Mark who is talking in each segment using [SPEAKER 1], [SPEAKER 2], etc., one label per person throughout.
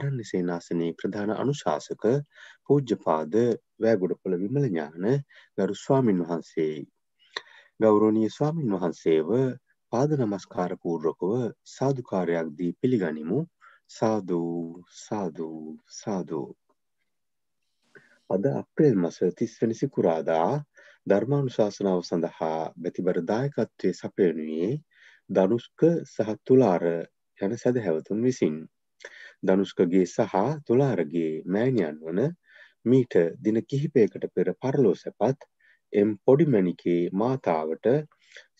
[SPEAKER 1] ආරණ්‍ය සේනාසනයේ ප්‍රධාන අනුශාසක පූජ්‍යපාද වෑගොඩපොළ විමල ඥාන ගරු ස්වාමින් වහන්සේයි. ගෞරවනීය ස්වාමින් වහන්සේව පාද නමස්කාර පූර්වකව සාදුකාරයක් දී පිළිගනිමු. සාදු සාදු සාදු. අද අප්‍රේල් මස 30 වෙනි සිකුරාදා ධර්මානුශාසනාව සඳහා බැතිබර දායකත්වයේ සපයනුයේ ධනුෂ්ක සහ තුලාර යන සැදැහැවතුන් විසින්. ධනුෂ්කගේ සහ තුලාරගේ මෑණියන් වන මීට දින කිහිපයකට පෙර පරලෝ සැපත් එම් පොඩිමැණිකේ මාතාවට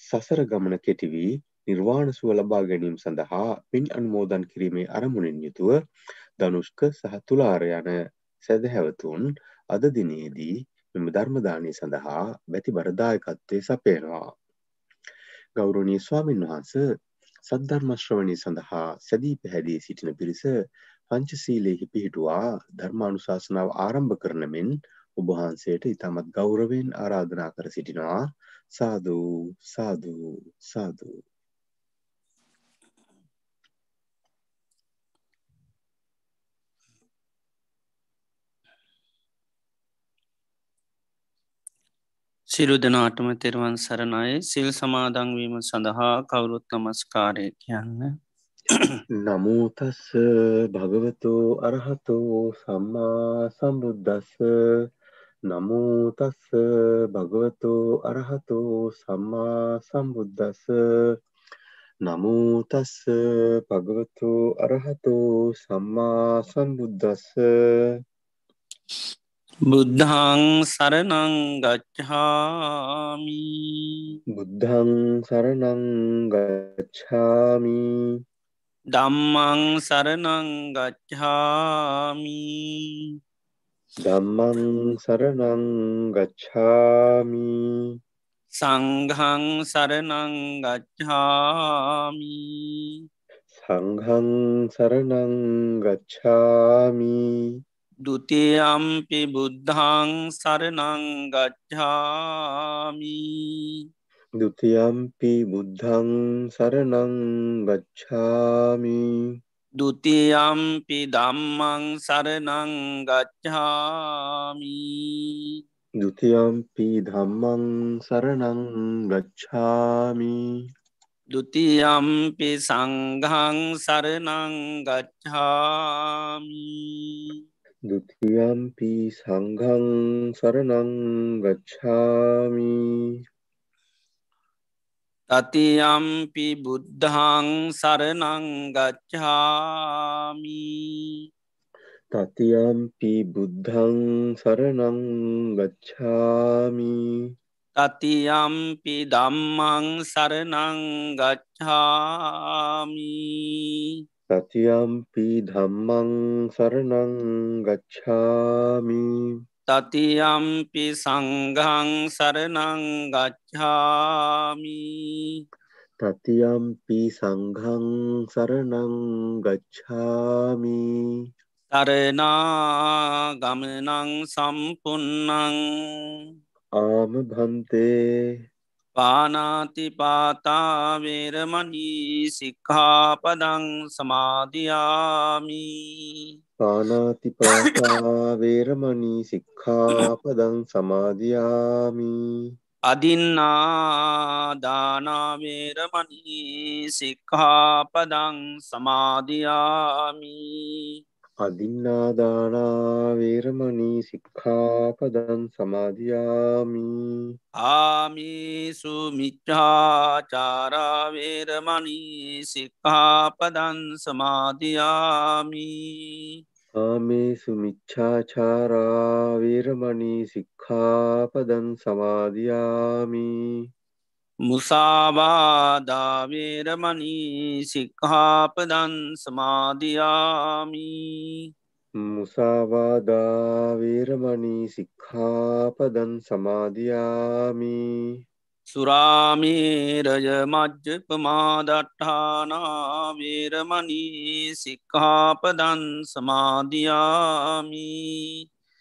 [SPEAKER 1] සසර ගමන කෙටි වී නිර්වාණ සුව ලබා ගැනීම සඳහා පින් අනුමෝදන් කිරීමේ අරමුණින් යුතුව ධනුෂ්ක සහ තුලාර යන සැදැහැවතුන් අද දිනේදී මෙම ධර්මදානය සඳහා බැතිබර දායකත්වයේ සපයනවා. ගෞරවනීය ස්වාමින් වහන්සේ සද්ධර්ම ශ්‍රවණය සඳහා සැදී පැහැදී සිටින පිරිස පංචශීලයෙහි පිහිටුවා ධර්මානුශාසනාව ආරම්භ කරන මෙන් ඔබ වහන්සේට ඉතාමත් ගෞරවයෙන් ආරාධනා කර සිටිනවා. සාදු සාදු සාදු.
[SPEAKER 2] සිරු දෙනාටම තෙරුවන් සරණයි. සිල් සමාදංවීම සඳහා කවුරුත් නමස්කාරය කියන්න.
[SPEAKER 1] නමුතස්ස භගවතු අරහතෝ සම්මා සම්බුද්ධස්ස නමුතස්ස භගවතු අරහතෝ සම්මා සම්බුද්ධස්ස නමුතස්ස භගවතු අරහතෝ සම්මා සම්බුද්ධස්ස
[SPEAKER 2] බුද්ධං සරනං ගච්ඡාමි.
[SPEAKER 1] බුද්ධං සරණං ගච්ඡාමි.
[SPEAKER 2] දම්මං සරනං ගච්ඡාමි.
[SPEAKER 1] ධම්මං සරණං ගච්ඡාමි.
[SPEAKER 2] සංඝං සරනං ගච්ඡාමි.
[SPEAKER 1] සංඝං සරණං ගච්ඡාමි
[SPEAKER 2] දුතියම්පි බුද්ධං
[SPEAKER 1] සරනංගච්ඡාමි දුතියම්පි බුද්ධං සරනංගච්ඡාමි
[SPEAKER 2] දුතියම්පි දම්මං සරනංගච්ඡාමි දුතියම්පි ධම්මං සරනංගච්ඡාමි දුතියම්පි සංඝං සරනංගච්ඡාමි
[SPEAKER 1] දුතියම්පි සංඝං සරණං ගච්ඡාමි
[SPEAKER 2] තතියම්පි බුද්ධං සරනං ගච්ඡාමි
[SPEAKER 1] තතියම්පි බුද්ධං සරණං ගච්ඡාමි
[SPEAKER 2] තතියම්පි දම්මං සරනං ගච්ඡාමි
[SPEAKER 1] තතියම්පි ධම්මං සරණං ගච්ඡාමි
[SPEAKER 2] තතියම්පි සංඝං සරනං ගච්ඡාමි
[SPEAKER 1] තතියම්පි සංඝං සරණං ගච්ඡාමි
[SPEAKER 2] තරනා ගමනං සම්පුන්නං
[SPEAKER 1] ආම භන්තේ
[SPEAKER 2] පානාතිපාතාවේරමනී සික්හාපදං සමාධයාමි
[SPEAKER 1] පානාතිපාතාවේරමනී සික්ඛාපදං සමාධයාමි
[SPEAKER 2] අදින්නාදානාවේරමනී සික්හාපදං සමාධයාමි
[SPEAKER 1] අදින්නාදානාවේරමනී සික්ඛාපදං සමාධයාමි
[SPEAKER 2] ආමිසු මිච්චාචාරාවේරමනී සික්හාපදන් සමාධයාමි
[SPEAKER 1] ආමේසු මිච්ඡාචාරාවේරමනී සික්ඛාපදං සමාධයාමි
[SPEAKER 2] මුසාවාදාවේරමනී සික්හාපදන් සමාධයාමි
[SPEAKER 1] මුසාවාදාවේරමනී සික්ඛාපදං සමාධයාමි
[SPEAKER 2] සුරාමේරය මජ්්‍ය පමාදට්ඨානාවේරමනී සික්හාපදන් සමාධයාමි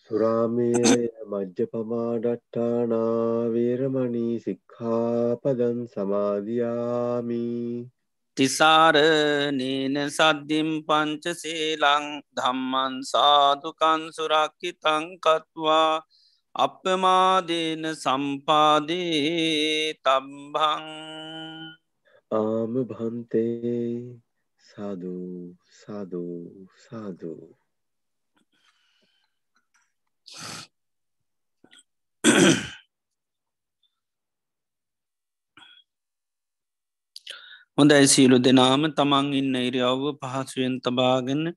[SPEAKER 1] සුරාමේරය මජ්්‍යපමාඩට්ඨානාවේරමනී සික්ඛාපදං සමාධයාමි
[SPEAKER 2] තිසාර නේන සද්ධිම් පංච සේලං ධම්මන් සාධකන් සුරක්කි තංකත්වා අපමාදේන සම්පාදේ තම්බං
[SPEAKER 1] ආම භන්තේ සාධූ සාධූ සාධූ
[SPEAKER 2] හොඳයි සීලු දෙනාම. තමන් ඉන්න ඉරියව්ව පහසුවෙන් තබාගන්න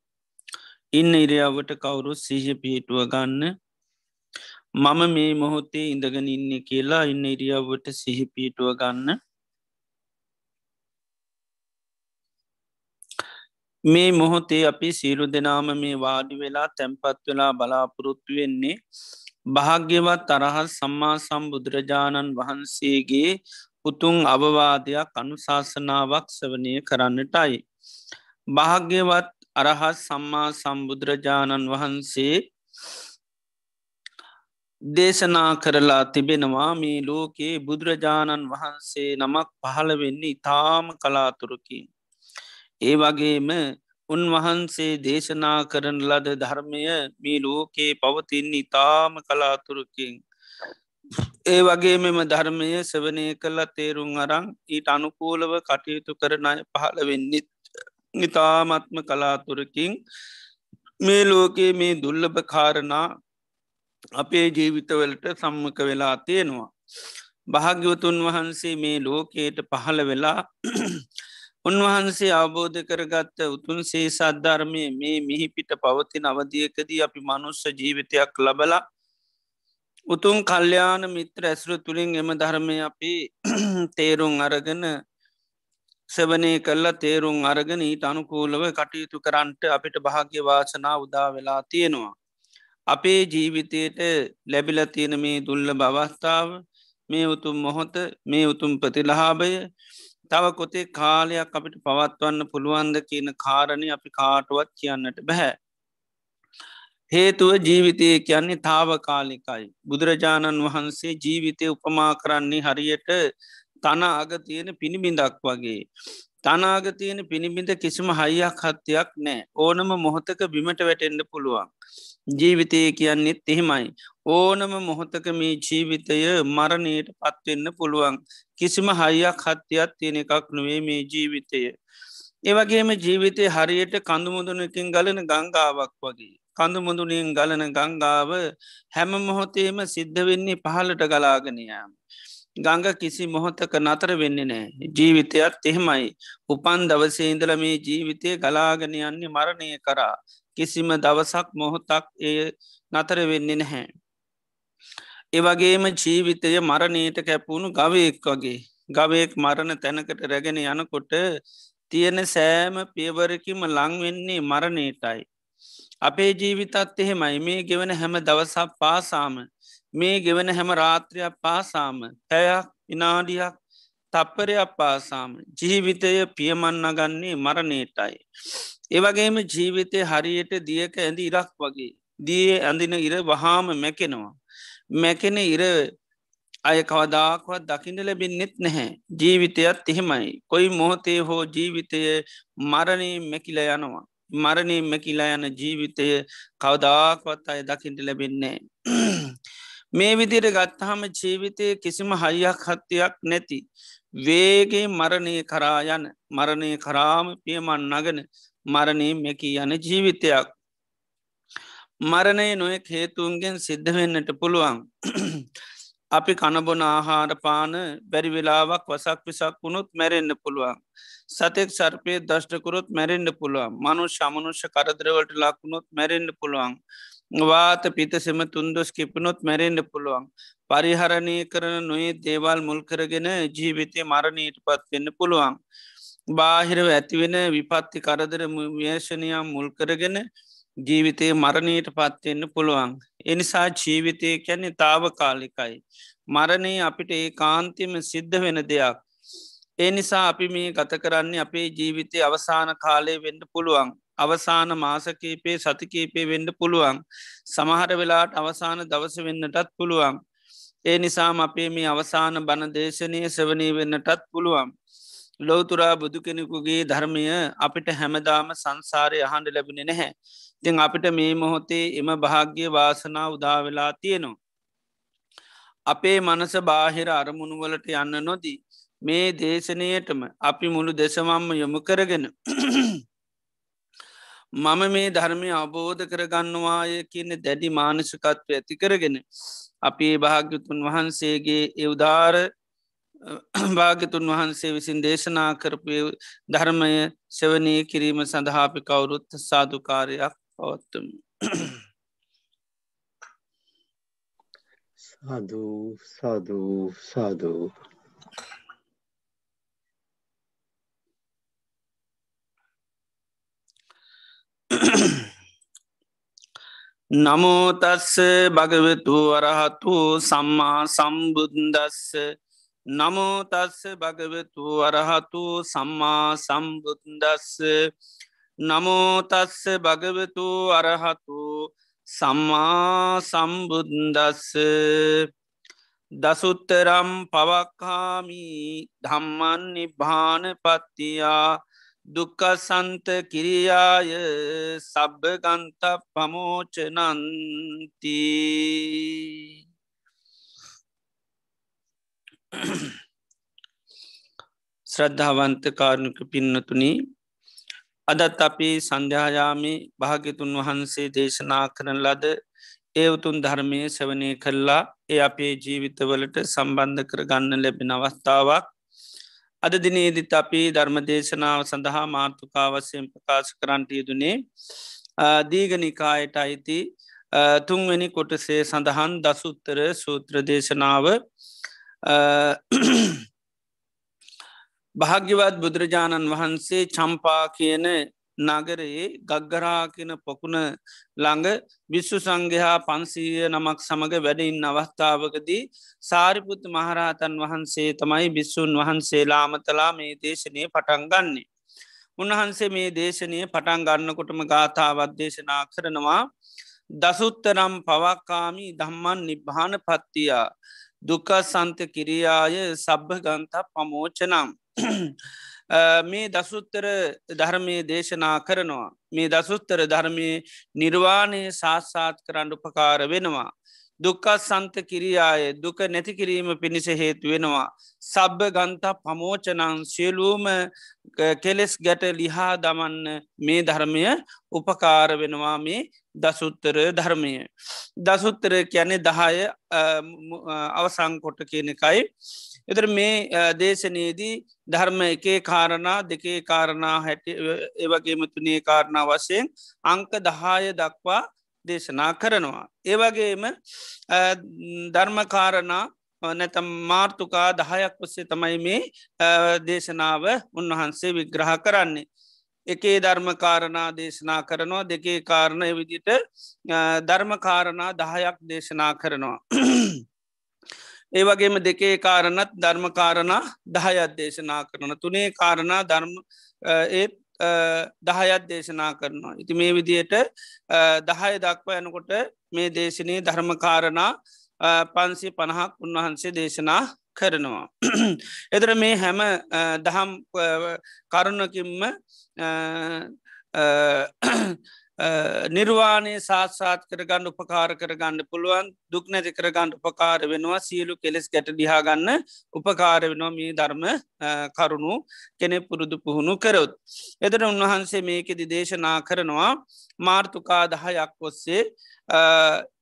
[SPEAKER 2] ඉන්න ඉරියව්වට කවුරු සිහ පිහිටුව ගන්න. මම මේ මොහොතේ ඉඳගෙන ඉන්න කියලා ඉන්න ඉරියව්වට සිහි පිහිටුව ගන්න. මේ මොහොතේ අපි සීලු දෙනාම මේ වාඩි වෙලා තැන්පත් වෙලා බලාපොරොත්තු වෙන්නේ භාග්‍යවත් තරහත් සම්මා සම්බුදුරජාණන් වහන්සේගේ උතුන් අවවාදයක් අනුශාසනාවක් සවනය කරන්නටයි. භාග්‍යවත් අරහත් සම්මා සම්බුදුරජාණන් වහන්සේ දේශනා කරලා තිබෙනවා මේ ලෝකයේ බුදුරජාණන් වහන්සේ නමක් පහළ වෙන්නේ ඉතාම කලාතුරකින්. ඒ වගේම උන්වහන්සේ දේශනා කරන ලද ධර්මය මේ ලෝකයේ පවතින් ඉතාම කලාතුරකින්. ඒ වගේ මෙම ධර්මය සවනය කල්ලා තේරුම් අරං ඊට අනුකූලව කටයුතු කරනය පහළ වෙන්නෙත් නිතාමත්ම කලාතුරකින් මේ ලෝකයේ මේ දුල්ලභ කාරණා අපේ ජීවිතවලට සම්මක වෙලා තියෙනවා. භාග්‍යවතුන් වහන්සේ මේ ලෝකයට පහළ වෙලා උන්වහන්සේ අවබෝධ කරගත්ත උතුන් සේ සද්ධර්මය මේ මිහිපිට පවතින අවධියකදී අපි මනුස්ස ජීවිතයක් ලබලා උතුන් කල්්‍යයාන මිත්‍ර ඇසුර තුළින් එම ධර්මය අපි තේරුම් අරගෙන සවනය කල්ලා තේරුම් අරගෙන ඊට අනුකූලව කටයුතු කරන්නට අපිට භාග්‍ය වාසනා උදා වෙලා තියෙනවා. අපේ ජීවිතයට ලැබිල තියෙන මේ දුල්ල බවස්ථාව මේ උතුම් මොහොත මේ උතුම් ප්‍රතිලහාභය තව කොතේ කාලයක් අපිට පවත්වන්න පුළුවන්ද කියන කාරණය අපි කාටුවත් කියන්නට බැහැ. හේතුව ජීවිතය කියන්නේ තාවකාලිකයි. බුදුරජාණන් වහන්සේ ජීවිතය උපමා කරන්නේ හරියට තන අග තියෙන පිණිබිඳක් වගේ. තනාග තියෙන පිණිබිඳ කිසිම හයියක් හත්තියක් නෑ ඕනම මොහොතක බිමට වැටෙන්ඩ පුළුවන්. ජීවිතය කියන්නෙත් එහෙමයි. ඕනම මොහොතක මේ ජීවිතය මරණයට පත්වෙන්න පුළුවන්. කිසිම හයියක් හත්තියක් තියෙන එකක් නොවේ මේ ජීවිතය. ඒවගේම ජීවිතය හරියට කඳුමුදුනකින් ගලන ගංගාවක් වගේ. කඳුමුදුනින් ගලන ගංගාව හැම මොහොතේම සිද්ධ වෙන්නේ පහලට ගලාගෙනයාම. ගංග කිසි මොහොතක නතර වෙන්නේ නෑ ජීවිතයත් එහෙමයි උපන් දවසේඉඳල මේ ජීවිතය ගලාගෙන යන්නේ මරණය කරා කිසිම දවසක් මොහොතක් ඒ නතර වෙන්නේ නැහැ. ඒවගේම ජීවිතය මරණයට කැපුණු ගවයෙක් වගේ ගවයෙක් මරණ තැනකට රැගෙන යනකොට තියෙන සෑම පියවරකිම ලංවෙන්නේ මරණයටයි. අපේ ජීවිතත් එහෙමයි මේ ගෙවන හැම දවසක් පාසාම මේ ගෙවන හැම රාත්‍රයක් පාසාම පැයක් විනාඩියක් තප්පරයක් පාසාම ජීවිතය පියමන්න ගන්නේ මරණයටයි. ඒවගේම ජීවිතය හරියට දියක ඇඳ ඉරක් වගේ. දිය ඇඳින ඉර වහාම මැකෙනවා. මැකෙන ඉර අය කවදාක්වත් දකිට ලැබෙන්නෙත් නැහැ. ජීවිතයත් එහෙමයි. කොයි මොහොතේ හෝ ජීවිතය මරණය මැකිල යනවා. මරණය මැකිලා යන ජීවිතය කවදාක්වත් අය දකිට ලැබෙන්නේ මේ විදිර ගත්තහම ජීවිතය කිසිම හයියක් හත්තියක් නැති වේගේ මරණය කරා යන මරණය කරාම පියමන් නගන මරණය මැකී යන ජීවිතයක් මරණය නොයෙක් හේතුන්ගෙන් සිද්ධ වෙන්නට පුළුවන් අපි කණබොන ආහාරපාන බැරි වෙලාවක් වසක් විසක් වුණුත් මැරෙන්න්න පුළුවන්. සතෙක් සර්පය දෂ්ටකුරොත් මැරෙන්ඩ පුළුවන් මනු ශමනුෂ්‍ය කරදරවලට ලක්ුණොත් මැරෙන්ඩ පුළුවන්. වාත පිතසෙම තුන්දොස් කිපනොත් මැරෙන්ඩ පුළුවන්. පරිහරණය කරන නොයේ දේවල් මුල්කරගෙන ජීවිතය මරණයට පත්වෙන්න පුළුවන්. බාහිරව ඇතිවෙන විපත්ති කරදර ව්‍යේශනයක් මුල්කරගෙන ජීවිතය මරණයට පත්වෙන්න පුළුවන්. එනිසා ජීවිතය කැනෙ තාව කාලිකයි. මරණය අපිට ඒ කාන්තිම සිද්ධ වෙන දෙයක්. ඒ නිසා අපි මේ ගත කරන්නේ අපේ ජීවිතය අවසාන කාලය වෙන්න පුළුවන්. අවසාන මාසකීපේ සතිකීපේ වෙන්ඩ පුළුවන්. සමහර වෙලාට අවසාන දවස වෙන්නටත් පුළුවන්. ඒ නිසාම අපේ මේ අවසාන බණ දේශනය සවනී වෙන්නටත් පුළුවන්. ලෝතුරා බුදු කෙනෙකුගේ ධර්මය අපිට හැමදාම සංසාරය අහන්ඩ ලැබෙන නැහැ. තිං අපිට මේ මොහොතේ එම භාග්‍ය වාසනා උදාවෙලා තියෙනවා. අපේ මනස බාහිර අරමුණුවලට යන්න නොදී. මේ දේශනයටම අපි මුළු දෙසමම්ම යොමු කරගෙන. මම මේ ධර්මය අවබෝධ කරගන්නවාය කියන දැඩි මානසිකත්ව ඇති කරගෙන. අපි භාග්‍යතුන් වහන්සේගේ එවදාර භාගතුන් වහන්සේ විසින් දේශනා කරපය ධර්මය සෙවනී කිරීම සඳහාපි කවුරුත් සාධකාරයක් පවත්තම.
[SPEAKER 1] සාධූ සාධූ සාධූ
[SPEAKER 2] නමෝතස්ස භගවතු වරහතු සම්මා සම්බුද්දස්ස නමෝතස්ස භගවතු වරහතු සම්මා සම්බුද්දස්ස. නමෝතස්ස භගවතු අරහතු සම්මා සම්බුද්දස්ස. දසුත්තරම් පවක්කාමී ධම්මන් නිභාන පත්තියා දුකසන්ත කිරියාය සබ්භගන්ත පමෝචනන්ති ශ්‍රද්ධාවන්ත කාරණක පින්නතුනී අදත් අපි සන්ධ්‍යායාමි භාගිතුන් වහන්සේ දේශනා කරන ලද ඒවතුන් ධර්මය සවනය කල්ලා ඒ අපේ ජීවිතවලට සම්බන්ධ කර ගන්න ලැබෙන අවස්ථාවක්. අද දිනේදිත් අපි ධර්මදේශනාව සඳහා මාර්ථකාවසයෙන් ප්‍රකාශ කරන්ට යුදුනේ දීගනිකායට අයිති තුන්වැනි කොටසේ සඳහන් දසුත්තර සූත්‍ර දේශනාව භාග්‍යවත් බුදුරජාණන් වහන්සේ චම්පා කියන නගරයේ ගග්ගරා කියන පොකුණ ළඟ විශ්ව සංඝයා පන්සීය නමක් සමඟ වැඩඉන්න අවස්ථාවකදී සාරිපුත් මහරහතන් වහන්සේ තමයි බිස්සුන් වහන්සේලාමතලා මේ දේශනය පටන් ගන්නේ. උන්වහන්සේ මේ දේශනය පටන් ගන්නකොටම ගාථාවත් දේශනා කරනවා දසුත්තරම් පවක්කාමී දම්මන් නිබ්භාන පත්තියා දුක සන්ත කිරියාය සබ්භ ගන්ත පමෝචනම් මේ දසුත්තර ධර්මය දේශනා කරනවා. මේ දසුත්තර ධර්මය නිර්වාණය සාස්සාත් කරන්න උපකාර වෙනවා. දුක්කත් සන්ත කිරියාය දුක නැති කිරීම පිණිස හේතු වෙනවා. සබ්බ ගන්ත පමෝචනං සියලූම කෙලෙස් ගැට ලිහා දමන්න මේ ධර්මය උපකාර වෙනවා මේ දසුත්තර ධර්මය. දසුත්තර කියන්නේ දහය අවසංකොට කියන එකයි. එතර මේ දේශනයේදී ධර්ම එකේ කාරණා දෙකේ කාරණා හැට ඒවගේම තුනේ කාරණා වශයෙන් අංක දහාය දක්වා දේශනා කරනවා. ඒවගේම ධර්මකාරණා නැතම් මාර්තුකා දහයක් ඔස්සේ තමයි මේ දේශනාව උන්වහන්සේ විග්‍රහ කරන්නේ. එකේ ධර්මකාරණා දේශනා කරනවා දෙකේ කාරණය විදිට ධර්මකාරණා දහයක් දේශනා කරනවා. ඒ වගේම දෙකේ කාරණත් ධර්මකාරණා දහයත් දේශනා කරන තුනේ කාරණා ධර්ම ඒත් දහයත් දේශනා කරනවා. ඉති මේ විදියට දහය දක්ව යනකොට මේ දේශනය ධර්මකාරණා පන්සි පණහක් උන්වහන්සේ දේශනා කරනවා. එදර මේ හැම දහම් කරුණකින්ම නිර්වාණය සාත්සාත් කරගන්න උපකාර කරගන්න පුළුවන් දුක් නැති කරගන්න උපකාර වෙනවා සියලු කෙලෙස් ගැට දිහාගන්න උපකාර වෙනවා මේ ධර්ම කරුණු කෙනෙ පුරුදු පුහුණු කරොත්. එදර උන්වහන්සේ මේකෙදි දේශනා කරනවා මාර්තුකා දහයක් ඔස්සේ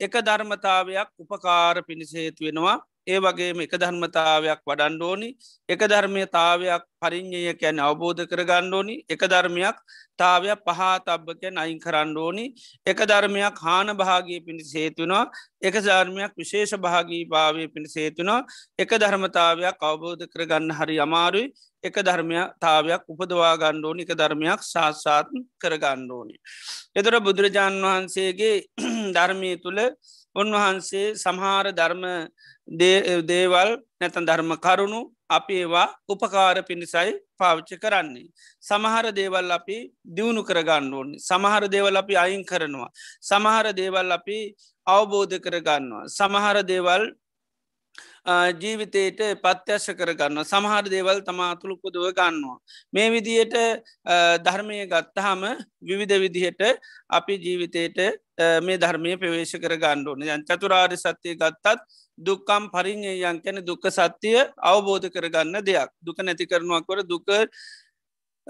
[SPEAKER 2] එක ධර්මතාවයක් උපකාර පිණිසේතු වෙනවා ඒ වගේම එක ධර්මතාවයක් වඩන්ඩෝනි එක ධර්මයතාවයක් පරිින්්ඥය කැන අවබෝධ කරගණ්ඩෝනි එක ධර්මයක් තාවයක් පහතබ්බකැන් අයින් කරණ්ඩෝනි එක ධර්මයක් හාන භාගී පිණිස හේතුනවා එක ධර්මයක් විශේෂ භාගී භාවය පිණිස හේතුනවා එක ධර්මතාවයක් අවබෝධ කරගන්න හරි අමාරුයි. එක ධර්මයතාවයක් උපදවා ගණ්ඩෝනි එක ධර්මයක් ශාසාතන් කරගණ්ඩෝනි. එතර බුදුරජාණන් වහන්සේගේ ධර්මය තුළ උන්වහන්සේ සමහර ධර්ම දේවල් නැතන් ධර්ම කරුණු අපි ඒවා උපකාර පිණිසයි පාවිච්චි කරන්නේ. සමහර දේවල් අපි දියුණු කරගන්න ඕනි. සමහර දේවල් අපි අයින් කරනවා. සමහර දේවල් අපි අවබෝධ කරගන්නවා. සමහර දේවල් ජීවිතයට පත්‍යශ කරගන්න සමහර දේවල් තමා තුළුපුදුව ගන්නවා. මේ විදියට ධර්මය ගත්තහම විවිධ විදිහට අපි ජීවිතයට මේ ධර්මය ප්‍රවේශ කර ගණ්ඩුවන යන් චතුරාර් සත්‍යය ගත්තත් දුක්කම් පරිින්යයන් කැන දුක්ක සත්‍යය අවබෝධ කරගන්න දෙයක් දුක නැති කරනවා කර දුක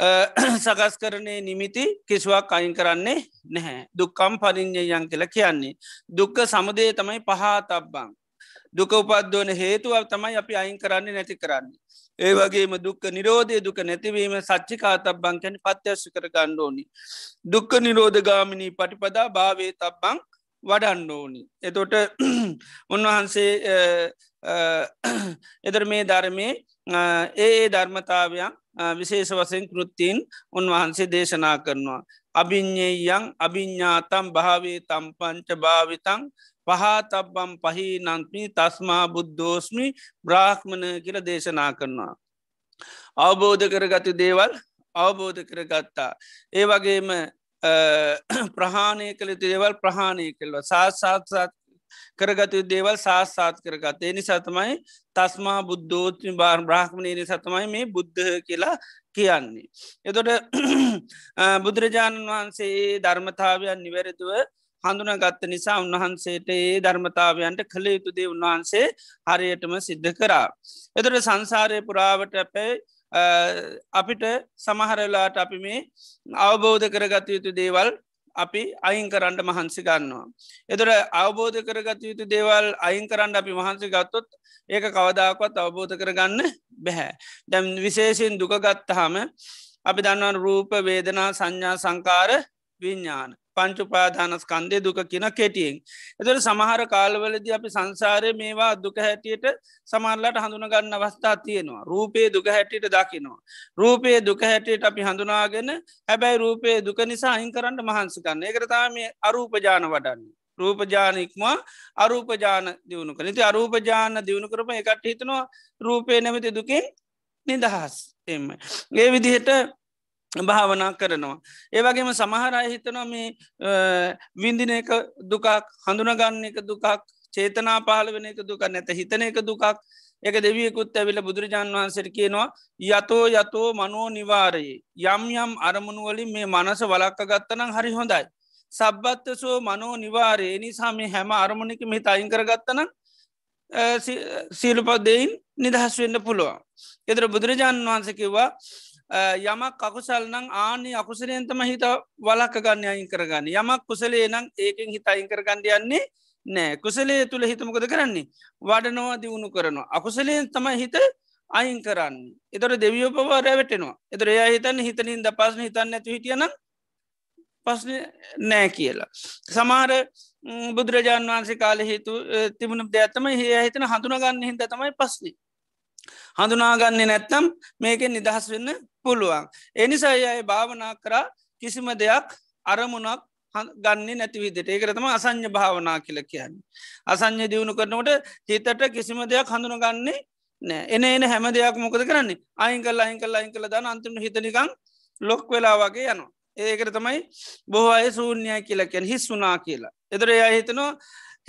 [SPEAKER 2] සකස් කරනේ නිමිති කිසිවක් අයින් කරන්නේ නැහැ දුක්කම් පරිින්්ඥයන් කියල කියන්නේ දුක්ක සමදේ තමයි පහා තබ්බං දුක උපද්දෝන හේතුව තමයි අපි අයින් කරන්නේ නැති කරන්නේ. ඒ වගේම දුක්ක නිරෝධය දුක නැතිවීම සච්චිකාතබ්බං කැන පත්‍යශ කර ගණ්ඩෝනි. දුක්ක නිරෝධගාමිණී පටිපදා භාවේ තබ්බං වඩන්න ඕනි. එතොට උන්වහන්සේ එදර මේ ධර්මය ඒ ධර්මතාවයක් විශේෂ වසයෙන් කෘත්තිීන් උන්වහන්සේ දේශනා කරනවා. අභිඤ්ඥයන් අභිඤ්ඥාතම් භාවේ තම්පංච භාවිතං පහතබ්බම් පහි නන්ත්මී තස්මා බුද්ධෝස්මි බ්‍රාහ්මණ කියල දේශනා කරනවා. අවබෝධ කරගතු දේවල් අවබෝධ කරගත්තා. ඒ වගේම ප්‍රහාණය කළ දේවල් ප්‍රහාණය කෙල්ව සාත්සාත්සාත් කරගතු දේවල් සාස්සාත් කරගත් එනි සතමයි තස්මා බුද්ධෝත්මි බාර් බ්‍රහ්මණයනි සතමයි මේ බුද්ධ කියලා කියන්නේ. එතොට බුදුරජාණන් වහන්සේ ධර්මතාවයන් නිවැරදුව හඳුන ගත්ත නිසා උන්වහන්සේට ඒ ධර්මතාවයන්ට කළ යුතුදේ උන්වහන්සේ හරියටම සිද්ධ කරා. එතට සංසාරය පුරාවට අපේ අපිට සමහරලාට අපි මේ අවබෝධ කරගත යුතු දේවල් අපි අයින් කරන්න මහන්සි ගන්නවා. එතුර අවබෝධ කරගත යුතු දේවල් අයින් කරන්න අපි මහන්සි ගත්තොත් ඒක කවදාකවත් අවබෝධ කරගන්න බැහැ. දැම් විශේෂයෙන් දුක ගත්තහම අපි දන්නවන් රූප වේදනා සංඥා සංකාර විඤ්ඥාන. පංචුපාදානස්කන්දය දුක කියන කෙටියෙන්. එතට සමහර කාලවලද අපි සංසාරය මේවා දුක හැටියට සමල්ලට හඳුනගන්න අවස්ථා තියෙනවා. රූපයේ දුක හැටියට දකිනවා. රූපයේ දුක හැටියට අපි හඳුනාගෙන හැබැයි රූපයේ දුක නිසා අහින් කරන්න මහන්සිකන්න එකරතාම අරූපජාන වඩන්නේ. රූපජානක්ම අරූපජාන දියුණු කළ ති අරූපජාන දියුණු කරම එකට හිතනවා රූපය නැමති දුකින් නිදහස් එම. ඒ විදිහට භාවනා කරනවා. ඒවගේම සමහරය හිතනවා මේ විඳින එක දුකක් හඳුනගන්න එක දුකක් චේතනා පාල වෙන එක දුක නැත හිතන එක දුකක් එක දෙවියකුත් ඇවිල බුදුරජාන් වහන්සට කියනවා යතෝ යතෝ මනෝ නිවාරයේ යම් යම් අරමුණුවලින් මේ මනස වලක්ක ගත්තනම් හරි හොඳයි. සබ්බත්තසෝ මනෝ නිවාරයේ නිසා මේ හැම අරමුණක මෙ අයින් කරගත්තන සීලුපදයින් නිදහස් වෙන්න පුළුවන්. එතර බුදුරජාණන් වහන්සකිවා යමක් අකුසල් නං ආනි අකුසලයන්තම හිත වලක්ක ගන්න අයින් කරගන්න. යමක් කුසලේ නං ඒකෙන් හිත අයින් කරගන්න යන්නේ නෑ කුසලේ තුළ හිතමකද කරන්නේ? වඩනවා දියුණු කරනවා. අකුසලයෙන් තම හිත අයින් කරන්න. එතොර දෙවියෝ පව රැවටෙනවා. එතර එයා හිතන්න හිතනින් ද පස්සන හිතන්න ඇතු හිටියන පස්න නෑ කියලා. සමාර බුදුරජාණන් වහන්සේ කාල හේතු තිබුණ දෙයක්ත්තම හේ හිතන හඳුනගන්න හිද තමයි පස්නේ හඳුනාගන්නේ නැත්තම් මේකෙන් නිදහස් වෙන්න පුළුවන්. එනිසා අය භාවනා කරා කිසිම දෙයක් අරමුණක් ගන්නේ නැති විදිට ඒකරතම අසං්‍ය භාවනා කියල කියන්නේ. අසං්‍ය දියුණු කරනට හිතට කිසිම දෙයක් හඳුනගන්නේ නෑ එන එන හැම දෙයක් මොකද කරන්නේ අයින් කල් අයින් කල් අයින් කළ දන්න අන්තිම හිතනිකං ලොක් වෙලා වගේ යනවා. ඒකට තමයි බොහෝ අය සූන්‍යය කියලකැන් හිස් වනා කියලා. එදර එය හිතනවා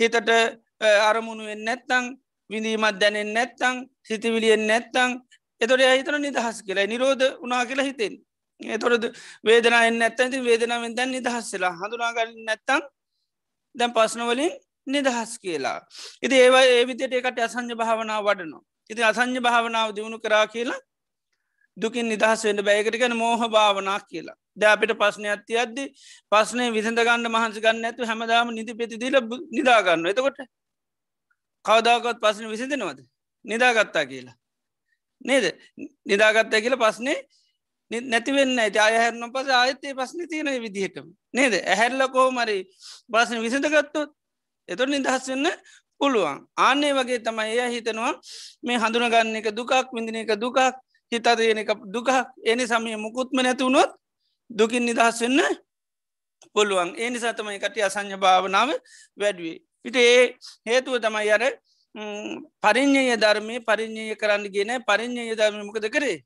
[SPEAKER 2] හිතට අරමුණුවෙන් නැත්තං විඳීමත් දැනෙන් නැත්තං සිතිවිලියෙන් නැත්තං එතොට හිතන නිදහස් කියලා නිරෝධ උනා කියලා හිතෙන් එතොරද වේදනාෙන් නැත්තැති වේදනාවෙන් දැන් නිදහස්සලා හඳුනාගන්න නැත්තං දැන් පස්නවලින් නිදහස් කියලා. ඉති ඒවා ඒ විදියට එකට අසංජ භාවනාව වඩනවා. ඉති අසංජ භාවනාව දියුණු කරා කියලා දුකින් නිදහස් වෙන්ට බෑකටකන මෝහ භාවනා කියලා. ද අපිට පස්්නය අත්ති අද්දි පස්නේ විසඳ ගන්න මහන්ස ගන්න ඇතු හැමදාම නිති පෙති දිල නිදාගන්න එතකොට කවදාකොත් පස්සන විසිඳනවද නිදාගත්තා කියලා. නේද? නිදාගත්තා කියල පස්නේ නැතිවෙන්න ඇති අයහැරන පස ආයත්තේ පස්්න තියෙන විදිහටම. නේද? ඇහැරල කෝමරි බාසන විසඳගත්තොත් එතුර නිදහස් වෙන්න පුළුවන්. ආන්නේ වගේ තමයි එය හිතනවා මේ හඳුනගන්න එක දුකක් විඳින එක දුකක් හිතදයන එක දුකක්. එනි සමය මුකුත්ම නැතිවුණොත් දුකින් නිදහස් වෙන්න පුළුවන්. ඒ නිසා තමයි කට අසං්‍ය භාවනාව වැඩුවේ ඉට ඒ හේතුව තමයි අර පරිින්්ඥය ධර්මය පරිින්්ඥය කරන්න ගෙන පරිින්්ඥය ධර්ම මොකද කරේ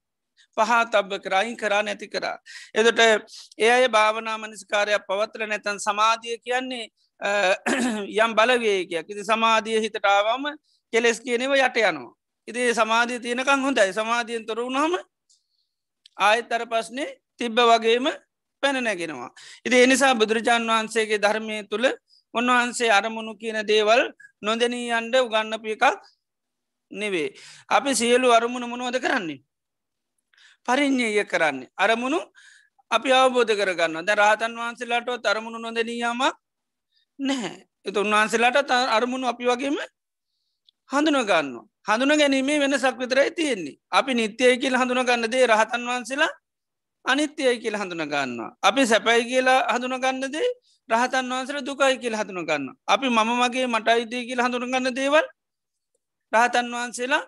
[SPEAKER 2] පහා තබ්බ කරයින් කරා නැති කරා. එදට ඒ අය භාවනා මනිස්කාරයක් පවත්‍ර නැතන් සමාධිය කියන්නේ යම් බලවේකයක් ඉති සමාධිය හිතටාවම කෙලෙස් කියනෙව යට යනවා. ඉතිේ සමාධී තියෙනකං හොඳයි සමාධියෙන් තොර වුණහම ආයත් අර පස්නේ තිබ්බ වගේම පැන නැගෙනවා. ඉති එනිසා බුදුරජාණන් වහන්සේගේ ධර්මය තුළ උන්වහන්සේ අරමුණු කියන දේවල් නොදැනී අන්ඩ උගන්නපු එකක් නෙවේ. අපි සියලු අරමුණ මොනවද කරන්නේ. පරිින්්ඥය කරන්නේ. අරමුණු අපි අවබෝධ කරගන්න ද රහතන් වහන්සේලාට තරමුණු නොදැනීයාමක් නැහැ. එතු උන්වහන්සේලාට අරමුණු අපි වගේම හඳුනගන්න. හඳුන ගැනීමේ වෙන සක්විතරයි තියෙන්නේ. අපි නිත්‍යය කියල හඳුනගන්න දේ රහතන් වහන්සේලා අනිත්‍යයි කියල හඳුනගන්නවා. අපි සැපයි කියලා හඳුනගන්නදේ රහතන් වහන්සර දුකයි කියල හඳුනගන්න. අපි මම මගේ මට අයිතිය කියල හඳුනගන්න දේවල් රහතන් වහන්සේලා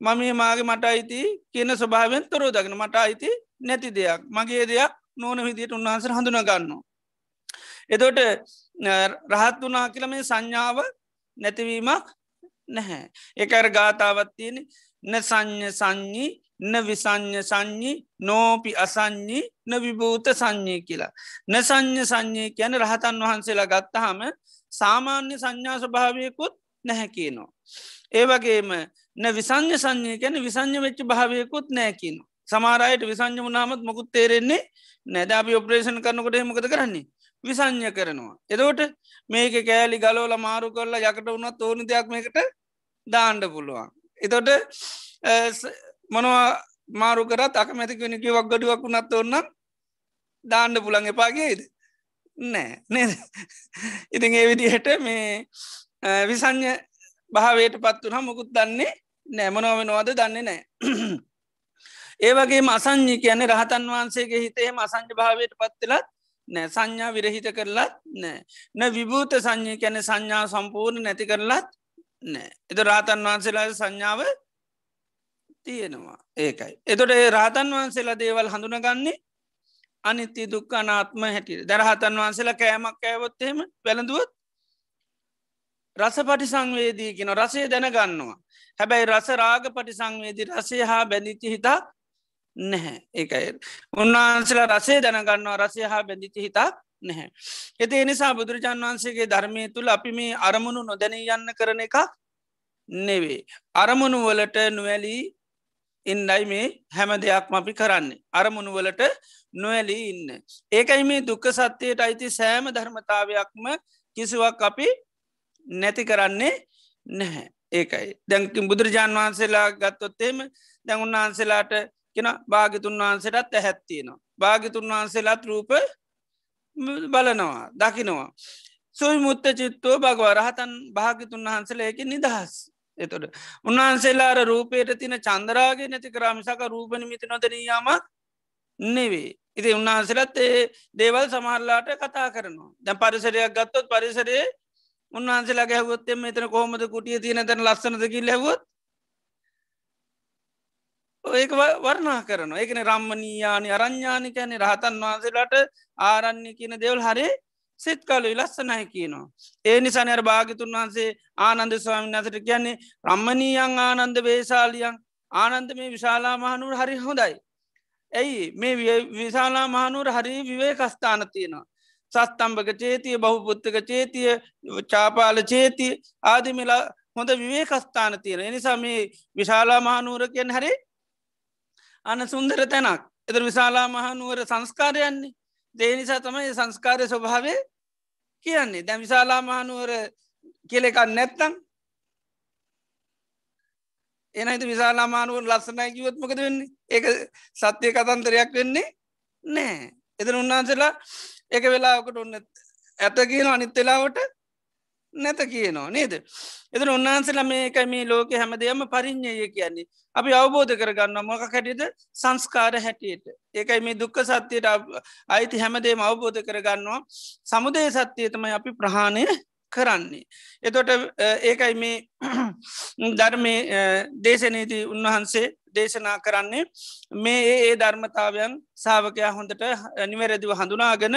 [SPEAKER 2] මම මාගේ මට අයිති කියන ස්වභාවෙන් තොරෝ දගෙන මට අයිති නැති දෙයක් මගේ දෙයක් නෝන විදියට උන්වහන්සර හඳුනගන්න. එතොට රහත් වනා කියල මේ සංඥාව නැතිවීමක් නැහැ. එකර ගාථාවත්තියන න සංඥ සංඥී න විසං්ඥ සංඥි නෝපි අසංඥි න විභූත සංඥය කියලා. න සංඥ සංඥය කියන රහතන් වහන්සේලා ගත්තහම සාමාන්‍ය සංඥා ස්වභාවයකුත් නැහැ කියනවා. ඒවගේම න විසං්ඥ සංඥය ගැන විසං්ඥ වෙච්ච භාවයකුත් නෑකින. සමාරයට විසං්ඥ මුණනාමත් මොකුත් තේරෙන්නේ නැද අපි ඔපරේෂන් කරනකොට හෙමකද කරන්නේ විසං්ඥ කරනවා. එදෝට මේක කෑලි ගලෝල මාරු කරලා යකට වුණත් ඕනි දෙයක් මේකට දාණ්ඩ පුළුවන්. එතොට මොනවා මාරු කරත් අක මැතිකෙනක වක්ගඩුවක් වුණත් ඔන්න දාණ්ඩ පුළන් එපාගේද නෑ. නේද? ඉතින් ඒ විදිහට මේ විසං්ඥ භාවයට පත් වනා මොකුත් දන්නේ නෑමනොව නොවද දන්නේ නෑ. ඒවගේ අසං්ඥි කියන්නේ රහතන් වහන්සේගේ හිතේ අසංජ භාවයට පත්වෙලත් නෑ. සංඥා විරහිත කරලත් නෑ. න විභූත සංඥය කැන සංඥා සම්පූර්ණ නැති කරලත් නෑ. එත රාතන් වහන්සේලා සංඥාව තියෙනවා ඒකයි. එතොට රාතන් වහන්සේලා දේවල් හඳුනගන්නේ අනිත්‍ය දුක්කනාත්ම හැටියට දරහතන් වහන්සේලා කෑමක් කෑවොත්තේම වැළඳුවත් රස පටි සංවේදී කියන රසය දැනගන්නවා. හැබැයි රස රාග පටි සංවේදී රසය හා බැඳිච්චි හිතා නැහැ ඒකයි. උන්වහන්සලා රසේ දැනගන්නවා රසය හා බැඳිච්චි හිතා නැහැ. එති එනිසා බුදුරජාන් වහන්සේගේ ධර්මය තුළ අපි මේ අරමුණු නොදැනී යන්න කරන එකක් නෙවේ. අරමුණු වලට නොවැලී ඉන්නයි මේ හැම දෙයක්ම අපි කරන්නේ. අරමුණුවලට නොවැලී ඉන්න. ඒකයි මේ දුක්ක සත්‍යයට අයිති සෑම ධර්මතාවයක්ම කිසිවක් අපි නැති කරන්නේ නැහැ. ඒකයි දැන්කින් බුදුරජාන් වහන්සේලා ගත්තොත්තේම දැන් උන්වහන්සේලාට කෙන භාගිතුන් වහන්සේටත් ඇහැත්තියෙනවා. භාගිතුන් වහන්සේලාත් රූප බලනවා දකිනවා. සොයි මුත්ත චිත්තෝ භගව රහතන් භාගිතුන් වහන්සේලයක නිදහස්. එතොට උන්වහන්සේලාර රූපයට තින චන්දරාගේ නැති කරාමිසක රූපනිමිති නොදනීයාමක් නෙවේ. ඉති උන්වහන්සලත් ඒ දේවල් සමහරලාට කතා කරනවා දැ පරිසරයක් ගත්තොත් පරිසරේ උන්වහන්සේලා ගැහවොත්තෙම මෙතන කොහොමද කුටිය තියෙන තැන ලස්සනදකි ලැවොත් ඒක වර්ණා කරන ඒකන රම්මනීයානි අරං්ඥානි කැනෙ රහතන් වහන්සේලාට ආරන්නේ කියන දෙවල් හරේ සිත් කලු ලස්සනයි කියනවා. ඒ නිසාන අර භාගිතුන් වහන්සේ ආනන්ද ස්වාමීන් අසට කියන්නේ රම්මනීයන් ආනන්ද වේශාලියන් ආනන්ද මේ විශාලා මහනුවර හරි හොඳයි. ඇයි මේ විශාලා මහනුවර හරි විවේ කස්ථාන තියෙනවා. සස්තම්භක චේතිය බහුපුත්තක චේතිය චාපාල චේතිය ආදිමිලා හොඳ විවේ කස්ථාන තියෙන එනිසා මේ විශාලා මහනුවරකෙන් හරි අන්න සුන්දර තැනක් එතර විශාලා මහනුවර සංස්කාරයන්නේ දේනිසා තමයි සංස්කාරය ස්වභාවය කියන්නේ. දැම් විශාලා මහනුවර කෙලෙකක් නැත්තං එනයිත විශාලාමානුවන් ලස්සනයි කිවොත්මකද වෙන්නේ? ඒක සත්‍යය කතන්තරයක් වෙන්නේ නෑ එතන උන්වහන්සලා එක වෙලාකට ඔන්න ඇත කියන අනිත් වෙලාවට නැත කියනවා නේද. එතන උන්වහන්සේලා මේක මේ ලෝක හැම දෙයම පරිින්්ඥය කියන්නේ. අපි අවබෝධ කරගන්න මොක හැටියද සංස්කාර හැටියට. ඒකයි මේ දුක්ක සත්‍යයට අයිති හැමදේම අවබෝධ කරගන්නවා. සමුදේ සත්‍යයතමයි අපි ප්‍රහාණය කරන්නේ. එතොට ඒකයි මේ ධර්මය දේශනීති උන්වහන්සේ දේශනා කරන්නේ මේ ඒ ධර්මතාවයන් සාාවකයා හොඳට නිවැරදිව හඳුනාගෙන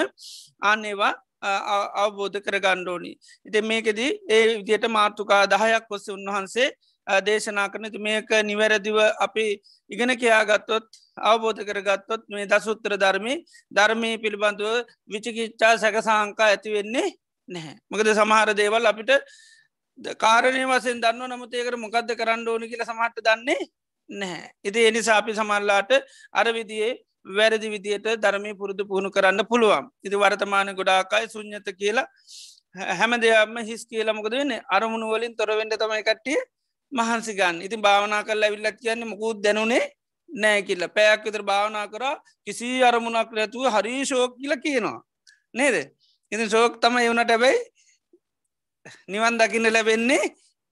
[SPEAKER 2] අන්නේවා අවබෝධ කර ගණ්ඩෝනි. ඉති මේකෙදී ඒ විදියට මාර්තුකා දහයක් ඔස්ස උන්වහන්සේ දේශනා කරනති මේක නිවැරදිව අපි ඉගෙන කයාගත්තොත් අවබෝධ කරගත්තොත් මේ දසුත්තර ධර්මය ධර්මය පිළිබඳුව විචිකිච්චා සැකසාංකා ඇතිවෙන්නේ නැහැ. මකද සමහර දේවල් අපිට කාරණය වසෙන් දන්න නමුත් ඒකට මොකක්ද කරන්න ඕනි කියල සමහට දන්නේ නැහැ. ඉති එනිසා අපි සමල්ලාට අර විදියේ වැරදි විදියට ධර්මය පුරුදු පුහුණු කරන්න පුළුවන්. ඉති වර්තමාන ගොඩාකයි සුඥත කියලා හැම දෙයක්ම හිස් කියලා මොකද වෙන්න? අරමුණු වලින් තොරවෙන්ඩ තමයි කට්ටිය මහන්සිගන්න ඉතින් භාවනා කල් ඇවිල්ලක් කියන්න මුකුත් දැනුනේ නෑ කියල්ල පැයක් විතර භාවනා කරා කිසි අරමුණක් නැතුව හරි ශෝක් කියල කියනවා. නේද? ඉති ශෝක් තම එවනට ඇබැයි නිවන් දකින්න ලැබෙන්නේ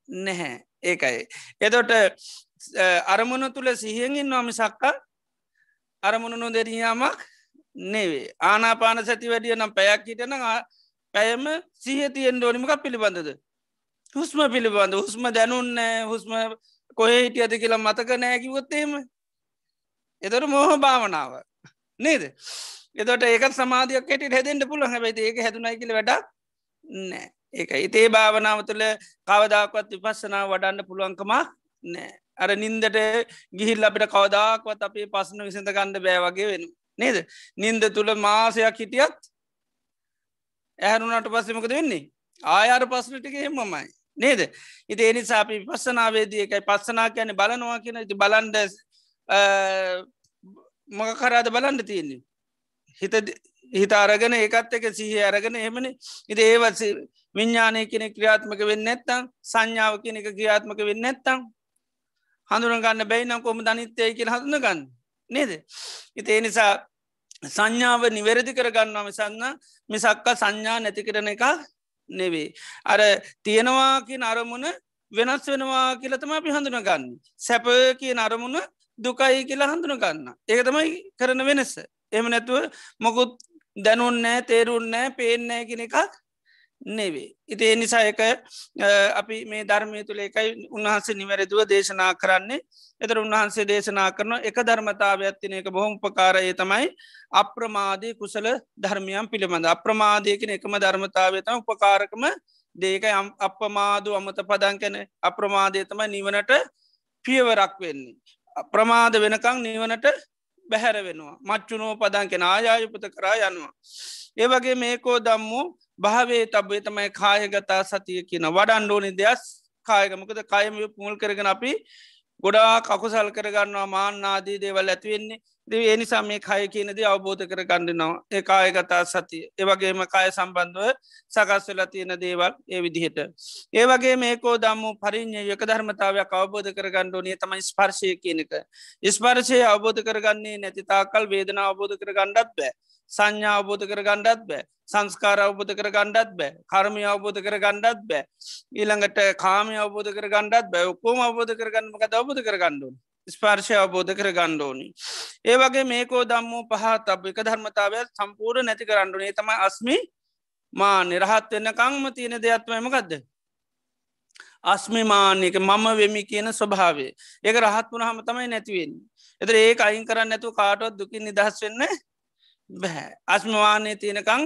[SPEAKER 2] නැහැ. ඒකයි. එතොට අරමුණ තුළ සිහියෙන්ගින් නොමිසක්කා අරමුණ නොදැරියාමක් නෙවේ. ආනාපාන සැති වැඩිය නම් පැයක් හිටන පැයම සිහතියෙන් ඩෝනිමක් පිළිබඳද? හුස්ම පිළිබඳ. හුස්ම දැනුන්නෑ හුස්ම කොහේ හිටිය ඇති කියලා මතක නෑකිවොත්තේම එතොට මෝහ භාවනාව. නේද? එතොට ඒකත් සමාධයක් කට හැදෙන්ට පුළුව හැබයි ඒක හැදුනයි කියල වැඩක් නෑ ඒක ඉතේ භාවනාව තුළ කවදාකවත් විපස්සනා වඩන්න පුළුවන්කමක් නෑ අර නින්දට ගිහිල් අපිට කවදාක්වත් අපේ පස්සන විසඳ ගණඩ බෑ වගේ වෙන නේද? නින්ද තුළ මාසයක් හිටියත් ඇහරුණට පස්සෙමකද වෙන්නේ? ආයාර පස්සනටික හෙමමයි නේද? ඉති එනිසා අපි පස්සනාවේදී එකයි පස්සනා කියන බලනවා කියන ඉති බලන්ඩ මොක කරාද බලන්ඩ තියෙන්නේ? හිත හිත අරගෙන ඒකත් එක සිහ අරගෙන එමන ඉති ඒවත් විඤ්ඥානය කෙනෙ ක්‍රියාත්මක වෙන්න නැත්තම් සංඥාව කෙනෙක ක්‍රියාත්මක වෙන්න නැත්තම් හඳුරගන්න බැයි නම් කොම දනිත්‍යය කියෙන හඳුන ගන්න? නේද? ඉති ඒ නිසා සංඥාව නිවැරදි කරගන්නවා මිසන්න මිසක්ක සංඥා නැති කරන එක නෙවේ අර තියෙනවා කිය අරමුණ වෙනස් වෙනවා කියලතම අපි හඳුන ගන්න සැප කිය අරමුණ දුකයි කියලා හඳුන ගන්න ඒක තමයි කරන වෙනස. එම නැතුව මොකුත් දැනුන්නෑ තේරුන්නෑ පේනෑ කෙන එකක් නෙවේ. ඉති ඒ නිසා එක අපි මේ ධර්මය තුළ එකයි උන්වහන්සේ නිවැරදුව දේශනා කරන්නේ එතර උන්වහන්සේ දේශනා කරන එක ධර්මතාවයක්ත්තින එක බොහොම උපකාරය තමයි අප්‍රමාදය කුසල ධර්මයම් පිළිබඳ අප්‍රමාදයකෙන එකම ධර්මතාවය තම උපකාරකම දේක අපමාදු අමත පදන් කැන අප්‍රමාදය තමයි නිවනට පියවරක් වෙන්නේ. ප්‍රමාද වෙනකං නිවනට බැහැර වෙනවා මච්චුනෝ පදන් කෙන ආයායුපත කරා යනවා. ඒවගේ මේකෝ දම්මු භාවේ තබේ තමයි කායගතා සතිය කියන වඩන්ඩෝනි දෙයක්. කායගමකද කයම පුමුල් කරගෙන අපි ගොඩා කකුසල් කරගන්නවා මාන්නාදී දේවල් ඇතිවෙන්නේ දේ එනිසා මේ කය කියනද අවබෝධ කර ගණඩනවා ඒ කායගතා සතිය. ඒවගේම කාය සම්බන්ධව සකස්වල තියෙන දේවල් ඒ විදිහට. ඒවගේ මේකෝ දම්මු පරිින්්ඥ යක ධර්මතාවයක් අවබෝධ කර ගණ්ඩෝනිය තමයි ස්පර්ශය කියනක. ස්පර්ශය අවබෝධ කරගන්නේ නැතිතාකල් වේදන අවබෝධ කර ගණ්ඩත් බෑ. සංඥා අවබෝධ කර ගණ්ඩත් බෑ. සංස්කාර අවබෝධ කර ගණ්ඩත් බෑ. කර්මය අවබෝධ කර ගණ්ඩත් බෑ. ඊළඟට කාමය අවබෝධ කර ගණ්ඩත් බෑ. ඔක්කෝම අවබෝධ කර ගන්නමක අවබෝධ කර ගණ්ඩුවන් ස්පර්ශය අවබෝධ කර ගණ්ඩෝනි ඒ වගේ මේකෝ දම්මෝ පහත් අබ එක ධර්මතාවය සම්පූර් නැති කරණ්ඩුනේ තම අස්මි මා නිරහත් වෙන්න කංම තියෙන දෙයක්ත්වයමකක්ද අස්මිමානයක මම වෙමි කියන ස්වභාවේ ඒක රහත් වුණ හම තමයි නැතිවෙන් එතර ඒ අයින් කරන්න නැතු කාටවත් දුකින් නිදහස් වෙන්න බැහැ අස්මවානය තියෙනකං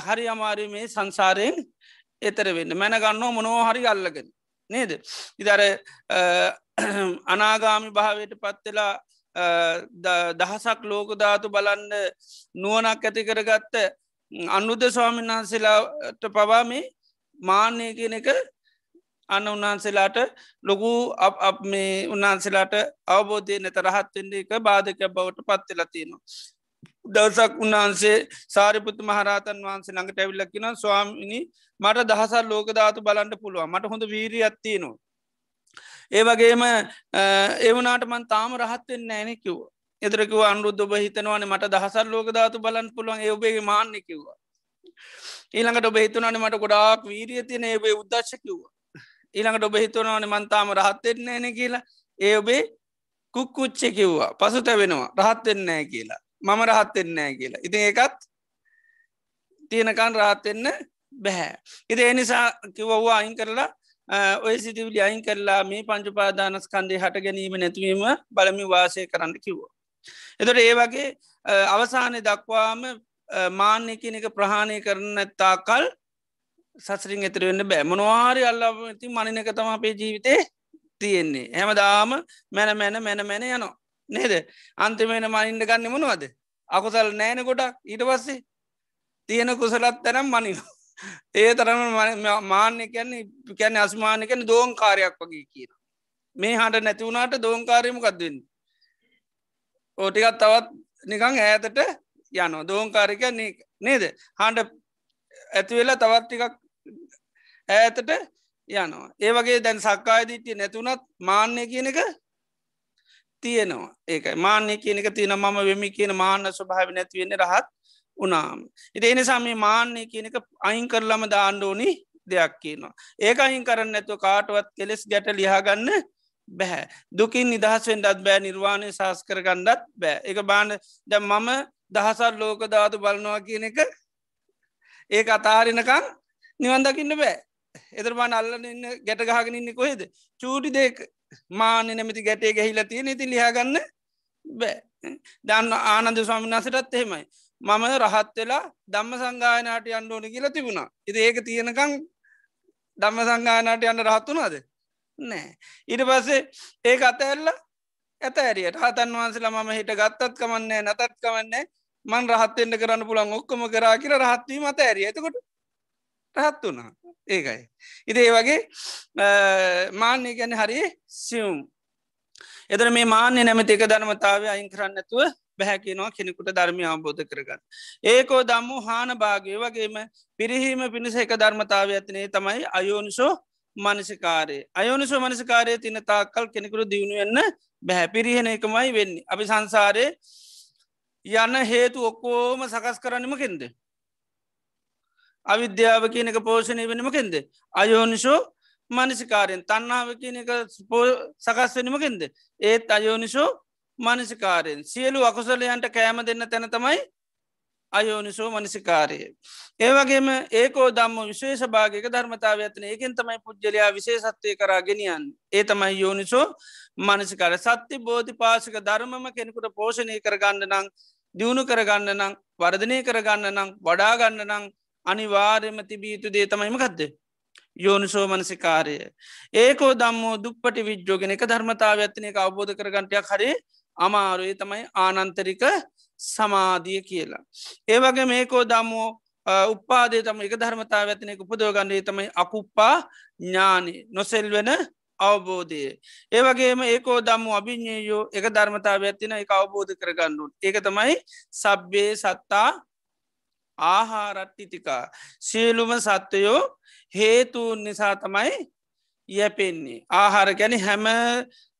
[SPEAKER 2] හරි අමාරි මේ සංසාරයෙන් එතර වෙන්න. මැනගන්නෝ මොනෝ හරි අල්ලගෙන. නේද ඉදර අනාගාමි භාවයට පත්වෙලා දහසක් ලෝකධාතු බලන්න නුවනක් ඇති කරගත්ත අනුද්ධ ස්වාමීන් වහන්සේලාට පවාමේ මාන්‍යය කියන එක අන්න උන්වහන්සේලාට ලොකු අප මේ උන්වහන්සේලාට අවබෝධය නැත රහත්වෙන්ඩ එක බාධක බවට පත්වෙලා තියෙනවා. දවසක් උන්වහන්සේ සාරිපුත් මහරතන් වහන්සේ ළඟට ඇවිල්ලක්කින ස්වාමිනි මට දහසල් ලෝකධාතු බලන්ට පුළුවන් මට හොඳ වීරී අත්තියනවා. ඒ වගේම ඒවනාට මන් තාම රහත්වෙන් නෑනෙ කිව්ව. එදරකිව අනුරුද්ධ ඔබ හිතනවාන මට දහසල් ලෝකධාතු බලන් පුළුවන් ඒ ඔබේ මාන්න කිව්වා. ඊළඟට ඔබ හිතුනන මට ගොඩාක් වීරිය තියන ඒබේ උද්දශ කිව්වා. ඊළඟට ඔබ හිතනවන මන්තාම රහත්වෙන්න න කියලා ඒ ඔබේ කුක්කුච්ච කිව්වා පසුත වෙනවා රහත්වෙන්නෑ කියලා මම රහත්වෙන්නෑ කියලා ඉතින් ඒකත් තියෙනකන් රහත්වෙන්න බැහැ. ඉති එනිසා කිව්වවා අයින් කරලා ඔය සිතිවිලි අයින් කරලා මේ පංචුපාදානස් කන්දේ හට ගැනීම නැතිවීම බලමි වාසය කරන්න කිව්වා. එතට ඒ වගේ අවසානය දක්වාම මාන්‍ය කෙනෙක ප්‍රහාණය කරන ඇත්තා කල් සසරින් ඇතරවෙන්න බෑ මොනවාරි අල්ලා ති මනිනක තම අපේ ජීවිතේ තියෙන්නේ හැමදාම මැන මැන මැන මැන යනවා නේද? අන්තිමේන මනින්ට ගන්න මොනවද? අකුසල් නෑන ගොඩක්. ඊට පස්සේ තියෙන කුසලත් තැනම් මනිනවා. ඒ තරම මාන්‍ය කියන්නේ කැන අස්මානකන දෝන් කාරයක් වගේ කියන මේ හට නැතිවුණට දෝන් කාරයම කක්දන්න ඕටිකත් තවත් නිකං ඈතට යන දෝංකාරික නේද? හාන්ඩ ඇතිවෙලා තවත් ටිකක් ඈතට යනවා. ඒ වගේ දැන් සක්කායදිටිය නැතුනත් මාන්‍ය කියන එක තියෙනවා. ඒක මාන්‍ය කියනක තියෙන මම වෙමි කියන මාන්න ස්වභාව නැතිවෙන්න රහත් උනාම ඉති එනිසා මේ මාන්‍ය කියනක අයින් කරලම දාණ්ඩෝනි දෙයක් කියනවා. ඒක අයින් කරන්න ඇතු කාටුවත් කෙලෙස් ගැට ලියාගන්න බැහැ දුකින් නිදහස්වෙන්ඩත් බෑ. නිර්වාණය ශස් කරගන්නත් බෑ. එක බාන්න ද මම දහසල් ලෝක ධාතු බලනවා කියන එක ඒ අතාරිනකං නිවන්දකින්න බෑ. එතරබාන අල්ලන ඉන්න ගැට ගහගෙන ඉන්න කොහෙද? චූටි දෙක මාන්‍ය නැමති ගැටේ ගැහිල තියෙන ඉති ලියාගන්න බෑ. දන්න ආනන්ද ස්වාමිනාසටත් එහෙමයි. මම රහත් වෙලා දම්ම සංගායනට අන්ඩෝන කියලා තිබුණා. ඉති ඒක තියෙනකං දම්ම සංගායනට යන්න රහත්තුනාද නෑ. ඉට පස්සේ ඒ අතඇල්ල ඇත ඇරියට හතන් වහන්සලා මම හිට ගත්තත් කමන්නේ නතත් කමන්නේ මන් රහත්තෙන්ට කරන්න පුළන් ඔක්කොම කරා කියර රහත්වී මත ඇරිය එතකොට රහත් වුණා ඒකයි. ඉති ඒ වගේ මාන්‍ය ගැන හරි සියුම්. එතර මේ මාන්‍ය නැමති එක ධර්මතාව අයින් කරන්නතුව බැහැකිනවා කෙනෙකුට ධර්මය අවබෝධ කරගන්න. ඒකෝ දම්මු හාන භාගය වගේම පිරිහීම පිණිස එක ධර්මතාව ඇතිනේ තමයි අයෝනිසෝ මනසිකාරය අයෝනිසෝ මනසිකාරය තින තාකල් කෙනෙකුරු දියුණුවෙන්න බැහැ පිරිහෙන එකමයි වෙන්නේ. අපි සංසාරය යන්න හේතු ඔක්කෝම සකස් කරන්නම කෙන්ද. අවිද්‍යාව කියන එක පෝෂණය වෙනම කෙන්ද. අයෝනිශෝ මනසිකාරයෙන් තන්නාව කියන එක සකස් වෙනම කෙන්ද. ඒත් අයෝනිශෝ මනසිකාරයෙන් සියලු අකුසලයන්ට කෑම දෙන්න තැන තමයි අයෝනිසෝ මනසිකාරය. ඒවගේම ඒකෝ දම්ම විශේෂ භාගක ධර්මතාව ඇතන ඒකෙන් තමයි පුද්ගලයා විශේෂත්වය කරා ගෙනියන් ඒ තමයි යෝනිසෝ මනසිකාර සත්‍ය බෝධි පාසික ධර්මම කෙනෙකුට පෝෂණය කරගන්න නං දියුණු කරගන්න නං වර්ධනය කරගන්න නං වඩාගන්න නං අනිවාර්යම තිබීතු දේ තමයිම කක්ද. යෝනිසෝ මනසිකාරය. ඒකෝ දම්මෝ දුප්පටි විද්‍යෝගෙන එක ධර්මතාව ඇත්තන එක අවබෝධ කරගන්ටයක් හරේ අමාරුවේ තමයි ආනන්තරික සමාධිය කියලා. ඒවගේ මේකෝ දම්මෝ උපාදේ තම එක ධර්මතාව ඇතිනෙක උපදෝගන්නේ තමයි අකුප්පා ඥානි නොසෙල් වෙන අවබෝධය. ඒවගේම ඒකෝ දම්ම අභිඥයෝ එක ධර්මතාව ඇතින එක අවබෝධ කරගන්නුන්. ඒක තමයි සබ්බේ සත්තා ආහාරට්ටිතිකා. සියලුම සත්වයෝ හේතුන් නිසා තමයි යැපෙන්නේ. ආහාර ගැන හැම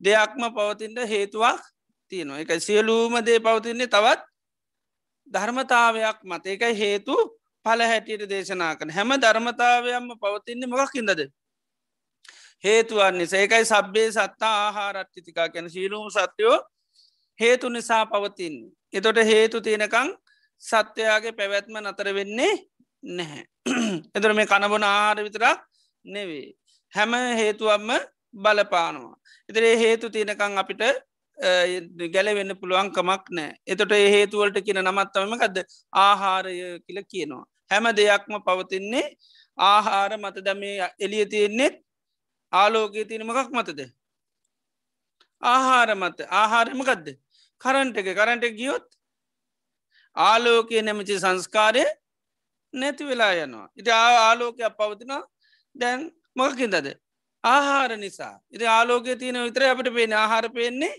[SPEAKER 2] දෙයක්ම පවතින්ට හේතුවක් තියෙනවා. එක සියලූම දේ පවතින්නේ තවත් ධර්මතාවයක් මත. එකයි හේතු පල හැටියට දේශනා කන හැම ධර්මතාවයක්ම පවතින්නේ මොකක්කින්දද හේතුවන් නිසා. ඒකයි සබ්බේ සත්තා ආහාරට්ටිතිකා කැන සීලූම සත්‍යයෝ හේතු නිසා පවතින් එතොට හේතු තියෙනකං සත්‍යයාගේ පැවැත්ම නතර වෙන්නේ නැහැ. එතර මේ කණබොන ආහාර විතරක් නෙවේ හැම හේතුවම්ම බලපානවා. එතරේ හේතු තියෙනකං අපිට ගැලවෙන්න පුළුවන්කමක් නෑ එතොට ඒ හේතුවලට කියන නමත්තවමකක්ද ආහාරය කියල කියනවා. හැම දෙයක්ම පවතින්නේ ආහාර මත. දමේ එලිය තියෙන්නේෙත් ආලෝකයේ තියෙන මකක් මතද? ආහාර මත. ආහාරමකදද කරන්ට එක. කරන්ට ගියොත් ආලෝකය නැමචි සංස්කාරය නැති වෙලා යනවා. ඉති ආලෝකයක් පවතිනවා. දැන් මොකකින්දද? ආහාර නිසා. ඉති ආලෝකය තියෙන විතර අපට පේන ආහාර පේන්නේ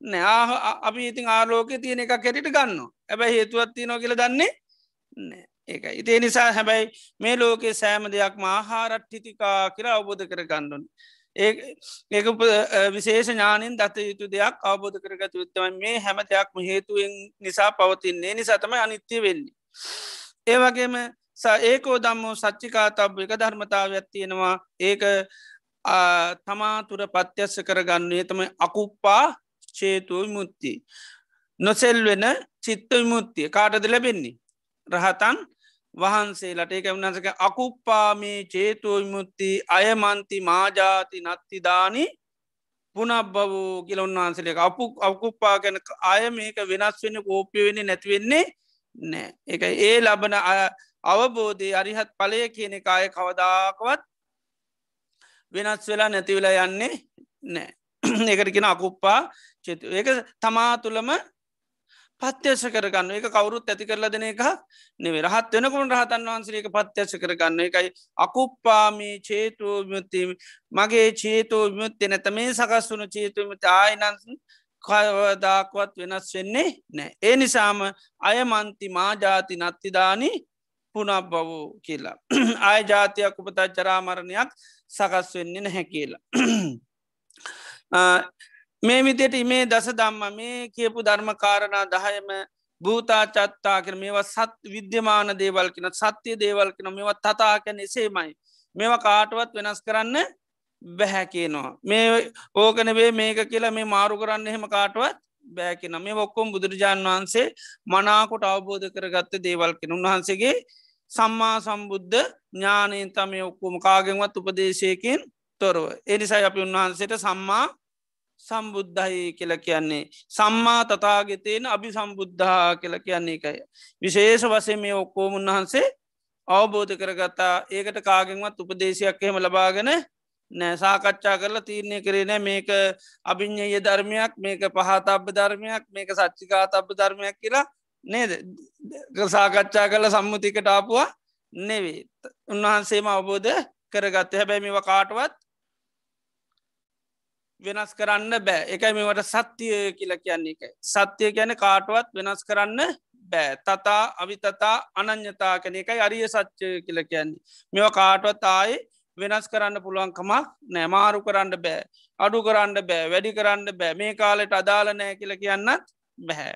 [SPEAKER 2] නෑ අපි ඉතින් ආලෝකය තියෙන එක කෙටිට ගන්න ඇබැයි හේතුවත් තියනෝ කියල දන්නේ නෑ ඒක ඉතිේ නිසා හැබැයි මේ ලෝකේ සෑම දෙයක් ආහාරට්ටිතිකා කියලා අවබෝධ කර ගණ්ඩුන් ඒ ඒක විශේෂ ඥානින් දත යුතු දෙයක් අවබෝධ කරගත යුත්තම මේ හැම දෙයක්ම හේතුවෙන් නිසා පවතින්නේ නිසාතම අනිත්‍ය වෙන්නේ. ඒ වගේම ඒකෝ දම්මෝ සච්චිකා තබ් එක ධර්මතාවයක් තියෙනවා ඒක තමා තුර පත්‍යස්ස කරගන්නේ තමයි අකුප්පා චේතුව මුත්ති. නොසෙල් වෙන චිත්ත විමුත්තිය කාටද ලැබෙන්නේ. රහතන් වහන්සේලට ඒක වනසක අකුප්පාමේ චේතුව විමුත්ති අයමන්ති මාජාති නත්තිදානි පුනබ්බවූ කියල උන්වහන්සලේ අපපු අකුප්පා ගැන අය මේක වෙනස් වෙන කෝප්‍ය වෙන්නේ නැතිවෙන්නේ නෑ. එක ඒ ලබන අවබෝධය අරිහත් පලය කියන එක අය කවදාකවත් වෙනස් වෙලා නැතිවෙලා යන්නේ නෑ. ඒකට කියෙන අකුප්පා චේතු. ඒක තමා තුළම පත්්‍යශ කරගන්න. එක කවුරුත් ඇති කරල දෙන එක නෙවේ රහත් වෙනකුණ රහතන් වහන්සේක පත්්‍යශ කරගන්න. එකයි අකුප්පාමී චේතුව විමුත්ති මගේ චේතෝ විමුත්ති නැත මේ සකස් වුණු චේතුවමති ආයිනන්ස කවදාක්වත් වෙනස් වෙන්නේ නෑ ඒ නිසාම අයමන්ති මාජාති නත්තිදානී පුනක් බවෝ කියලා. ආය ජාතියක් උපතා චරාමරණයක් සකස් වෙන්නේ නැහැ කියලා. මේ විදියට මේ දස දම්ම මේ කියපු ධර්මකාරණා දහයම භූතා චත්තා කර මේවා සත් විද්‍යමාන දේවල් කෙන සත්‍යය දේවල් කෙන මේවත් තතා කැන එසේමයි. මේවා කාටුවත් වෙනස් කරන්න බැහැ කියනවා. මේ ඕකනවේ මේක කියලා මේ මාරු කරන්න එහෙම කාටුවත් බෑකෙන මේ ඔක්කොම් බුදුරජාණන් වහන්සේ මනාකොට අවබෝධ කරගත්ත දේවල් කෙන උන්වහන්සේගේ සම්මා සම්බුද්ධ ඥානයෙන් තම ඔක්කොම කාගෙන්වත් උපදේශයකින් තොරව. එනිසයි අපි උන්වහන්සේට සම්මා සම්බුද්ධයි කියල කියන්නේ. සම්මා තතාගෙතයෙන් අභි සම්බුද්ධා කියල කියන්නේ එකයි. විශේෂ වසේ මේ ඔක්කෝම උන්වහන්සේ අවබෝධ කරගත්තා. ඒකට කාගෙන්වත් උපදේශයක් එහෙම ලබාගෙන නෑ. සාකච්ඡා කරලා තීරණය කරන මේක අභිඤ්ඥය ධර්මයක් මේක පහතබ්බ ධර්මයක් මේක සච්චිකා තබ්බ ධර්මයක් කියලා නේද? සාකච්ඡා කල සම්මුතිකට ආපුවා නෙවේ උන්වහන්සේම අවබෝධ කරගත්ත. හැබැයි මේව කාටවත් වෙනස් කරන්න බෑ. එකයි මේවට සත්‍යය කියල කියන්නේ එක සත්‍යය ගැන කාටුවත් වෙනස් කරන්න බෑ. තතා අවිතතා අනං්‍යතා කන එකයි අරිය සච්චය කියල කියන්නේ. මෙව කාටුවත් ආයි වෙනස් කරන්න පුළුවන්කමක් නෑමාරු කරන්න බෑ. අඩු කරන්න බෑ. වැඩි කරන්න බෑ. මේ කාලෙට අදාල නෑ කියල කියන්නත් බැහැ.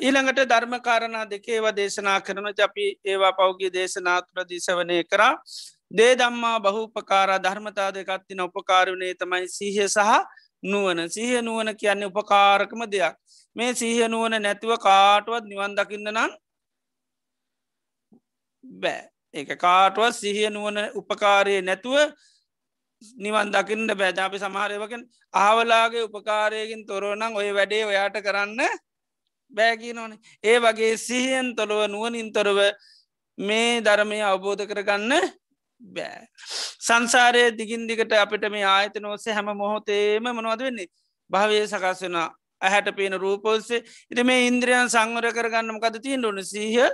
[SPEAKER 2] ඊළඟට ධර්මකාරණා දෙකේව දේශනා කරන අපි ඒවා පෞගේ දේශනාතුර දිසවනය කරා. දේ දම්මා බහුපකාර ධර්මතා දෙකත්තින උපකාරණය තමයි සීහ සහ නුවන සීහ නුවන කියන්නේ උපකාරකම දෙයක්. මේ සීහ නුවන නැතිව කාටුවත් නිවන් දකින්න නම් බෑ. ඒ කාටුවත් සිහිය නුවන උපකාරය නැතුව නිවන් දකින්න බෑජාපි සමහරයවකෙන් ආවලාගේ උපකාරයකින් තොරවනං ඔය වැඩේ ඔයාට කරන්න බෑකි නොනේ ඒ වගේ සිහියන් තොළොව නුවනින් තොරව මේ ධර්මය අවබෝධ කරගන්න බෑ. සංසාරය දිගින් දිගට අපිට මේ ආයත නොසේ හැම මොහොතේම මොනවද වෙන්නේ? භාවය සකස් වෙන ඇහැට පේන රූපෝස්සේ ඉති මේ ඉන්ද්‍රියන් සංවර කරගන්නම කද තියෙන් ඕන? සීහ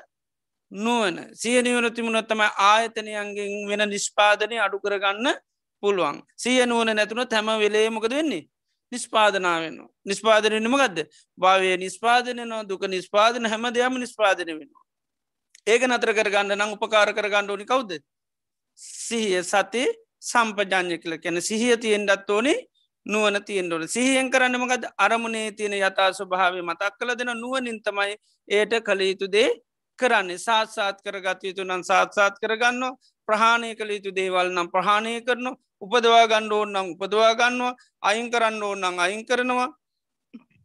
[SPEAKER 2] නුවන සියනිවන තිමුණොත්තම ආයතනයන්ගෙන් වෙන නිෂ්පාදනය අඩු කරගන්න පුළුවන්. සිය නුවන නැතුනොත් හැම වෙලේමකද වෙන්නේ? නිස්පාදනාවෙන නිස්පාදනයනමගදද භාවය නිස්පාදනය නො දුක නිස්පාදන හැම දෙයම නිස්පාදනය වෙන ඒක නතර කරගන්න නම් උපකාර කරගන්න ඕනි කවුද? සිහිය සති සම්පජාඥය කල කැන සිහිය තියෙන්ඩත් ඕනේ නුවන තියෙන්ඩෝන සිහියෙන් කරන්න මගද අරමුණේ තියෙන යතා ස්වභාව මතක් කළ දෙන නුවනින් තමයි ඒට කළ යුතුදේ කරන්නේ. සාත්සාත් කරගත යුතු නම් සාත්සාත් කරගන්න ප්‍රහාණය කළ යුතු දේවල් නම් ප්‍රහාණය කරන උපදවා ගණ්ඩ ඕන්නම් උපදවා ගන්නවා. අයින් කරන්න ඕන්නම් අයින් කරනවා.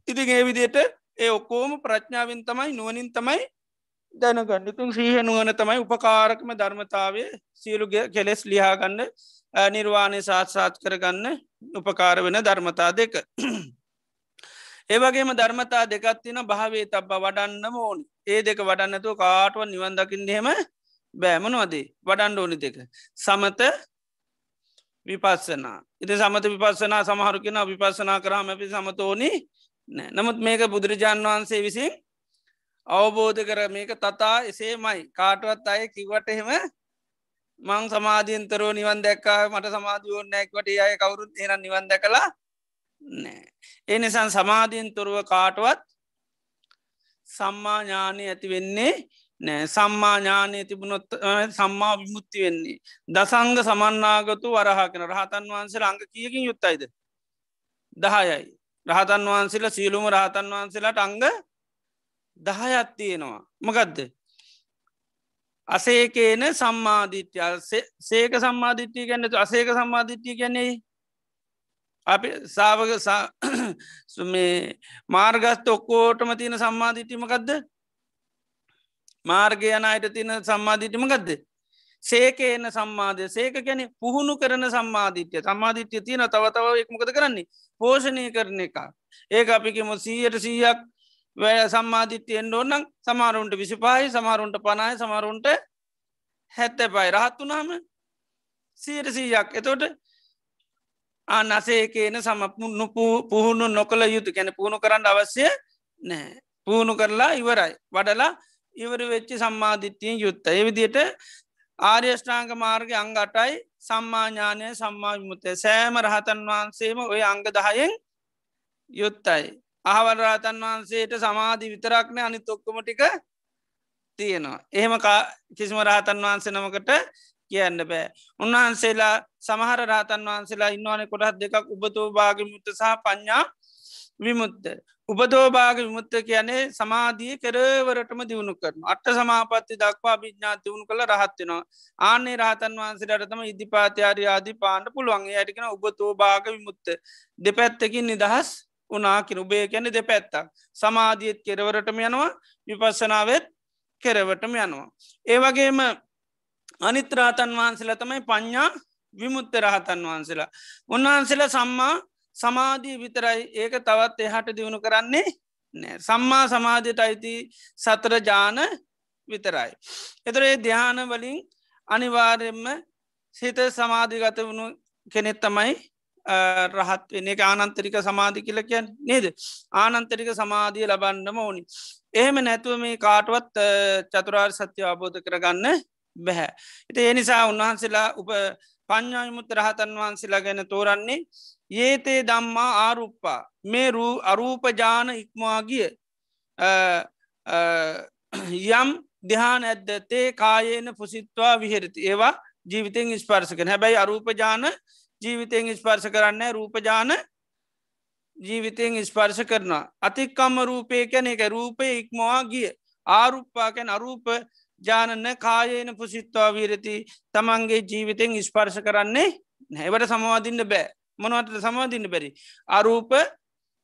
[SPEAKER 2] ඉතින් ඒ විදියට ඒ ඔක්කෝම ප්‍රඥාවෙන් තමයි නුවනින් තමයි දැනගන්නතුන් සීහ නුවන තමයි උපකාරකම ධර්මතාවය සියලුගේ කෙලෙස් ලියාගන්න නිර්වාණය සාත්සාත් කරගන්න උපකාර වෙන ධර්මතා දෙක. ඒවගේම ධර්මතා දෙකත්තින භාවේ තබ්බ වඩන්න ඕෝනි. ඒ දෙක වඩන්නතු කාටුව නිවන්දකින්හෙම බෑමනවදේ වඩන්ඩ ඕනි දෙක. සමත විපස්සනා. ඉති සමත විපස්සනා සමහරු කෙන විපස්සනා කරාම අපි සමතෝනි? නෑ. නමුත් මේක බුදුරජාණන් වහන්සේ විසින් අවබෝධ කර මේක තතා එසේමයි. කාටුවත් අය කිවට එහෙම මං සමාධීන්තරෝ නිවන් දැක්කා මට සමාධියෝ නැක්වට අය කවුරුත් එන නිවන් දැකලා නෑ ඒ නිසන් සමාධීන් තුරුව කාටුවත් සම්මා ඥානය ඇති වෙන්නේ නෑ සම්මා ඥානය තිබුණොත් සම්මා විමුත්ති වෙන්නේ. දසංග සමන්නාගතු වරහා කෙන රහතන් වහන්සේ අංග කියකින් යුත්තයිද දහයයි. රහතන් වහන්සේලා සියලුම රහතන් වහන්සේලාට අංග දහයත් තියෙනවා. මකදද? අසේකේන සම්මාධිත්‍යය සේක සම්මාධිට්්‍යය ගැන්නතු අසේක සම්මාධිට්්‍යය ගැන්නේ අපි සාවක මේ මාර්ගස්ත ඔක්කෝටම තියෙන සම්මාධිටීමකක්ද මාර්ගය යන අයට තියෙන සම්මාධිටීමකක්ද සේකේන සම්මාධය සේක ගැන පුහුණු කරන සම්මාධිත්‍යය සම්මාධිත්‍යය තියෙන තවතව එක්මකද කරන්නේ? පෝෂණය කරන එක ඒක අපිකම සීයට සීයක් වැය සම්මාධිත්‍යයෙන් ඕන්නම් සමාරුන්ට විසිපායි සමාරුන්ට පනාය සමරුන්ට හැත්ත පයි රහත් වනාම සීයට සීයක් එතෝට අනසේකේන සම පුහුණු නොකළ යුතු කැන පුහුණු කරන්න අවශ්‍ය නෑ පුහුණු කරලා ඉවරයි. වඩලා ඉවර වෙච්චි සම්මාධිත්‍යයෙන් යුත්ත එවිදියට ආර්යෂ්ඨාංග මාර්ග අංගටයි සම්මාඥානය සම්මාවිමුත්තය සෑම රහතන් වහන්සේම ඔය අංග දහයෙන් යුත්තයි. අහවල් රහතන් වහන්සේට සමාධි විතරක්න අනි තොක්කම ටික තියෙනවා. එහෙම කිසිම රහතන් වහන්සේ නමකට කියන්න බෑ. උන්වහන්සේලා සමහර රහතන් වහන්සේලා ඉන්නවන කොටත් දෙකක් උබතෝ භාගමුත්ත සහ පඥ්ඥා විමුත්ත. උපදෝභාග විමුත්ත කියන්නේ සමාධිය කෙරවරටම දියුණු කරන අට සමාපත්ති දක්වා භිඥා දියුණු කළ රහත්වෙනවා ආනේ රහතන් වහන්සේටතම ඉදිපාතියාරි ආදී පාණ්ඩ පුළුවන් යටිකෙන උබතෝභාග විමුත්ත දෙපැත්තකින් නිදහස් උනාකින උබේ කැන දෙපැත්තක් සමාධියත් කෙරවරටම යනවා විපස්සනාවත් කෙරවටම යනවා. ඒවගේම අනිත්‍රාතන් වහන්සේලා තමයි පඤ්ඥා විමුත්ත රහතන් වහන්සේලා. උන්වහන්සේලා සම්මා සමාධී විතරයි ඒක තවත් එහට දියුණු කරන්නේ නෑ සම්මා සමාධයට අයිති සතරජාන විතරයි. එතරේ ධ්‍යාන වලින් අනිවාර්යෙන්ම සිත සමාධිගත වුණු කෙනෙත් තමයි රහත් වෙන එක ආනන්තරික සමාධි කියල කියන් නේද ආනන්තරික සමාධිය ලබන්නම ඕනි. එහෙම නැතුව මේ කාටුවත් චතුරාර් සත්‍ය අබෝධ කරගන්න බැහැ. එති ඒ නිසා උන්වහන්සේලා උප පඥ්ඥායමුත් රහතන් වහන්සේලා ගැන තෝරන්නේ ඒතේ දම්මා ආරුප්පා මේ රූ අරූපජාන ඉක්මවාගිය යම් දෙහාන ඇද්ද තේ කායේන පුසිත්වා විහෙරති ඒවා ජීවිතෙන් ස්පර්සකන හැබැයි අරූපජාන ජීවිතයෙන් ස්පර්ශ කරන්න රූපජාන ජීවිතයෙන් ස්පර්ශ කරනවා. අතික්කම්ම රූපය කැන එක රූපය ඉක්මවා ගිය. ආරුප්පාකැන අරූප ජානන්න කායේන පුසිත්වා වීරති. තමන්ගේ ජීවිතෙන් ස්පර්ශ කරන්නේ නැවට සමවාදින්න බෑ. මොනවට සමාධින්න බැරි. අරූප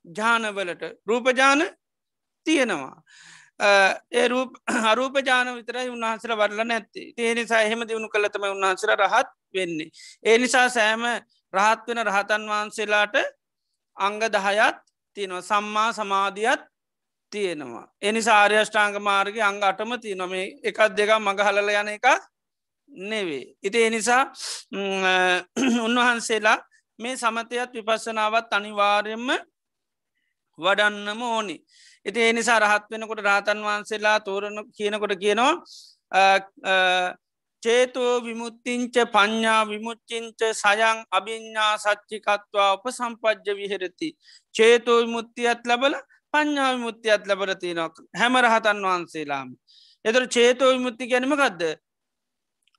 [SPEAKER 2] ජානවලට රූපජාන තියෙනවා. ඒ අරූප ජාන විතරයි උන්වහන්සර වරල නැත්ති ඒ නිසා එහෙම දියුණු කළතම උන්වහන්සර රහත් වෙන්නේ. ඒ නිසා සෑම රහත් වෙන රහතන් වහන්සේලාට අංග දහයත් තියෙනවා සම්මා සමාධියත් තියෙනවා. එනිසා ආර්යෂ්ඨාංග මාර්ග අංග අටම තිය නොම එකත් දෙක මඟහලල යන එක නෙවේ. ඉති එනිසා උන්වහන්සේලා මේ සමතයත් විපස්සනාවත් අනිවාර්යෙන්ම වඩන්නම ඕනි. ඉති ඒ නිසා රහත් වෙනකොට රාතන් වහන්සේලා තෝරණ කියනකොට කියනවා චේතෝ විමුත්තිංච පඤ්ඥා විමුච්චිංච සයං අභිඤ්ඥා සච්චිකත්වා උප සම්පජ්ජ විහෙරති. චේතෝ විමුත්තියත් ලබල පඤ්ඥා විමුත්තියත් ලබරති නොක් හැම රහතන් වහන්සේලාම. එතර චේතෝ විමුත්ති ගැනීම ගදද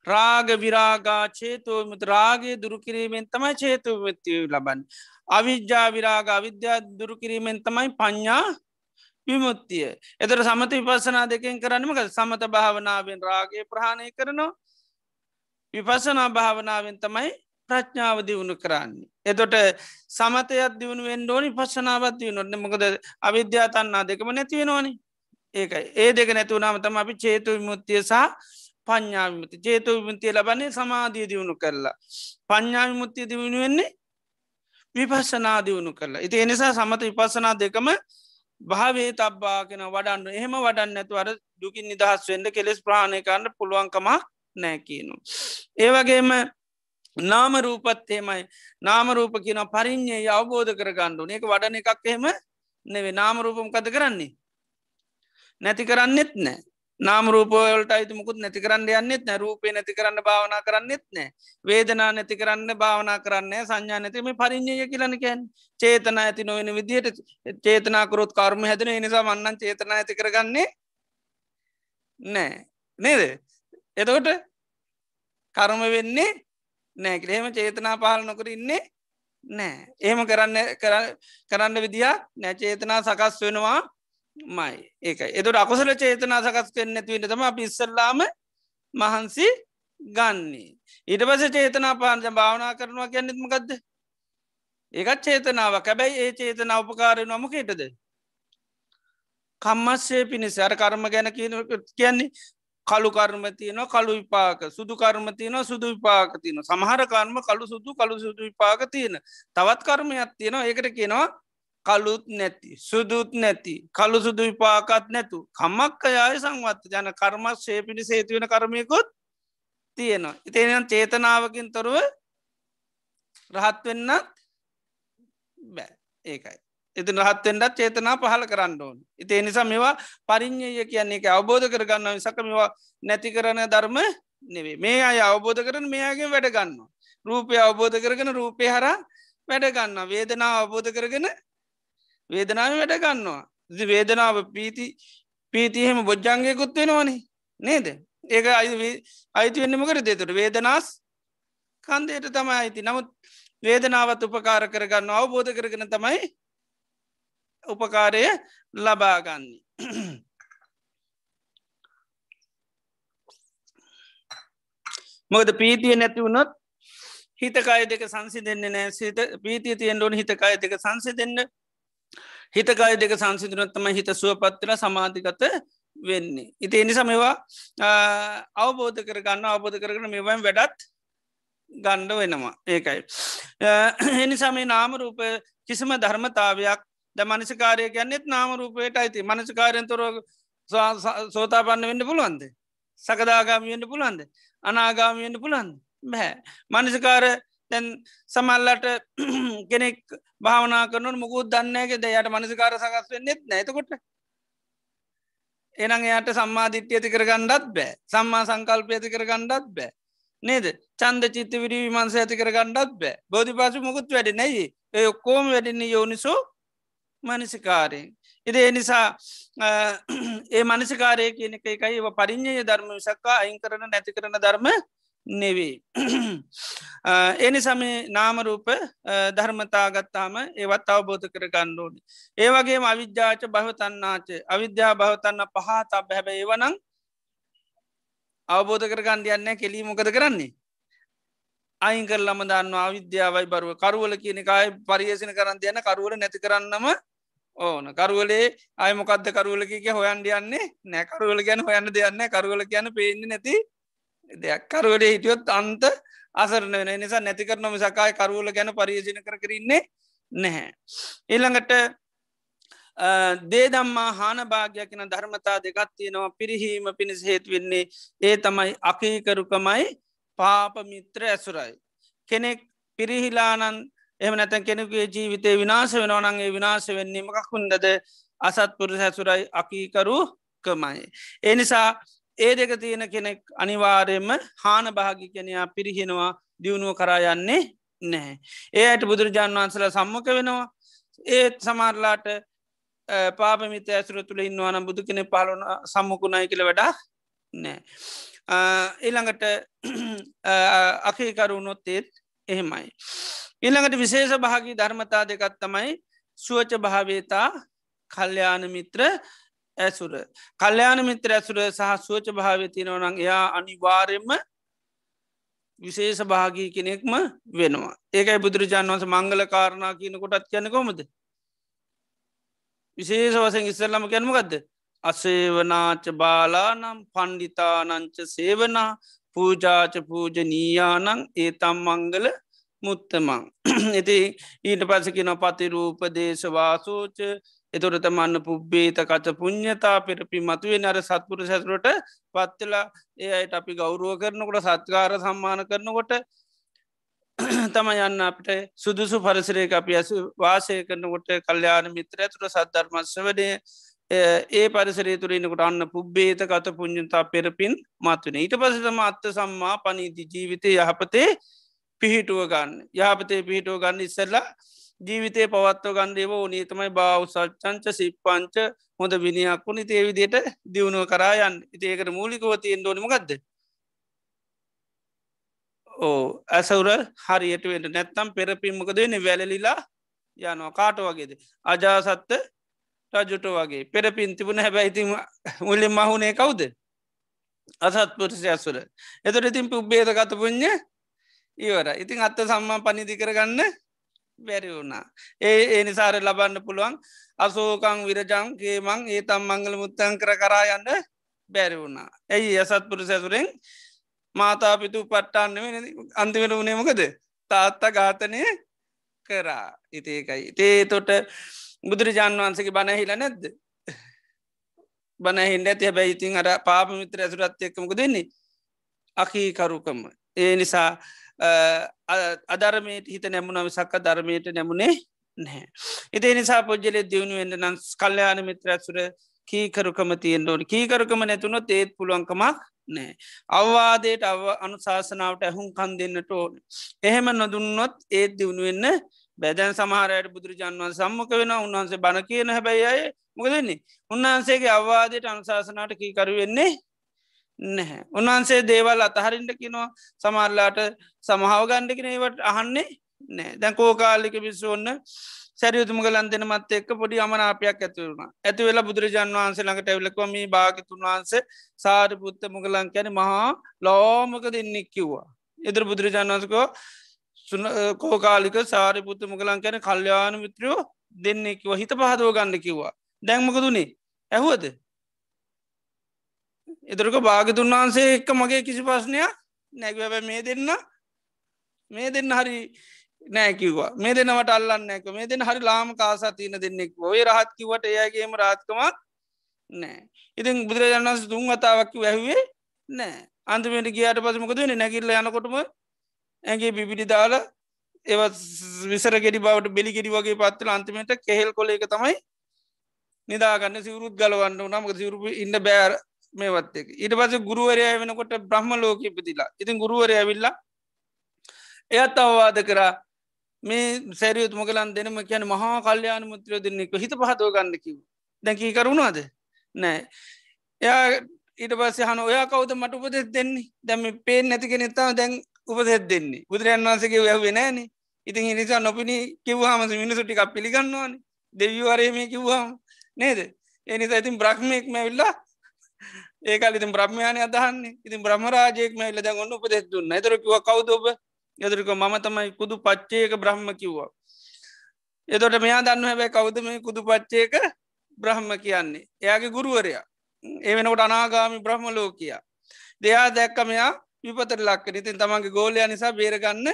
[SPEAKER 2] රාග විරාගා චේතුවමත රාගේ දුරුකිරීමෙන් තමයි චේතුවමත්තිය ලබන්. අවිද්‍යා විරාග අවිද්‍යා දුරුකිරීමෙන් තමයි පඤ්ඥා විමුත්තිය. එතර සමත විපසනා දෙකෙන් කරන්නමක සමත භාවනාවෙන් රාගේ ප්‍රහණය කරනවා. විපසනා භාවනාවෙන් තමයි ප්‍රඥාව දියුණු කරන්නේ. එතොට සමතයත් දියුණුවෙන් ඩෝනි පශනාවත් දියුණුවන්න මොකද අවිද්‍යා තන්නා දෙකම නැතිවෙනවානි ඒකයි ඒ දෙක නැතුවනාම තම අපි චේතු විමුත්තිය සහ පඥ්ඥාවිමුති චේතු විමුතිය ලබන්නේ සමාධිය දියුණු කරලා. පඥ්ඥාවිමුත්තිය දියුණු වෙන්නේ විපස්සනා දියුණු කරලා. ඉති එනිසා සමත විපස්සනා දෙකම භාවේ තබ්බා කෙන වඩන්න. එහෙම වඩන්න ඇතුවර දුකින් නිදහස් වෙන්ඩ කෙලෙස් ප්‍රාණය කරන්න පුළුවන්කමක් නෑකීනු. ඒවගේම නාමරූපත් එහෙමයි. නාමරූප කියන පරිින්්ඥය අවබෝධ කර ගණ්ඩු එක වඩන එකක් එහෙම නෙවේ නාමරූපම් කද කරන්නේ. නැති කරන්නෙත් නෑ නාමරූපවලට අයිති මුකුත් නැති කරන්න යන්නෙත් නෑ. රූපය නැති කරන්න භාවනා කරන්නෙත් නෑ. වේදනා නැති කරන්න භාවනා කරන්නේ සංඥා නැතිම පරිින්්ඥය කියලනකැන් චේතන ඇති නොවෙන විදිහයට චේතනාකරොත් කර්ම හැදෙන නිසා මන්නන් චේතනා ඇති කරගන්නේ නෑ. නේද? එතකොට කර්ම වෙන්නේ නෑ එහෙම චේතනා පහල නොකර ඉන්නේ නෑ. එහෙම කරන්න කරන්න විදිහා නැචේතනා සකස් වෙනවා මයි. ඒකයි. එතුට අකුසල චේතනා සකස් කරන්න ඇතිවට තම පිස්සල්ලාම මහන්සි ගන්නේ. ඊට පස චේතනා පාන්ජ භාවනා කරනවා කියන්නෙත්ම ගදද ඒකත් චේතනාව කැබැයි ඒ චේතන උපකාරය නොමකේටද කම්මස්සේ පිණිස. අර කර්ම ගැන කියන්නේ කළු කර්මතියන කළු විපාක. සුදු කර්මතියන සුදු විපාක තියන සමහර කර්ම කළු සුදු කළු සුදු විපාක තියෙන. තවත් කර්මයක් තියෙනවා. ඒකට කියනවා කළුත් නැති සුදුත් නැති කළු සුදු විපාකත් නැතු. කම්මක් අයාය සංවත් ජන කර්මත් ශේපිනි සේතුවෙන කරමයකුත් තියෙනවා. ඉතිනම් චේතනාවකින් තොරුව රහත් වෙන්නත් බෑ. ඒකයි. ඉතින් රහත්තෙන්ටත් චේතනා පහල කරන්න ඕන. ඉතිේ නිසා මේවා පරිින්්ඥය කියන්නේ එක අවබෝධ කරගන්න සක මේවා නැති කරන ධර්ම නෙවේ මේ අය අවබෝධ කරන මේයාගෙන් වැඩගන්න රූපය අවබෝධ කරගෙන රූපය හර වැඩගන්න වේදනා අවබෝධ කරගෙන වේදනාව වැඩගන්නවා වේදනාව පීති පීතිහෙම බොජ්ජන්ගයකුත් වෙනවානේ. නේද? ඒක අයි අයිති වෙන්නමකර දෙතුට වේදනාස් කන්දයට තමයි අයිති. නමුත් වේදනාවත් උපකාර කරගන්න අවබෝධ කරගෙන තමයි උපකාරය ලබාගන්නේ. මොකද පීතිය නැති වුණොත් හිතකාය දෙක සංසි දෙන්න නෑ සිත පීතිය තියෙන් ඩෝන හිතකාය දෙක සංසි දෙන්න හිතකාය දෙක සංසිදුනත්තම හිත සුවපත්තිල සමාධිකත වෙන්නේ. ඉති එනිසා මේවා අවබෝධ කරගන්න අවබෝධ කරන මෙවයින් වැඩත් ගණ්ඩ වෙනවා ඒකයි. එනිසා මේ නාමරූප කිසිම ධර්මතාවයක් ද මනසිකාරය ගැන්නෙත් නාමරූපයට අයිති මනසිකාරයන්තොර සෝතාපන්න වෙන්න පුළුවන්ද. සකදාගාමියෙන්ට පුළන්ද අනාගාමියෙන්ට පුළන්ද බැහැ මනසිකාර තැන් සමල්ලට කෙනෙක් භාවනා කරනු මුකුත් දන්නේගේ දෙයට මනසිකාර සකස් වෙන්නෙත් නැතකොට එනම් එයට සම්මාධිට්්‍ය ඇති කර ගණ්ඩත් බෑ. සම්මා සංකල්ප ඇති කර ගණ්ඩත් බෑ. නේද? චන්ද චිත්ත විරි විමන්ස ඇති කර ගණ්ඩත් බෑ. බෝධි පසු මුකුත් වැඩ නැයි ඒ ඔක්කෝම වැඩින්නේ යෝනිසෝ මනසිකාරයෙන්. ඉද එනිසා ඒ මනසිකාරය කියන එක එකයි. පරිින්්ඥය ධර්ම විසක්කා අයින් කරන නැති කරන ධර්ම නෙවේ. එනි සමේ නාමරූප ධර්මතා ගත්තාම ඒවත් අවබෝධ කර ගණ්ඩෝඩි. ඒවගේ අවිද්‍යාච භවතන්නාච අවිද්‍යා භවතන්න පහතා බැහැබ ඒවනං අවබෝධ කර ගන්ඩියන්න කෙලී මොකද කරන්නේ. අයින් කරලම දන්න අවිද්‍යාවයි බරුව. කරුවල කියන එකයි පරියසින කරන්න යන කරුවල නැති කරන්නම ඕන. කරුවලේ අය මොකක්ද කරුවලකික හොයන්ඩ යන්නේ නෑකරුවල ගැන හොයන්න දෙයන්න කරුවල කියන පේන්නේ නැති දෙයක් කරුවලේ හිටියොත් අන්ත අසරන වෙන නිසා නැති කරන මිසකායි කරුවල ගැන පරියජන කර කරන්නේ නැහැ. ඊළඟට දේදම්මා හාන භාගයක් කියෙන ධර්මතා දෙකත් තියෙනවා පිරිහීම පිණිස හේත් වෙන්නේ ඒ තමයි අකීකරුකමයි පාපමිත්‍ර ඇසුරයි. කෙනෙක් පිරිහිලානන් එම නැතැන් කෙනෙකුගේ ජීවිතය විනාශ වෙනවනන්ගේ විනාශ වෙන්නේ මකක්කුන්දද අසත්පුරු හැසුරයි අකීකරු කමයි. ඒ නිසා ඒ දෙක තියෙන කෙනෙක් අනිවාරයෙන්ම හාන භාගි කෙනයා පිරිහෙනවා දියුණුව කරා යන්නේ නැහැ. ඒ අයට බුදුරජාණන් වන්සල සම්මක වෙනවා ඒත් සමාරලාට පාපමිත ඇසුර තුළ ඉන්නවාන බුදු කෙනෙ පාලන සම්මකුණයි කියල වැඩා නෑ. ඊළඟට අකේකරුණොත්තේත් එහෙමයි. ඊළඟට විශේෂ භාගී ධර්මතා දෙකත් තමයි සුවච භාවේතා කල්්‍යාන මිත්‍ර ඇසුර. කල්්‍යයාන මිත්‍ර ඇසුර සහ සුවච භාවතිනවනං එයා අනිවාර්යෙන්ම විශේෂ භාගී කෙනෙක්ම වෙනවා. ඒකයි බුදුරජාන් වන්ස මංගල කාරණා කියන කොටත් කියන්න කොමද. විශේෂ වසෙන් ඉස්සල්ලම කැනමගදද. අසේවනාච බාලානම් පණ්ඩිතානංච සේවනා පූජාච පූජනීයානං ඒතම් මංගල මුත්තමං. ඉති ඊට පසකින පතිරූප දේශවාසෝච එතොට තමන්න පුබ්බේත කච පුං්ඥතා පෙරපි මතුවේ නර සත්පුර සැතුරට පත්වෙලා ඒ අයට අපි ගෞරුව කරනකොට සත්කාර සම්මාන කරනකොට තම යන්න අපට සුදුසු පරිසරේ අපි ඇසු වාසය කරනකොට කල්්‍යාන මිත්‍ර ඇතුර සද්ධර්මස්වනේ ඒ පරිසරේ තුරන්නකට අන්න පුබ්බේත කත පුංජතා පෙරපින් මත්වන. ඊට පසතම අත්ත සම්මා පනීති ජීවිතය යහපතේ පිහිටුව ගන්න. යහපතේ පිහිටුව ගන්න ඉස්සල්ලා ජීවිතය පවත්ව ගන්දේව නීතමයි බාව සච්චංච සිප්පංච හොඳ විනියක් වුණ තේවිදියට දියුණුව කරායන් ඉතිඒකට මූලිකව තියෙන් ඩොනමගත්ද ඕ ඇසවුර හරියට වෙන්න. නැත්තම් පෙරපිම්මකද වෙන වැලලිලා යනවා. කාට වගේද? අජාසත්ත රජුට වගේ. පෙරපින් තිබුණ හැබැයිති මුලින් මහුණේ කවුද? අසත්පුරසි ඇසුර. එතට ඉතින් පුබ්බේද ගත පුං්ඥ ඉවර ඉතින් අත්ත සම්මා පනිදි කරගන්න බැරි වුණා. ඒ ඒ නිසාර ලබන්න පුළුවන් අසෝකං විරජංගේ මං ඒ තම් මංගල මුත්තන් කර කරා යන්න බැරි වුණා. ඇයි අසත්පුරු සැසුරෙන් මාතාපිතු පට්ටන්න අන්තිමට වනේමකද තාත්තා ඝාතනය කරා. ඉතේකයි තේ තොට බුදුරජාණන් වන්සගේ බණහිල නැද්ද? බනහින්ට ඇති හැබැයි ඉතින් අර පාපමිත්‍ර ඇසුරත්යකමක දෙන්නේ අකීකරුකම. ඒ නිසා අධර්මයට හිත නැමුණ විසක්ක ධර්මයට නැමුණේ නැහැ. ඉතිේ නිසා පුද්ජලෙ දියුණු වෙන්න නම් කල්්‍යයාන මිත්‍රඇසුර කීකරුකම තියෙන් ඕට කීකරකම නැතුනොත් ඒත් පුළුවන්කමක් නෑ. අවවාදයට අව අනුශාසනාවට ඇහුම් කන් දෙන්නට ඕන. එහෙම නොදුන්නොත් ඒත් දියුණුවෙන්න බැදැන් සමහරයට බුදුරජාන්වන් සම්මක වෙන උන්වහන්සේ බණ කියන හැබැයි අය මොකදන්නේ උන්වහන්සේගේ අවවාදයට අනුශාසනාට කීකරු වෙන්නේ නැහැ. උන්වහන්සේ දේවල් අතහරින්ට කිනවා සමරලාට සමහාව ගණ්ඩිකන ඒවට අහන්නේ නෑ දැන් කෝකාලික පිස්සු ඔන්න සැරියුතුමගලන් දෙන මත් එක්ක පොඩි අමනාපයක් ඇතිවරුණ ඇති වෙලා බුදුරජාන් වහන්සේ ළඟට ඇවලකොම භාගතුන් වහන්සේ සාරිපුත්ත මුගලන් කැන මහා ලෝමක දෙන්නෙක් කිව්වා. එදර බුදුරජාන් වන්සකෝ කෝකාලික සාරිපුත්ත මුගලන් කැන කල්්‍යාන මිත්‍රයෝ දෙන්නෙක්ව හිත පහදව ගන්න කිව්වා. දැන්මකදුනේ ඇහුවද එතරක භාගතුන් වහන්සේ එක්ක මගේ කිසි පස්්නයක් නැැගව මේ දෙන්න මේ දෙන්න හරි නෑකිවවා මේ දෙනවට අල්ලන්නක මේ දෙන හරි ලාම කාසා තියන දෙන්නෙක් ඔය රහත් කිවට ඒයගේම රාත්කමක් නෑ. ඉතින් බුදුරජාණන්ස තුන් අතාවක්කි වැැහවේ නෑ. අන්තිමට ගියට පසමකද වෙන නැකිල්ල යනකොටම ඇගේ බිබිඩි දාලා ඒව විසර ගෙඩි බවට බෙලි ගෙඩි වගේ පත්වල අන්තිමට කෙහෙල් කොල එක තමයි නිදාගන්න. සිවරුත් ගලවන්න නමක සිවරු ඉන්න බෑර මේවත් එක. ඊට පස ගුරුවරය වෙනකොට බ්‍රහ්ම ලෝක ඉපදිලා. ඉතින් ගුරුවරය ඇවිල්ලා එයත් අවවාද කරා මේ සැරියුත් මොකලන් දෙනම කියන මහා කල්්‍යයාන මුත්‍රයෝ දෙන්නෙක හිත පහතව ගන්න කිව දැකී කරුණාද? නෑ. එයා ඊට පස්ස හන ඔයා කවද? මට උපදෙස් දෙන්නේ? දැම පේෙන් නැතික නතාව දැන් උපදෙත් දෙන්නේ. බුදුරයන් වන්සගේ වැැවේ නෑන. ඉතින් නිසා නොපිනි කිව්වාමස මිනිසුටික් පිළිගන්නවාන. දෙවියවරයම කිව්වාම නේද? එනිසා ඉතින් බ්‍රහ්මයෙක් මැවිල්ලා ඒකල් ඉතින් බ්‍රහ්මයානය අදහන්නේ ඉතින් බ්‍රහ්මරාජයෙක් මැල්ල දැන් ඔන්න උපදෙස් දුන්න ඇතරකිව කවදෝබ යදරක මම තමයි කුදු පච්චේක බ්‍රහ්ම කිව්වා. එතොට මෙයා දන්න හැබැයි කවුද මේ කුදු පච්චේක බ්‍රහ්ම කියන්නේ. එයාගේ ගුරුවරයා. ඒ වෙනකොට අනාගාමි බ්‍රහ්ම ලෝකයා. දෙයා දැක්ක මෙයා විපතර ලක්ක ඉතින් තමන්ගේ ගෝලය නිසා බේරගන්න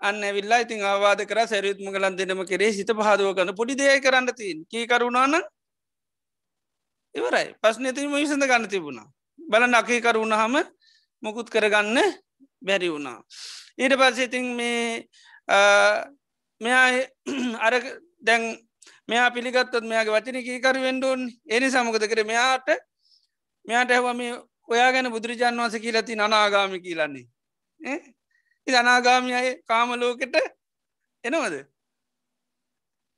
[SPEAKER 2] අන්න විල්ලා ඉතින් ආවාද කර සැරියුත්ම කලන් දෙනම කරේ සිත පහදුව කන්න පොඩි දෙය කරන්න තින් කී කරුණාන ඉවරයි. පස්නතිම විසඳ ගන්න තිබුණා. බල නකී කරුණහම මොකුත් කරගන්න බැරි වුණා. ඊට පස්ස ඉතින් මේ මෙයා අර දැන් මෙයා පිළිගත්තත් මෙයාගේ වචන කීකරු වෙන්ඩුවන් එනි සමකද කර? මෙයාට මෙයාට ඇහව මේ ඔයා ගැන බුදුරජාන් වන්ස කියලති අනාගාමි කියලන්නේ ඉ අනාගාමි අය කාමලෝකට එනවද?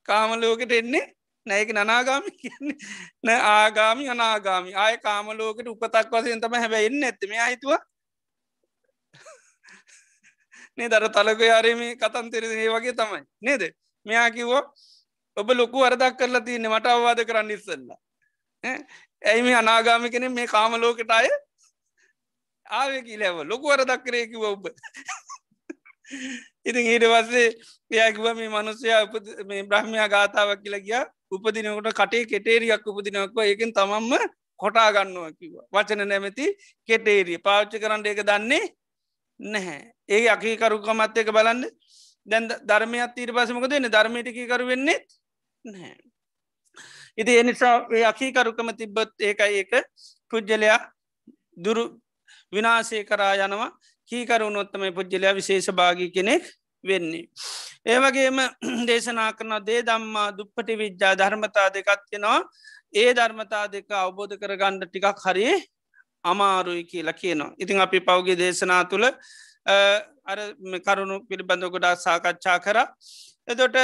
[SPEAKER 2] කාමලෝකට එන්නේ නැයක නනාගාමි කියන්නේ. නෑ ආගාමි අනාගාමි. ආය කාමලෝකට උපතක් වසයෙන් තම හැබැ එන්න ඇත්තම හිතුවා නේ දර තලක යාරීම කතන්තෙර ඒ වගේ තමයි. නේද? මෙයා කිව්වා ඔබ ලොකු අරදක් කරලා තියන්න. මට අවවාද කරන්න ඉස්සල්ල. ඇයි මේ අනාගාමි කෙන මේ කාමලෝකට අය ආව කියලව ලොකු අරදක් කරේ කිව ඔබ. ඉතින් ඊට පස්සේ එයාකිව මේ මනුස්සයා මේ බ්‍රහ්මයා ගාථාවක් කියලා ගිය. උපදිනකොට කටේ කෙටේරියක් උපදිනක්ව ඒකෙන් තමම්ම කොටා ගන්නවා කිව වචන නැමැති කෙටේරිය. පාච්චි කරන්න එක දන්නේ නැහැ. ඒ අකීකරුකමත් එක බලන්න. දැන් ධර්මයත් ඊට පසමක දෙන්න ධර්මයටකීකරු වෙන්නේ නැහැ. ඉති එනිසා ඒ අකීකරුකම තිබ්බත් ඒකයි ඒක පුද්ජලයා දුරු විනාසය කරා යනවා. කීකරුණොත්තම පුද්ජලයා විශේෂ භාගී කෙනෙක්. වෙන්නේ. ඒවගේම දේශනා කරන දේ දම්මා දුප්පටි විද්‍යා ධර්මතා දෙකත්යෙනවා ඒ ධර්මතා දෙක අවබෝධ කර ගණ්ඩ ටිකක් හරි අමාරුයි කියලා කියනවා. ඉතිං අපි පෞගේ දේශනා තුළ අර කරුණු පිළිබඳ ගොඩා සාකච්ඡා කර. එතොට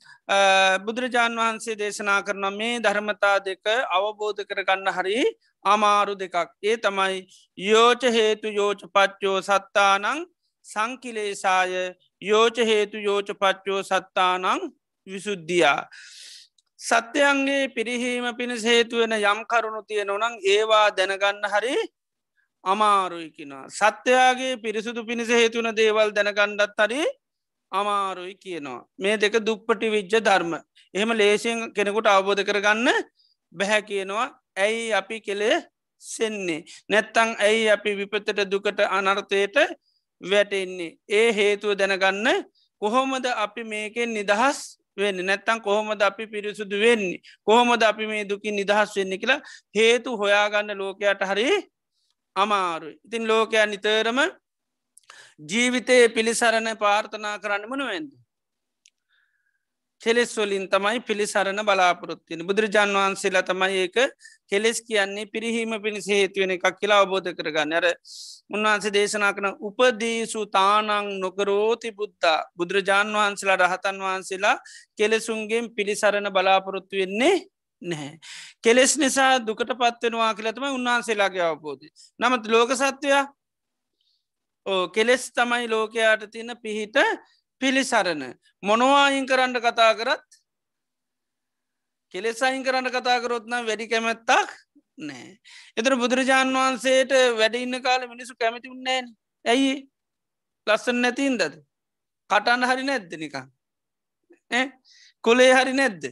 [SPEAKER 2] බුදුරජාණන් වහන්සේ දේශනා කරන මේ ධර්මතා දෙක අවබෝධ කරගන්න හරි අමාරු දෙකක්. ඒ තමයි යෝච හේතු යෝච පච්චෝ සත්තානං සංකිලේසාය යෝච හේතු යෝච පච්චෝ සත්තානං විසුද්ධියා. සත්‍යයන්ගේ පිරිහීම පිණිස හේතුවෙන යම් කරුණු තියෙනවනං ඒවා දැනගන්න හරි අමාරුයි කියෙනවා. සත්‍යයාගේ පිරිසුදු පිණිස හේතුවන දේවල් දැනගණ්ඩත් හරි අමාරුයි කියනවා. මේ දෙක දුප්පටි විජ්ජ ධර්ම. එහෙම ලේසියෙන් කෙනෙකුට අවබෝධ කරගන්න බැහැ කියනවා ඇයි අපි කෙළේ සෙන්නේ. නැත්තං ඇයි අපි විපතට දුකට අනර්ථයට වැටෙන්නේ. ඒ හේතුව දැනගන්න කොහොමද අපි මේකෙන් නිදහස් වෙන්න නැත්තං කොහොමද අපි පිරිසුදු වෙන්නේ. කොහොමද අපි මේ දුකින් නිදහස් වෙන්න කියලා හේතු හොයාගන්න ලෝකයට හරි අමාරුයි. ඉතින් ලෝකයා නිතරම ජීවිතයේ පිළිසරණ පාර්ථනා කරන්න මනුවෙන්ද. කෙලෙස් වලින් තමයි පිළිසරණ බලාපොරොත්තියෙන බුදුරජාන් වහන්සේලා තමයි ඒක කෙලෙස් කියන්නේ පිරිහීම පිණිස හේතුවෙන එකක් කියලා අවබෝධ කරගන්න අර උන්වහන්සේ දේශනා කන උපදීසු තානං නොකරෝති බුද්ධ බුදුරජාන් වහන්සේලා රහතන් වහන්සේලා කෙලෙසුන්ගෙන් පිළිසරණ බලාපොරොත්තු වෙන්නේ නැහැ. කෙලෙස් නිසා දුකට පත්වෙනවා කියලතම උන්වහන්සේලාගේ අවබෝධය. නමත් ලෝක සත්වයා ඕ කෙලෙස් තමයි ලෝකයාට තියෙන පිහිට පිළිසරණ. මොනවායින් කරන්න කතා කරත්? කෙලෙසයින් කරන්න කතා කරොත්නම් වැඩි කැමැත්තක් නෑ එතර බුදුරජාණන් වහන්සේට වැඩ ඉන්න කාල මිනිසු කැමති උන්නේන ඇයි? ලස්සන නැතින් දද කටන්න හරි නැද්ද නිකා කොලේ හරි නැද්ද?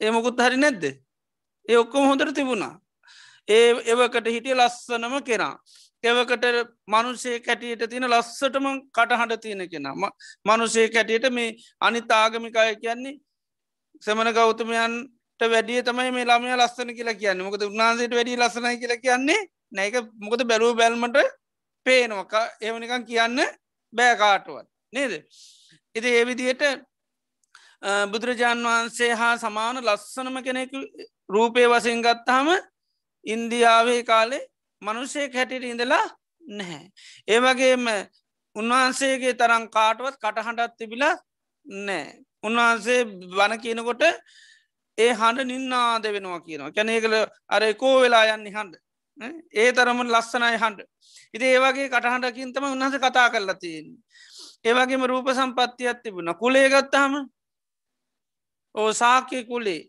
[SPEAKER 2] ඒ මොකුත් හරි නැද්ද? ඒ ඔක්කොම හොඳර තිබුණා. ඒ එවකට හිටිය ලස්සනම කෙනා. එවකට මනුසේ කැටියට තියෙන ලස්සටම කටහට තියෙන කෙනම මනුසේ කැටියට මේ අනි තාගමිකාය කියන්නේ සමන ගෞතමයන්ට වැඩිය තමයි මේ ළමය ලස්සන කියලා කියන්න. මොකද උන්නාන්සේට වැඩි ලස්සනයි කියලා කියන්නේ නැක මොකද බැලූ බැල්මට පේනවක එවනිකන් කියන්න බෑකාටුවත් නේද? ඉති ඒවිදියට බුදුරජාණන් වහන්සේ හා සමාන ලස්සනම කෙනෙකු රූපය වසයෙන් ගත්තාම ඉන්දියාවේ කාලේ මනුෂ්‍යය හැටියට ඉඳලා නැහැ. ඒවගේම උන්වහන්සේගේ තරම් කාටවත් කටහඬත් තිබිලා නෑ. උන්වහන්සේ වන කියනකොට ඒ හඬ නින්නාද වෙනවා කියනවා. කැනඒකල අර කෝ වෙලා යන්නේ හඬ. ඒ තරම ලස්සනයි හඬ. ඉති ඒවගේ කටහඬකින් තම උන්හස කතා කරලා තියන්නේ. ඒවගේම රූප සම්පත්තියක් තිබුණ. කුලේ ගත්තාම ඕ සාක්‍ය කුලේ.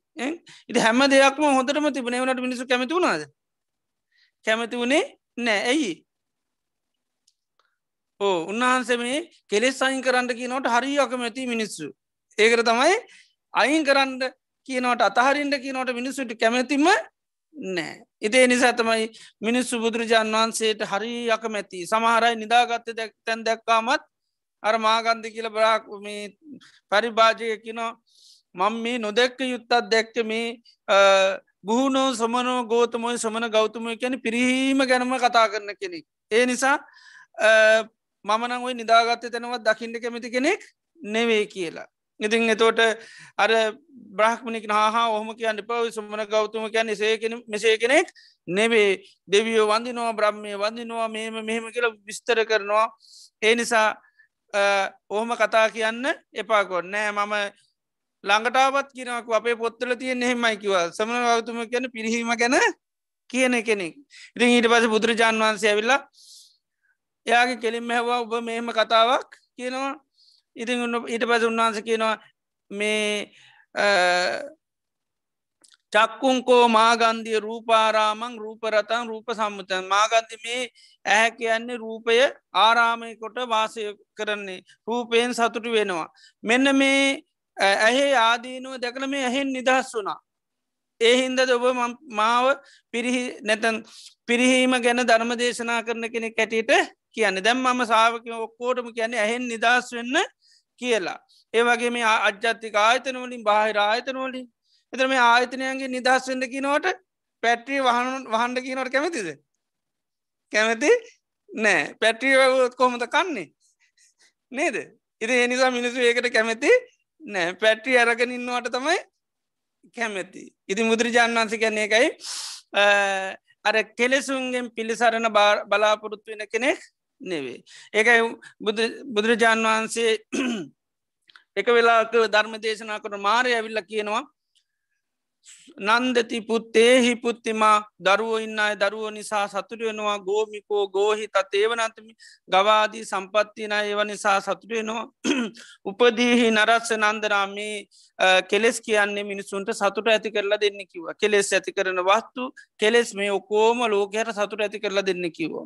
[SPEAKER 2] ඉති හැම දෙයක්ම හොඳටම තිබන වනට මිනිසු කැමති වුණාද? කැමති වුණේ නෑ. ඇයි? ඕ උන්වහන්සේ මේ කෙලෙස් අයින් කරන්න කියනවට හරි අකමැති මිනිස්සු. ඒකර තමයි අයින් කරන්න කියනවට අතහරින්ට කියනවට මිනිස්සුට කැමැතිම නෑ. ඉතේ නිසා තමයි මිනිස්සු බුදුරජාන් වහන්සේට හරි අකමැති. සමහරයි නිදාගත්ත තැන් දැක්කාමත් අර මාගන්ධ කියල බ්‍රාක් මේ පරිභාජය කිනෝ මං මේ නොදැක්ක යුත්තත් දැක්ක මේ බුහුණෝ සමනෝ ගෝතමොයි සමන ගෞතමය කැන පිරීම ගැනම කතා කරන කෙනෙක්. ඒ නිසා මමනං ඔයි නිදාගත්ත තැනවත් දකිින්ට කැමති කෙනෙක් නෙවේ කියලා. ඉතින් එතෝට අර බ්‍රහ්මණික හා ඔහම කියන්න පව සුමන ගෞතම කියන්න සේකෙන මෙසේ කෙනෙක් නෙවේ දෙවියෝ වඳනවා බ්‍රහ්මය වඳනවා මෙම මෙහෙම කියල විස්තර කරනවා ඒ නිසා ඔහොම කතා කියන්න එපාකොත් නෑ මම ළඟටාවත් කියනක් අපේ පොත්තල තියෙන එහෙමයි කිව සමන ගෞතුම කියන පිරිහීම ගැන කියන කෙනෙක්. ඉතින් ඊට පස බුදුරජාන් වහන්සේ ඇවිල්ලා එයාගේ කෙලින් හැවා ඔබ මෙහෙම කතාවක් කියනවා. ඉතින් ඊට පස උන්වහන්ස කියනවා මේ චක්කුංකෝ මාගන්දිය රූපාරාමං රූපරතන් රූප සම්මුතන් මාගන්ධි මේ ඇහැ කියන්නේ රූපය ආරාමය කොට වාසය කරන්නේ රූපයෙන් සතුටු වෙනවා. මෙන්න මේ ඇහේ ආදීනුව දැකළ මේ ඇහෙන් නිදහස් වුනා. ඒ හින්දද ඔබ මාව පිරිහි නැතන් පිරිහීම ගැන ධර්ම දේශනා කරන කෙනෙ කැටියට කියන්න දැම් මම සාාවක ඔක්කෝටම කියන්නේ ඇහෙන් නිදහස් වෙන්න කියලා. ඒ වගේ මේ අජ්ජත්තික ආයතනවලින් බාහිර ආයතනවලින් එතර මේ ආයතනයන්ගේ නිදහස් වෙන්න කිනවට පැට්‍රී වහන වහන්ඩ කියනවට කැමතිද. කැමති නෑ පැට්‍රිය කොහොමද කන්නේ නේද ඉති එනිසා මිනිසු ඒකට කැමති නෑ පැට්‍රි අරගෙන ඉන්නවට තමයි කැමැති. ඉති මුදුරජාණන් වන්ස කියන්නේ එකයි අර කෙලෙසුන්ගෙන් පිළිසරණ බලාපොරොත්තු වෙන කෙනෙක් නෙවේ. ඒකයි බුදුරජාණන් වහන්සේ එක වෙලාක ධර්ම දේශනා කර මාරය ඇවිල්ල කියනවා නන්දති පුත්තේහි පුත්තිමා දරුව ඉන්න අය දරුව නිසා සතුටුවෙනවා ගෝමිකෝ ගෝහි තත් ඒවනතමි ගවාදී සම්පත්තින ඒව නිසා සතුටුවෙනවා උපදීහි නරස්ස නන්දරාමේ කෙලෙස් කියන්නේ මිනිසුන්ට සතුට ඇති කරලා දෙන්න කිව කෙලෙස් ඇති කරන වස්තු කෙලෙස් මේ ඔකෝම ලෝකයට සතුට ඇති කරලා දෙන්න කිවෝ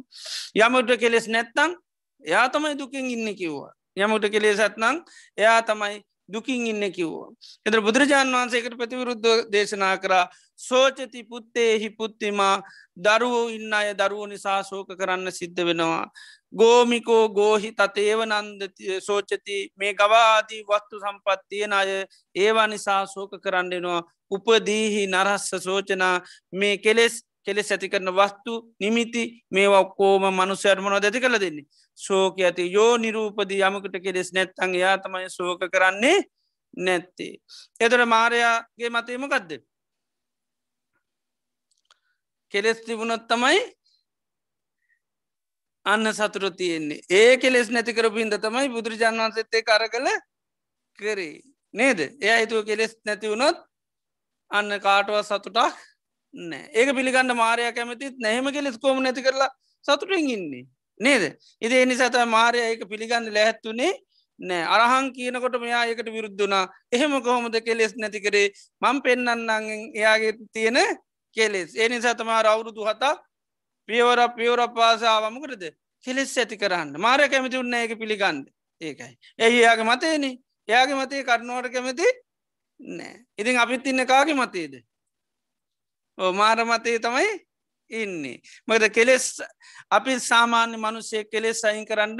[SPEAKER 2] යමට කෙලෙස් නැත්තං එයා තමයි දුකින් ඉන්න කිව්වා. යමුට කෙලෙස් ඇත්නං එයා තමයි දුකින් ඉන්න කිව්වා. එතර බුදුරජාණන් වහන්සේකට ප්‍රතිවිරුද්ධ දේශනා කරා සෝචති පුත්තේහි පුත්තිමා දරුවෝ ඉන්න අය දරුවෝ නිසා සෝක කරන්න සිද්ධ වෙනවා. ගෝමිකෝ ගෝහි තතේව නන්ද සෝචති මේ ගවාදී වස්තු සම්පත්තියන අය ඒවා නිසා සෝක කරන්නෙනවා උපදීහි නරස්ස සෝචනා මේ කෙලෙස් කෙලෙස් ඇති කරන වස්තු නිමිති මේ ඔක්කෝම මනුස්්‍යර්මනො ඇති කළ දෙන්නේ සෝක ඇති. යෝ නිරූපදී යමකට කෙලෙස් නැත්තන් යා තමයි සෝක කරන්නේ නැත්තේ. එතට මාරයාගේ මතයමකක්ද. කෙලෙස් තිබුණොත් තමයි අන්න සතුර තියෙන්නේ. ඒ කෙලෙස් නැතිකරපින්ද තමයි බුදුරජාන් වන්සත්තේ කර කළ කරේ. නේද? එය හිතුව කෙලෙස් නැතිවුණොත් අන්න කාටුව සතුටක් නෑ ඒක පිළිගන්න මාරය කැමතිත් නැහෙම කෙලෙස් කෝම නැති කරලා සතුටින් ඉන්නේ? නේද? ඉදේ නිසත මාරය ඒක පිළිගන්න ලැහැත්තුනේ නෑ. අරහං කියනකොට මෙයා ඒකට විරුද්ධනා එහෙම කොහොමද කෙලෙස් නැති කරේ? මං පෙන්න්නන්නන් එයාගේ තියෙන කෙලෙස්. ඒ නිසා තමාර අවුරුදු හතා පියවර පියවර පාසාවමකරද කෙලෙස් ඇති කරන්න. මාරය කැමති උන්න ඒක පිළිගන්න. ඒකයි. ඇයි එයාගේ මතයන එයාගේ මතේ කරනුවට කැමති නෑ. ඉතින් අපිත් ඉන්න කාගේ මතේද? ඕ මාර මතේ තමයි ඉන්නේ. මකද කෙලෙස් අපි සාමාන්‍ය මනුස්සේ කෙලෙස් අයින් කරන්න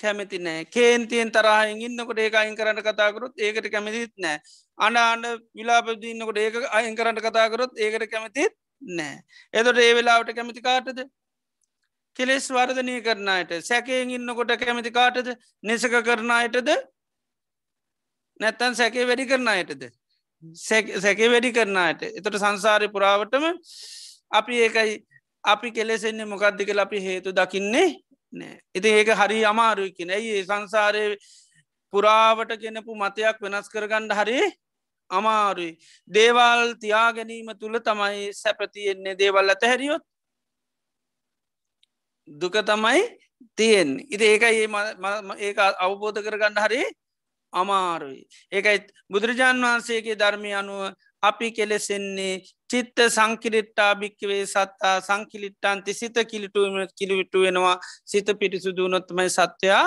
[SPEAKER 2] කැමති නෑ. කේන්තියෙන් තරහයෙන් ඉන්නකොට ඒක අයින් කරන්න කතාකරොත් ඒකට කැමතිත් නෑ. අඩ අන්ඩ විලාපදින්නකොට ඒක අයින් කරන්න කතාකරොත් ඒකට කැමතිත් නෑ. එතොට ඒ වෙලාවට කැමති කාටද? කෙලෙස් වර්ධනය කරනයට සැකයෙන් ඉන්නකොට කැමති කාටද? නිසක කරනායටද නැත්තන් සැකේ වැඩි කරනායටද සැකේ වැඩි කරනායට එතට සංසාරය පුරාවටම අපි ඒකයි අපි කෙලෙසෙන්නේ මොකක්දි කළ අපි හේතු දකින්නේ නෑ. ඉති ඒක හරි අමාරුයි කියෙන. ඇයි සංසාරය පුරාවට කෙනපු මතයක් වෙනස් කරගණ්ඩ හරි අමාරුයි. දේවල් තියා ගැනීම තුළ තමයි සැපතියෙන්නේ දේවල් ඇත හැරියොත් දුක තමයි තියෙන් ඉති ඒකයි ඒ අවබෝධ කරගන්න හරි අමාරුයි. ඒකයි බුදුරජාණන් වහන්සේගේ ධර්මය අනුව අපි කෙලෙසෙන්නේ චිත්ත සංකිලිට්ටා භික්කවේ සත්තා සංකිලිට්ටන්ති සිත කිලිටුවම කිලිවිටු වෙනවා. සිත පිරිසුදු නොත්තමයි සත්‍යයා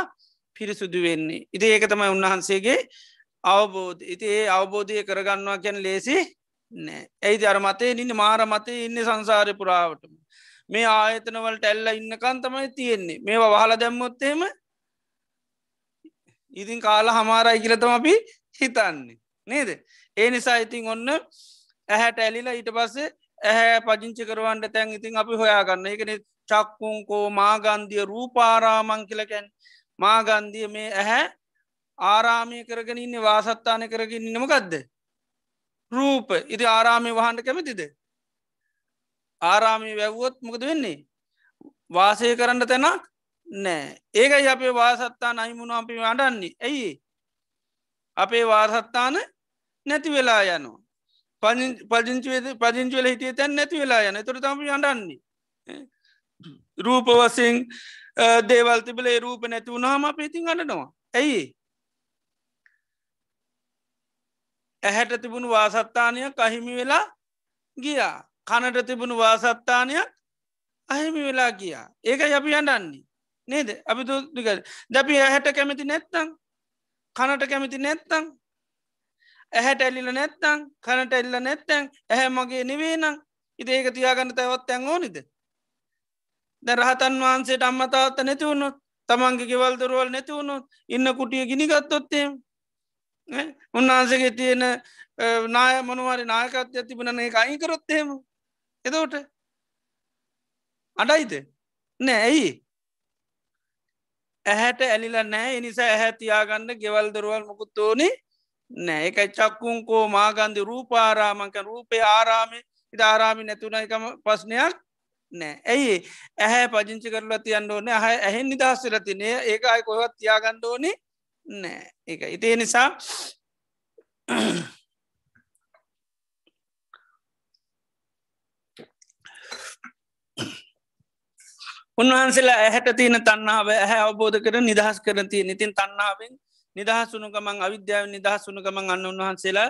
[SPEAKER 2] පිරිසුදු වෙන්නේ. ඉති ඒක තමයි උන්වහන්සේගේ අවබෝධ ඉති ඒ අවබෝධය කරගන්නවා ගැන ලේසි නෑ. ඇයිති අර මතේ ඉන්න මාර මතේ ඉන්න සංසාරය පුරාවටම. මේ ආයතනවලට ඇල්ල ඉන්නකන් තමයි තියෙන්නේ. මේවා වහල දැම්මොත්තේම ඉතින් කාල හමාරයි කියලතම අපි හිතන්නේ. නේද? ඒ නිසා ඉතින් ඔන්න ඇහැට ඇලිලා ඊට පස්සේ ඇහැ පජංචි කරවන්ට තැන් ඉතින් අපි හොයාගන්න. එකන චක්කුන්කෝ මාගන්දිය රූපාරාමං කියලකැන් මාගන්දිය මේ ඇහැ ආරාමය කරගෙන ඉන්න වාසත්තානය කරගෙන නමකක්ද රූප. ඉති ආරාමය වහන්ට කැමතිද? ආරාමී වැැව්වොත් මොකද වෙන්නේ? වාසය කරන්න තැනක් නෑ ඒකයි අපේ වාසත්තාන අයිමුණ අපි අඩන්නේ ඇයි අපේ වාසත්තාන නැති වෙලා යනවා. පජංචිවද පජංචිවල හිටිය තැන් නැති වෙලා යන. තුර තම අඩන්නේ රූප වසිං දේවල් තිබලේ රූප නැති වුණහම අපේතින් අඩනවා ඇයි ඇහැට තිබුණු වාසත්තානයක් අහිමි වෙලා ගියා. කනට තිබුණු වාසත්තානයක් අහිමි වෙලා ගියා. ඒක අපි අඩන්නේ නේද? අපි දුක දැපි ඇහැට කැමති නැත්තං කනට කැමති නැත්තං ඇහැට ඇල්ලිල නැත්තං කනට එල්ල නැත්තැන් ඇහැ මගේ නෙවේ නම් ඉති ඒක තියාගන්න තැවත් ඇන් ඕනිද? ද රහතන් වහන්සේට අම්මතාවත්ත නැතිවුණොත් තමන්ගේ ගෙවල් දරුවල් නැතිවුණොත් ඉන්න කුටිය ගිනිගත්තොත්තේ උන්වහන්සගේ තියෙන නාය මනුවරි නායකත්ය තිබුණන එක අයිකරොත්තේම එදෝට අඩයිද? නෑ ඇයි? ඇහැට ඇලිල නෑ. එනිසා ඇහැ තියාගන්න ගෙවල් දරුවල් මොකුත්තෝනේ නෑ. එක චක්කුන්කෝ මාගන්ධ රූපාරාමංක රූපය ආරාමි. ඉට ආරාමි නැතුන එකම පස්්නයක් නෑ. ඇයි ඇහැ පජංචි කරලා තියන්න ඕන. හ ඇහෙන් නිදස්සරතිනේ ඒක අයි කොහත් තියාගණ්ඩ ඕනේ නෑ. එක ඉතිේ නිසා උන්වහන්සේලා ඇහැට තියෙන තන්නාව ඇහැ අවබෝධ කර නිදහස් කරතිය නිතින් තන්නාවෙන් නිදහසුනු ගමන් අවිද්‍යාව නිදහසුනු ගමන් අන්න උන්වහන්සේලා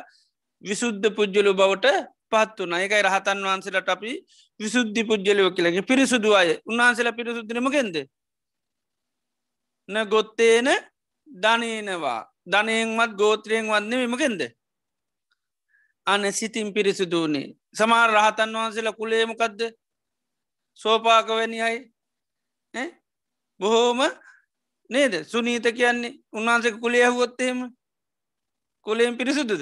[SPEAKER 2] විසුද්ධ පුද්ජලු බවට පත් වන එකයි රහතන් වහන්සේලට අපි විසුද්ධි පුද්ජලයෝ කියලගේ පිරිසුදු අය. උන්වහන්සේලා පිරිසුද්ධනමගෙන්ද න ගොත්තේන ධනයනවා ධනයෙන්වත් ගෝත්‍රයෙන් වන්නේ මෙමකෙන්ද අන සිතින් පිරිසිදුවනේ සමාර රහතන් වහන්සේලා කුලේමකක්ද සෝපාකවැනි අයි. බොහෝම නේද? සුනීත කියන්නේ උන්වහන්සක කුලේ ඇහුවොත්තේම කුලයෙන් පිරිසුදුද?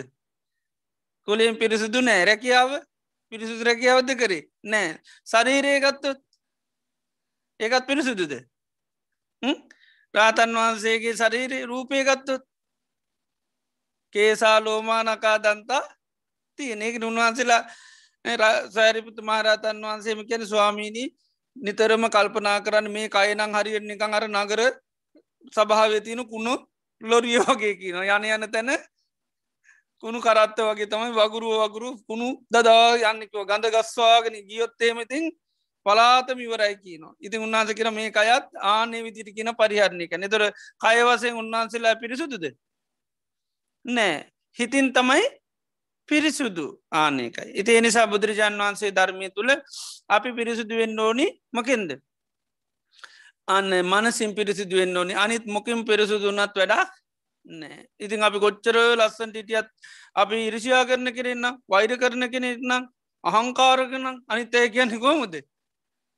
[SPEAKER 2] කුලයෙන් පිරිසිදු නෑ. රැකියාව පිරිසුදු රැකියාවද කරේ නෑ. සරීරය ගත්තොත් ඒකත් පිරිසුදුද? රාතන් වහන්සේගේ ශරීරය රූපය ගත්තොත් කේසා ලෝමානකා දන්තා තියෙන. ඒක උන්වහන්සේලා සෑරිපුතු මහරතන් වහන්සේම කියන ස්වාමීණී නිතරම කල්පනා කරන්න මේ කයනං හරියට නිකං අර නගර සභාවතියන කුණු ලොරිය වගේ කියන යන යන තැන කුණු කරත්ත වගේ තමයි වගුරුව වගුරු කුණු දදා යන්නෙකව ගඳ ගස්වාගෙන ගියොත්තේමතින් පලාතම ඉවරයි කියන ඉති උන්නාස කර මේ අයත් ආනේ විදිට කියන පරිහරණය එක නිතොර කයවසයෙන් උන්වහන්සේලා පිරිසුදුද? නෑ. හිතින් තමයි පිරිසුදු ආනකයි ඉති එනිසා බුදුරජාන් වහන්සේ ධර්මය තුළ අපි පිරිසුදුවෙන් ඕනි මකෙන්ද? අන්න මනසින් පිරිසිදුවෙන් ඕනි. අනිත් මොකින් පිරිසුදුන්නත් වැඩක් නෑ. ඉතින් අපි කොච්චර ලස්සන්ට ඉටියත් අපි ඉරිසියා කරන කෙරෙන්න්න වෛර කරන කෙනෙක්නම් අහංකාරකනම් අනිත් ඇය කියන්න කොමද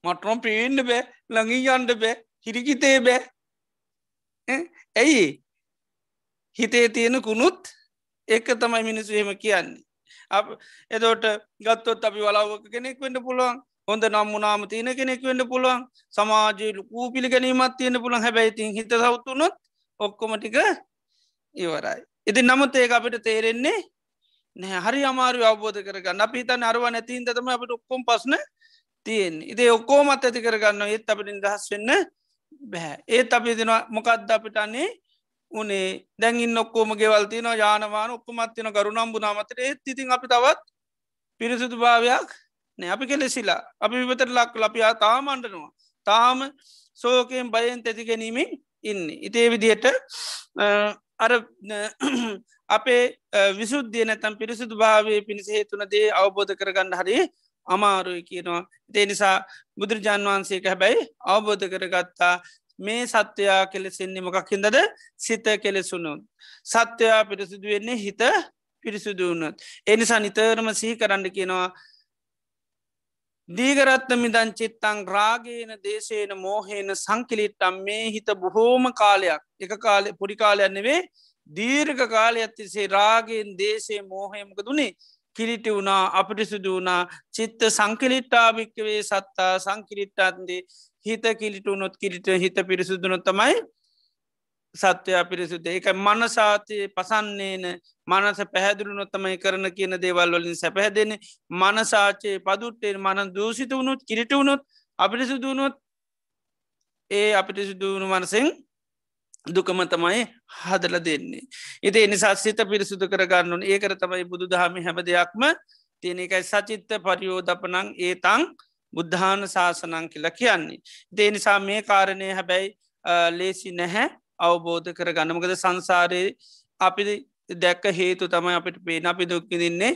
[SPEAKER 2] මටරම් පේන්න බෑ ළඟී යන්ඩ බෑ හිරිකිතේ බෑ. ඇයි? හිතේ තියෙන කුණුත් ඒක තමයි මිනිස්සු එහෙම කියන්නේ. එදෝට ගත්තොත් අපි වලාවක කෙනෙක් වෙන්න පුළුවන්. හොඳ නම්මුනාම තියෙන කෙනෙක් වෙන්න පුළුවන්. සමාජය ලකූ පිළිගැනීමත් තියෙන පුළන් හැබැයිතින් හිත සවතුනොත් ඔක්කොමටික ඉවරයි. ඉති නමුත් ඒක අපිට තේරෙන්නේ නෑ හරි අමාරු අවබෝධ කරගන්න. අපි තන් අරුව නැතින් තම අපිට ඔක්කොම් පස්න තියෙන් ඉදේ ඔක්කෝමත් ඇති කරගන්න ඒත් අපිට දහස් වෙන්න බැහැ ඒත් අපි දෙෙනවා මොකක්ද අපිටන්නේ උනේ දැඟින් ඔක්කෝම ගෙවල්තින යානවාන ඔක්කොමත්තින කරුණම් බුනාමතර ඒත් ඉතින් අපි තවත් පිරිසුදු භාවයක් නෑ. අපි කෙලෙසිලා. අපි විතර ලක් ලපියා තාම අන්ඩනවා තාම සෝකයෙන් බයෙන් තැති ගැනීමෙන් ඉන්න. ඉතේ විදියට අර අපේ විසුද්ධිය නැතම් පිරිසුදු භාවය පිණිස හේතුන දේ අවබෝධ කරගන්න හරි අමාරුයි කියනවා. ඒ නිසා බුදුරජාන් වහන්සේක හැබැයි අවබෝධ කරගත්තා මේ සත්‍යයා කෙලෙසෙන්නේ මොකක් හිදද සිත කෙලෙසුනුන් සත්‍යයා පිරිසුදු වෙන්නේ හිත පිරිසුදුවනොත් එනිසා නිතරම සිහි කරන්න කියනවා දීගරත්ත මිදං චිත්තං රාගේන දේශේන මෝහේන සංකිලිට්ටම් මේ හිත බොහෝම කාලයක් එක කාලෙ පොඩි කාලයක් නෙවේ දීර්ඝ කාලය ඇත්තිසේ රාගෙන් දේශේ මෝහයමක දුනේ කිලිටි වුණා අපිටිසුදු වුණා. චිත්ත සංකිලිට්ටාභික්කවේ සත්තා සංකිලිට්ටාන්දේ හිත කිලිටුනොත් කිලිට හිත පිරිසුදුනො තමයි සත්‍යයා පිරිසුද එක මනසාතය පසන්නේන මනස පැහැදුරු නොත්තමයි කරන කියන දේවල් වලින් සැපැහැදෙන මනසාචයේ පදුට්ටේ මන දූසිත වුණුත් කිරිට වුණොත් අපිරිසුදුනොත් ඒ අපිට සිදුවුණු මනසෙන් දුකම තමයි හදල දෙන්නේ. ඉති එනිසා සිත පිරිසුදු කරගන්නුන් ඒකර තමයි බුදු දහමි හැම දෙයක්ම තියෙන එකයි සචිත්ත පරියෝධපනං ඒතං බුද්ධාන ශාසනං කියලා කියන්නේ. දේ නිසා මේ කාරණය හැබැයි ලේසි නැහැ අවබෝධ කර ගන්නමකද සංසාරයේ අපි දැක්ක හේතු තමයි අපිට පේන. අපි දුක්කිදින්නේ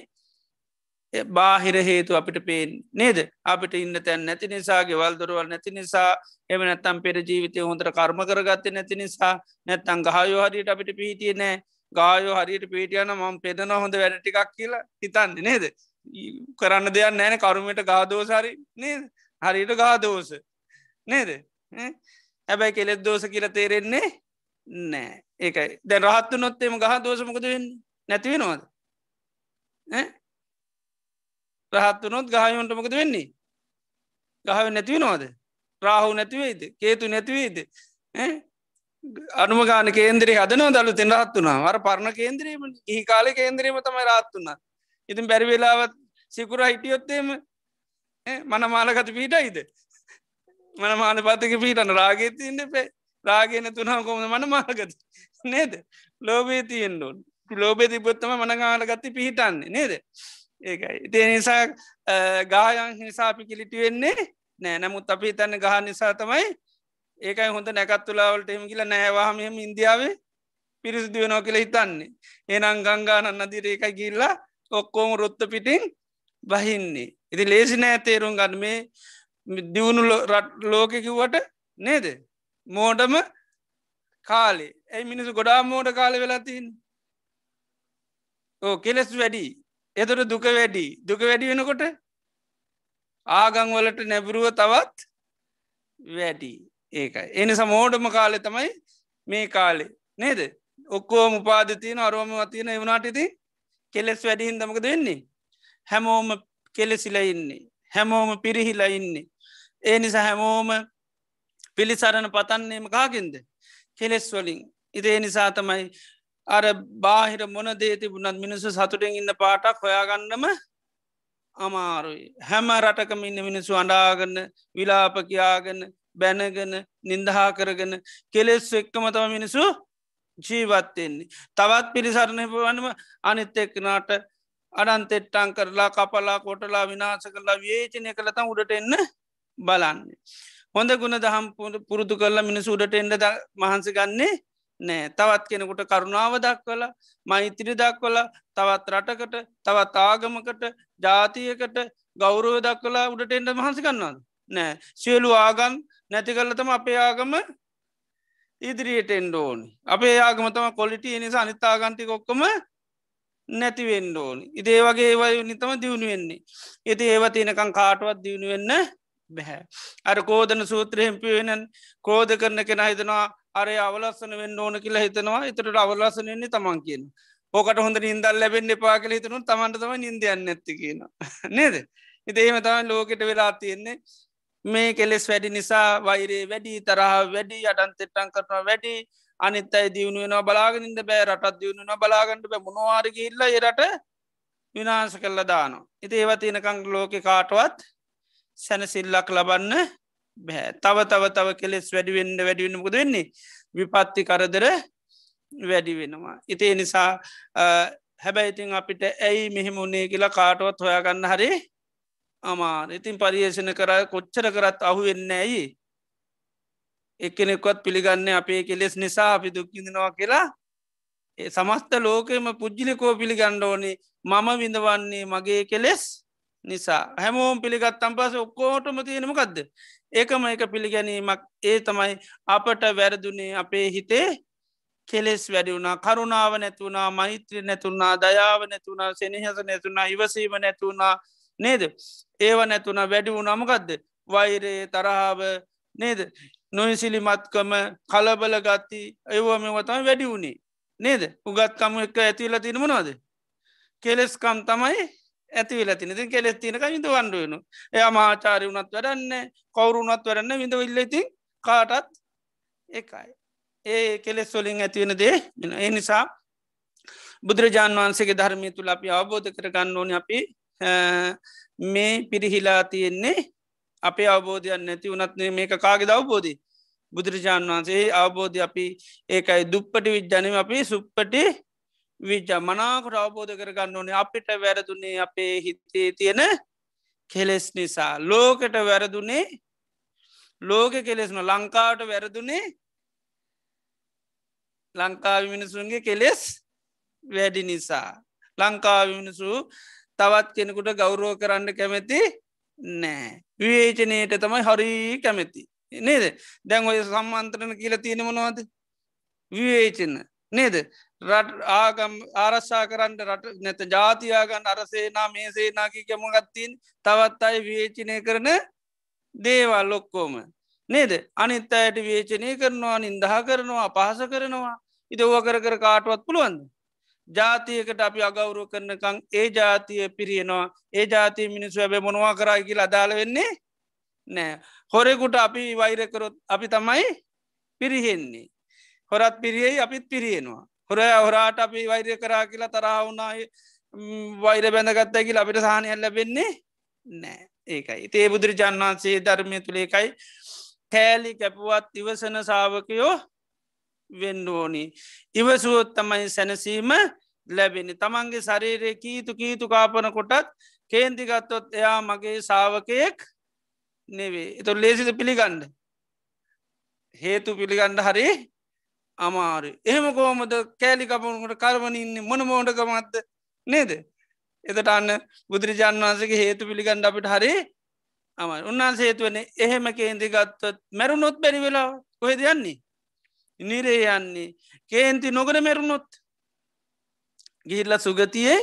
[SPEAKER 2] බාහිර හේතු අපිට පේෙන් නේද? අපිට ඉන්න තැන් නැති නිසා ගෙවල් දොරවල් නැති නිසා එම නැත්තම් පෙර ජීවිතය හොඳට කර්ම කරගත්ත නැති නිසා නැත්තං ගහයෝ හරියට අපිට පිහිටිය නෑ ගායෝ හරියට පිටියන මම් පෙදන හොඳ වැඩටිකක් කියලා හිතන්න නේද? කරන්න දෙයක් නෑන කරුමට ගාදෝසාරි නේද? හරියට ගාදෝස නේද? හැබැයි කෙලෙත් දෝස කියල තේරෙන්නේ නෑ. ඒකයි දැ රහත්තු නොත්තේම ගහ දෝසමකද වෙන්න? නැතිවෙනවාද රහත්තු නොත් ගහයොන්ට මොකද වෙන්නේ? ගහව නැතිවෙනවාද රාහු නැතිවේද කේතු නැතිවේද අනුම ගාන කේන්දරේ හදනව දලු තිෙන රත්තුනා වර පරණ කේන්දරීම ඒ කාල කේන්දරීම තමයි රත්තුන්නා ඉතින් බැරිවෙලාවත් සිකුර හිටියොත්තේම මන මාලකත පීටයිද මන මාන පතක පීටන රාගේතින්න පේ රාගෙන තුනා කොම මන මාලගත නේද? ලෝබේ තියෙන්ඩුවන් ලෝබේ තිබොත්තම මනගාලගත්ති පිහිටන්නේ නේද? ඒකයි. ඉතිය නිසා ගායන් නිසාපි කිලිටි වෙන්නේ නෑ. නමුත් අපි තන්න ගහ නිසා තමයි ඒකයි හොඳ නැකත් තුලාවලට එම කියලා නෑවාහමම ඉන්දියාවේ පිරිසිදුවනෝ කියලා හිතන්නේ. ඒනම් ගංගානන්න නදිර එකයි ගිල්ලා ඔක්කෝම රොත්ත පිටින් බහින්නේ. ඉති ලේසි නෑ තේරුම් ගන්න. මේ දියුණු ලෝකකිවට නේද? මෝඩම කාලේ. ඇයි මිනිසු ගොඩා මෝඩ කාල වෙලාතින් ඕ කෙලෙස් වැඩි. එතුර දුක වැඩි. දුක වැඩි වෙනකොට ආගංවලට නැබරුව තවත් වැඩි. ඒකයි. එනි සමෝඩම කාලෙ තමයි මේ කාලේ. නේද? ඔක්කෝ උපාධතියන අරුවම තියන එවනාට ඉති කෙලෙස් වැඩිහින් දමක දෙන්නේ හැමෝම කෙලෙසිල ඉන්නේ. හැමෝම පිරිහිලා ඉන්නේ. ඒ නිසා හැමෝම පිළිසරණ පතන්නේම කාගෙන්ද? කෙලෙස් වලින්. ඉතේ නිසා තමයි අර බාහිර මොන දේ තිබුණත් මිනිස්සු සතුටෙන් ඉන්න පාටක් හොයාගන්නම අමාරුයි. හැම රටකම ඉන්න මිනිස්සු අඩාගන්න විලාප කියාගන්න බැනගෙන නින්දහා කරගෙන කෙලෙස් එක්කම තම මිනිසු ජීවත්වෙන්නේ තවත් පිරිසරණය වනම අනිත් එක්නාට අඩන්තෙට්ටන් කරලා කපලා කොටලා විනාස කරලා වේචනය කළතම් උඩට එන්න බලන්නේ. හොඳ ගුණ දහම් පුරුදු කරලා මිනිසු උඩට එන්ඩ මහන්සි ගන්නේ නෑ. තවත් කෙනෙකුට කරුණාව දක්වල මෛතිරි දක්වල තවත් රටකට තවත් ආගමකට ජාතියකට ගෞරුව දක්වලා උඩට එන්ඩ මහන්සි කන්නවාද නෑ. සියලු ආගන් නැති කල්ලතම අපේ ආගම ඉදිරියට එන්ඩෝනි අපේ ආගමතම කොලිටි නිසා අනිත්තාගන්ටි කොක්කොම නැතිවෙන්න ඕනි. ඉදේ වගේ ඒවයි නිතම දියුණු වෙන්නේ. ඇති ඒව තියනකං කාටවත් දියුණු වෙන්න බැහැ. අර කෝදන සූත්‍රහෙම්පි වෙනන් කෝද කරන කෙන හිතනවා අරය අවලස්සන වෙන්න ඕන කියලා හිතනවා. එතට අවලස්සනන්නේ තමන් කියන ඕකට හොඳ නින්දල් ලැබෙන් එපා කල හිතනු තමන්ට තම නින්දයන්න ඇත්ති කියන නේද? ඉතේම තමයි ලෝකෙට වෙලා තියෙන්නේ. මේ කෙලෙස් වැඩි නිසා වෛරේ වැඩි තරහ වැඩි අඩන්තෙට්ටන් කරනවා වැඩි. අනිත් අයි දියුණුවෙන බලාගෙනද බෑ. රටත් දියුණුන බලාගන්නට බෑ. මොනවාරග ඉල්ල එරට විනාශ කල්ල දානවා. ඉති ඒව තියෙනකං ලෝක කාටවත් සැනසිල්ලක් ලබන්න බෑ. තව තව තව කෙලෙස් වැඩිවෙන්න වැඩිවෙනමුද වෙන්නේ විපත්ති කරදර වැඩි වෙනවා. ඉතිේ නිසා හැබැයිඉතින් අපිට ඇයි මෙහෙමුණේ කියලා කාටවත් හොයාගන්න හරි අමා ඉතින් පරියේෂණ කර කොච්චර කරත් අහු වෙන්න ඇයි එක්කෙනෙක්වත් පිළිගන්න අපේ කෙලෙස් නිසා අපි දුක්කිඳනවා කියලා. සමස්ත ලෝකෙම පුද්ජිලිකෝ පිළිගණ්ඩ ඕනේ. මම විඳවන්නේ මගේ කෙලෙස්. නිසා හැමෝම් පිළිගත්තම් පස ඔක්කෝටම තියෙනමකක්ද ඒකම එක පිළිගැනීමක්. ඒ තමයි අපට වැරදුනේ අපේ හිතේ කෙලෙස් වැඩි වුණා කරුණාව නැතුුණා මෛත්‍රී නැතුුණා දයාව නැතුුණා සෙනහස නැතුුණා ඉවසීම නැතුුණා නේද? ඒව නැතුුණ වැඩි වුණමකක්ද වෛරයේ තරහාාව නේද? නොයිසිලිමත්කම කලබල ගත්ති ඒවම වතම වැඩි වුණේ නේද? උගත්කම එක ඇතිවල තිනමනවාද කෙලෙස්කම් තමයි ඇතිවල තින කෙලෙස් තිනක විඳ වන්ඩුවනු එය මාචාරය වනත් වැඩන්න කවරුනත් වැඩන්න විඳ ඉල්ලඉතින් කාටත් එකයි. ඒ කෙලෙස් වලින් ඇතිවෙන දේ ඒ නිසා බුදුරජාන් වහන්සේගේ ධර්මය තුළ අපි අවබෝධ කරගන්න ඕන අපි මේ පිරිහිලා තියෙන්නේ අපේ අවබෝධයන් නැති වනත් මේක කාගෙ අවබෝධී බුදුරජාණන් වහන්සේ අවබෝධ අපි ඒකයි දුප්පටි විද්ජනම අපි සුප්පටි විජ්ජ මනාකට අවබෝධ කරගන්න ඕනේ. අපිට වැරදුනේ අපේ හිතේ තියෙන කෙලෙස් නිසා. ලෝකට වැරදුනේ ලෝක කෙලෙස්න ලංකාවට වැරදුනේ ලංකාව මිනිසුන්ගේ කෙලෙස් වැඩි නිසා. ලංකාව මිනිසු තවත් කෙනෙකුට ගෞරෝ කරන්න කැමැති නෑ. විවේචනයට තමයි හරි කැමැති. නේද? දැන් ඔය සම්මන්ත්‍රණ කියල තියෙන මොනවද? විවේචන. නේද? රට ආගම් ආරශ්ා කරන්න රට නැත ජාතියාගන්න අරසේනා මේ සේනාකි කැමගත්තින් තවත් අයි විවේචනය කරන දේවල් ලොක්කෝම නේද? අනිත් අයට විවේචනය කරනවා නින්දහ කරනවා පහස කරනවා. ඉති ඕව කර කර කාටුවත් පුළුවන්ද? ජාතියකට අපි අගෞරුව කරනකං ඒ ජාතිය පිරියනවා ඒ ජාතිය මිනිස්සු ඇබ මොනවා කරයි කියලා අදාළ වෙන්නේ නෑ. හොරෙකුට අපි වෛරකරොත් අපි තමයි පිරිහෙන්නේ. හොරත් පිරියෙයි අපිත් පිරියෙනවා. හොර හොරාට අපි වෛරය කරා කියලා තරහවුනායි වෛර බැඳගත්ත කියලා අපිට සාහනයක් ලැබෙන්නේ නෑ ඒකයි. තේ බුදුරජාන් වන්සේ ධර්මය තුළේකයි කෑලි කැපුවත් ඉවසන සාාවකයෝ වෙන්ඩෝනි ඉවසුවොත් තමයි සැනසීම ලැබෙන තමන්ගේ ශරීරය කීතු කීතු කාපන කොටත් කේන්තිගත්තොත් එයා මගේ සාාවකයෙක් නෙවේ එතු ලේසිද පිළිගණ්ඩ හේතු පිළිගණ්ඩ හරි අමාරු එහෙම කෝමද කෑලිකපුකට කරවනඉන්න මොන මෝඩකමත්ද නේද? එතට අන්න බුදුරජාන් වන්සගේ හේතු පිළිගණ්ඩ අපිට හරි අම උන්වන්ස හේතුවනේ එහෙම කේන්ති ගත්තත් මැරුණොත් බැරි වෙලා කොහෙද යන්නේ? නිරේ යන්නේ. කේන්ති නොකර මැරුණොත් ගිහිල්ල සුගතියේ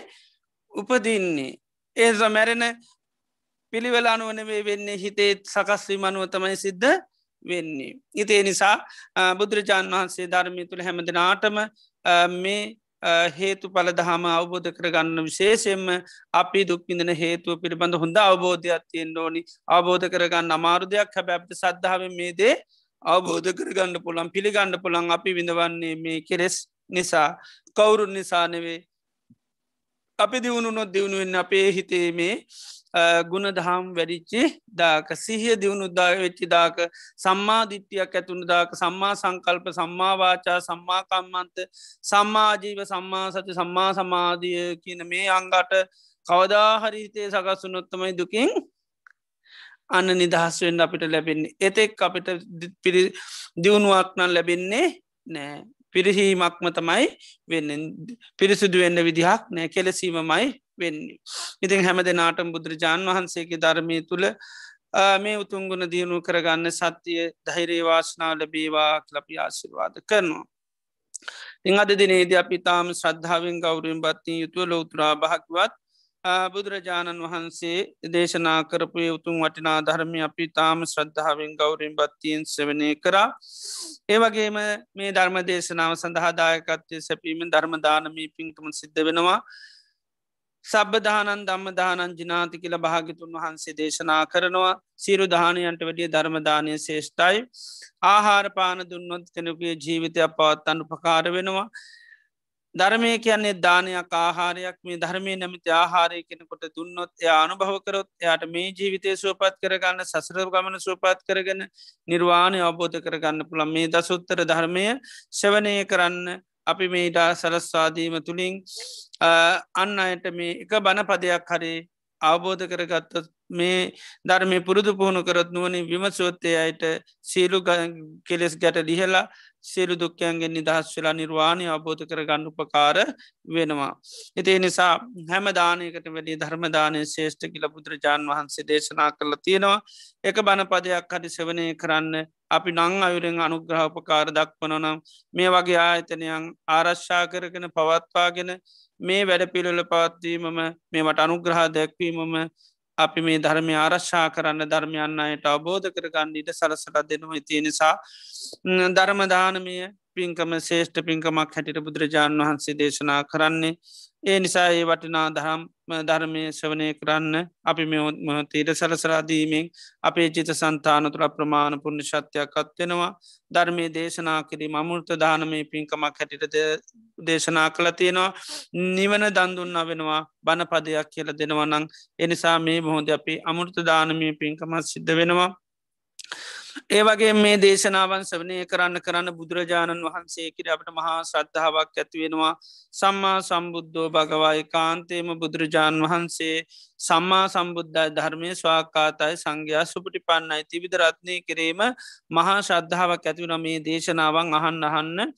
[SPEAKER 2] උපදින්නේ. ඒ මැරෙන පිළිවෙල අනුවනවේ වෙන්නේ හිතේත් සකස්වී මනුව තමයි සිද්ධ වෙන්නේ. ඉතිේ නිසා බුදුරජාණන් වහන්සේ ධර්මය තුළ හැමදිනාටම මේ හේතු පලදහම අවබෝධ කරගන්න විශේෂයෙන්ම අපි දුක්විඳන හේතුව පිළිබඳ හොඳ අවබෝධයක් තියෙන් ඕනි. අවබෝධ කරගන්න අමාරු දෙයක්. හැබ අපට සද්ධාව මේ දේ අවබෝධ කරගන්න පුළන් පිළිගන්න පුළන් අපි විඳවන්නේ මේ කෙරෙස් නිසා කවුරුන් නිසානෙවේ අපි දියුණු නොත් දියුණුවෙන් අපේ හිතේ මේ ගුණ දහම් වැඩිච්චි දාක සිහිය දියුණු දා වෙච්චි දාක සම්මාධිත්‍යයක් ඇතුුණු දාක සම්මා සංකල්ප සම්මාවාචා සම්මාකම්මන්ත සම්මාජීව සම්මා සති සම්මා සමාධිය කියන මේ අංගට කවදාහරිතය සකස්සුනොත්තමයි දුකින් අන්න නිදහස්වෙන් අපිට ලැබෙන්නේ. එතෙක් අපිට පිරි දියුණුවක්නන් ලැබෙන්නේ නෑ. පිරිහීමක්ම තමයි වෙන්න. පිරිසිදු වෙන්න විදිහක් නෑ. කෙලසීමමයි වෙන්නේ. ඉතින් හැම දෙනාටම් බුදුරජාණන් වහන්සේගේ ධර්මය තුළ මේ උතුන්ගුණ දියුණු කරගන්න සත්‍යය ධෛරේවාශනා ලබේවා ලපි ආශිර්වාද කරනවා. ඉං අද දිනේද අපි තාම ශ්‍රද්ධාවෙන් ගෞරුවෙන් බත්තිී යුතුව ලෝතුරා භහක්වත් බුදුරජාණන් වහන්සේ දේශනා කරපය උතුන් වටිනා ධර්මය අපි තාම ශ්‍රද්ධාවෙන් ගෞරෙන් බත්තියෙන් සවනය කරා. ඒවගේම මේ ධර්ම දේශනාව සඳහාදායකත්වය සැපීම ධර්මදානමී පින්කම සිද්ධ වෙනවා. සබදානන් දම්ම දානන් ජනාති කියල භාගිතුන් වහන්සේ දේශනා කරනවා. සීරු දානයන්ට වැඩිය ධර්මදානය ශේෂ්ටයි ආහාර පාන දුන්නොත් කෙනෙකුගේ ජීවිතයක් පවත්තන්න උපකාර වෙනවා. ධර්මය කියන්නේ දානයක් ආහාරයක්. මේ ධර්මය නැමති ආහාරය කෙනකොට දුන්නොත් එය අනුභවකරොත් එයාට මේ ජීවිතය සුවපත් කරගන්න සසර ගමන සුවපත් කරගෙන නිර්වාණය අවබෝධ කරගන්න පුළන් මේ දසුත්තර ධර්මය ශවනය කරන්න අපි මේඩා සලස්වාදීම තුළින් අන්න අයට මේ එක බණපදයක් හරි අවබෝධ කරගත්ත මේ ධර්මය පුරුදු පුහුණු කරත් නුවනින් විමසෝත්තය අයට සීලු කෙලෙස් ගැට ලිහලා සියලු දුක්කයන්ගෙන් නිදහස් වෙලා නිර්වාණය අවබෝධ කරගන්න උපකාර වෙනවා. එතිේ නිසා හැම දානයකට වැඩි ධර්මදානය ශේෂ්ඨ කියල බුදුරජාණන් වහන්සේ දේශනා කරල තියෙනවා එක බණපදයක් හටි සවනය කරන්න අපි නං අයුරෙන් අනුග්‍රහපකාර දක්වනනම් මේ වගේ ආයතනයන් ආරශ්ා කරගෙන පවත්වාගෙන මේ වැඩ පිළිල පවත්වීමම මේමට අනුග්‍රහ දැක්වීමම අපි මේ ධර්මය ආරශ්ා කරන්න ධර්මයන්න අයට අවබෝධ කරගන්න ඉට සලසට දෙනවා. තිය නිසා ධර්මදානමය පින්කම ශේෂ්ඨ පින්කමක් හැටිට බුදුරජාණන් වහන්සේ දේශනා කරන්නේ ඒ නිසා ඒ වටිනා දහම් ධර්මය ශවනය කරන්න අපි මෙොත්මතීට සලසරාදීමෙන් අපේ චිත සන්තාන තුළ ප්‍රමාණ පුුණ ශත්‍යයක් අත්වෙනවා. ධර්මය දේශනා කිරීම අමුෘත දානමය පින්කමක් හැටිට දේශනා කළ තියෙනවා. නිවන දන්දුන්න වෙනවා බණපදයක් කියල දෙනවනං එනිසා මේ මොහොද අපි අමුෘත දානමය පින්කමත් සිද්ධ වෙනවා. ඒ වගේ මේ දේශනාවන් සවනය කරන්න කරන්න බුදුරජාණන් වහන්සේ කිර අපට මහා ශ්‍රද්ධාවක් ඇතිවෙනවා සම්මා සම්බුද්ධෝ භගවායි කාන්තේම බුදුරජාණන් වහන්සේ සම්මා සම්බුද්ධ ධර්මය ස්වාකාතයි සංඝයා සුපටි පන්නයි තිවිධ රත්නය කිරීම මහා ශ්‍රද්ධාවක් ඇතිවන මේ දේශනාවන් අහන්න අහන්න.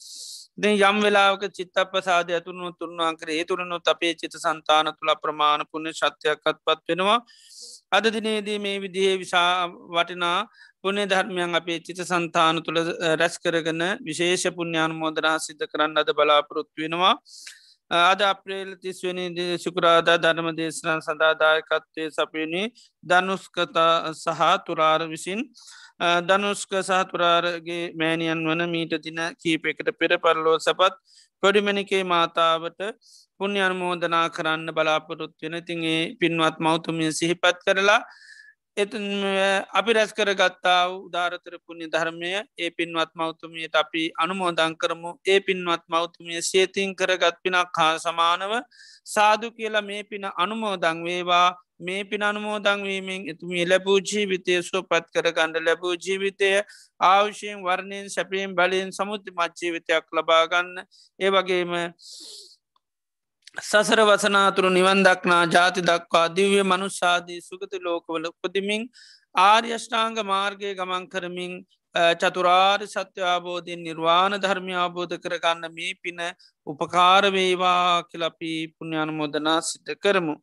[SPEAKER 2] යම් වෙලාක චිත්තප සාධ ඇතුරුණු තුන්වා කරේ තුරනොත් අපේ චිත සන්තාන තුළ ප්‍රමාණ පුුණ ශත්‍යයක්කත් පත් වෙනවා අද දිනේදී මේ විදිහේ විසා වටිනා පුුණේ ධර්මයන් අපේ චිත සන්තාන තුළ රැස් කරගන විශේෂ පුුණ්‍යාන මෝදනා සිද්ධ කරන්න අද බලාපොරොත්තු වෙනවා. අද අප්‍රේල් තිස්වනි සුකරාදා ධර්ම දේශන සඳාදායකත්වය සපයනි ධනුස්කතා සහ තුරාර විසින්. ධනුස්ක සහතුරාරගේ මෑණියන් වන මීට දින කීපෙකට පෙර පරලෝ සපත් පොඩිමනිකේ මාතාවට පුුණ්‍ය අනුමෝදනා කරන්න බලාපොරොත්වෙන තිගේ පින්වත් මෞතුමිය සිහිපත් කරලා එත අපි රැස් කර ගත්තා උදාරතර පුුණ්‍ය ධර්මය ඒ පින්වත් මෞතුමියට අපි අනුමෝදං කරමු. ඒ පින්වත් මෞතුමිය සේතින් කරගත් පිනක් හා සමානව සාදු කියලා මේ පින අනුමෝදං වේවා. මේ පින අනුමෝදංවීමෙන් එතුමී ලැබූ ජීවිතය සුවපත් කරගණඩ ලැබූ ජීවිතය ආවශයෙන් වර්ණයෙන් සැපීම් බලයෙන් සමුති මච්ජීවිතයක් ලබාගන්න ඒ වගේම සසර වසනාතුරු නිවන් දක්නා ජාති දක්වා දිව්‍ය මනුෂ්‍යාදී සුගති ලෝකවල උපදිමින් ආර්යෂ්ඨාංග මාර්ගය ගමන් කරමින් චතුරාර් සත්‍යාබෝධයෙන් නිර්වාණ ධර්මය අබෝධ කරගන්න මේ පින උපකාරවේවා කියලපි පුුණ්‍යානුමෝදනා සිද්ධ කරමු.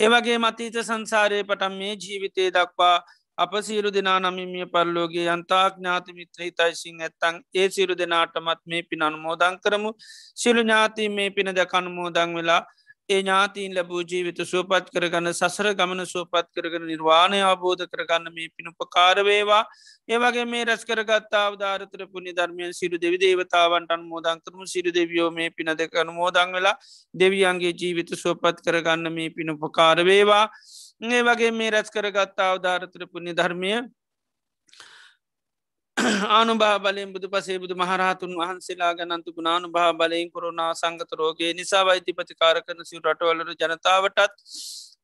[SPEAKER 2] ඒවගේ මතීත සංසාරය පටන් මේ ජීවිතය දක්වා අප සීරු දෙනා නමිමිය පරලෝගේ යන්තාක් ඥාති මිත්‍ර හිතයිසිං ඇත්තං ඒ සිරු දෙනාටමත් මේ පින අනුමෝදං කරමු. සිලු ඥාති මේ පින දැකනුමෝදං වෙලා ඒ ඥාතීන් ලැබූ ජීවිත සුවපත් කරගන්න සසර ගමන සුවපත් කරගන නිර්වාණය අවබෝධ කරගන්න මේ පිණුපකාරවේවා ඒවගේ මේ රැස් කරගත්තා අවධාරතර පුුණි ධර්මය සිරු දෙවි දේවතාවන්ට අන්මෝදන් කරම. සිරු දෙවියෝ මේ පින දෙක අනුමෝදං වෙලා දෙවියන්ගේ ජීවිත සුවපත් කරගන්න මේ පිණුපකාරවේවා ඒ වගේ මේ රැස් කරගත්තා අවධාරතර පුුණි ධර්මය ආනුභා බලයෙන් බුදු පසේ බුදු මහරහතුන් වහන්සේලා ගනන්තු ගුණානු භා බලයෙන් කොරුණා සංගත රෝගේ නිසා වෛති ප්‍රතිකාර කරන සිව රටවලට ජනතාවටත්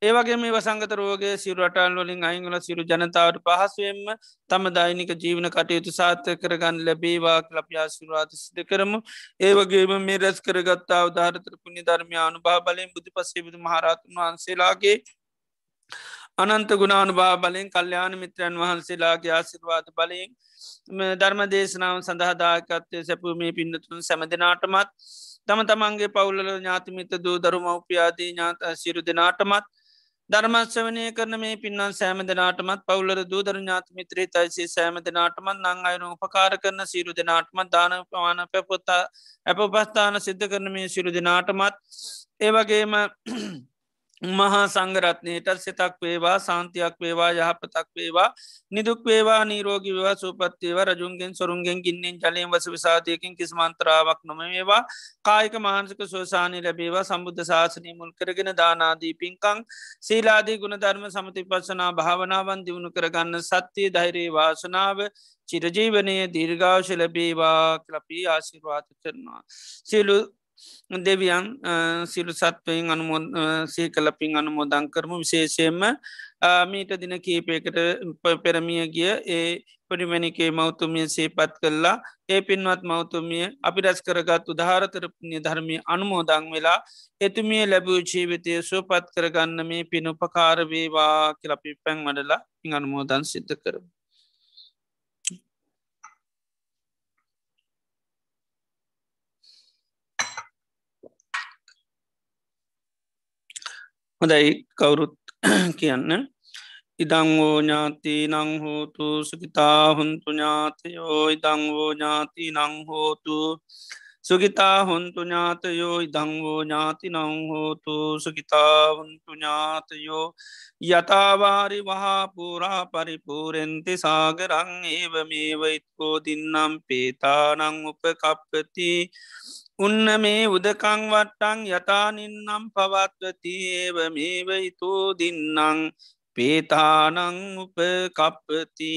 [SPEAKER 2] ඒවගේ මේ වසංගත රෝගේ සිරු රටල් වලින් අයිංගල සිරු ජනතාවට පහසුවෙන්ම තම දෛනික ජීවන කටයුතු සාර්ථ කරගන්න ලැබේවා ලපියා සිරුවාත සිද කරමු. ඒවගේම මේ රැස් කරගත්තාව ධාරතර පුුණි ධර්මයානු භා බලයෙන් බුදු පසේ බුදු මහරහතුන් වහන්සේලාගේ අනන්ත ගුණානුභා බලයෙන් කල්්‍යයාන මිත්‍රයන් වහන්සේලාගේ ආසිර්වාද බලයෙන් ධර්ම දේශනාව සඳහදාකත්තය සැපුමේ පින්නතුන් සැම දෙනාටමත් තම තමන්ගේ පවුල්ල ඥාතිමිත දූ දරුමවපියාදී ඥාත සිරු දෙනාටමත් ධර්මශ්‍රවනය කරන මේ පින්නන් සෑම දෙනාටමත් පවුල්ලර දූදර ඥාත මිත්‍රී තයිසි සෑම දෙනාටමත් නං අයනු උපකාර කරන සිරු දෙනාටමත් දාන පවාන පැපොත්තා ඇප පස්ථාන සිද්ධ කරන මේ සිරු දෙනාටමත් ඒවගේම මහා සංගරත්නයට සිතක් වේවා සාන්තියක් වේවා යහපතක් වේවා නිදුක් වේවා නීරෝගි වවා සූපත්තේව රජුන්ගෙන් සොරුන්ගෙන් ගින්නෙන් ජලයෙන් වස විසාතියකින් කිස්මන්ත්‍රාවක් නොම ඒවා කායික මාන්සික සෝසානය ලැබේවා සම්බුද්ධ ශාසනය මුල් කරගෙන දානාදී පින්කං සීලාදී ගුණධර්ම සමති පස්සනා භාවනාවන් දියුණු කරගන්න සත්‍යය ධෛරයේ වාසනාව චිරජීවනය දීර්ගාවශ ලැබේවා කලපී ආශිර්වාත කරනවා. සියලු දෙවියන් සිරු සත්වයෙන් අනුමෝ සේ කලපින් අනුමෝදං කරමු විශේෂයෙන්ම මීට දින කීපයකට පෙරමිය ගිය ඒ පඩිමැනිකේ මෞතුමිය සේපත් කල්ලා ඒ පින්වත් මෞතුමිය අපි රැස් කරගත් උදාහරතරපුුණ්‍ය ධර්මය අනුමෝදං වෙලා එතුමිය ලැබූ ජීවිතය සුවපත් කරගන්න මේ පිනුපකාරවේවා කියලපි පැන් වඩලා ඉ අනුමෝදන් සිද්ධ කරමු. හොදයි කවුරුත් කියන්න. ඉදංවෝ ඥාති නංහෝතු සුකිතා හුන්තු ඥාතයෝ. ඉදංවෝ ඥාති නංහෝතු සුගිතා හොන්තු ඥාතයෝ ඉදංවෝ ඥාති නංහෝතු සුගිතා හුන්තු ඥාතයෝ යථවාරි වහා පුරා පරිපූරෙන්ති සාගරං ඒව මේවයිත්කෝ දින්නම් පේතානං උප කප්පති උන්න මේ උදකං වට්ටං යතානින්නම් පවත්වති ඒව මේවයිතෝ දින්නං පේතානං උප කප්පති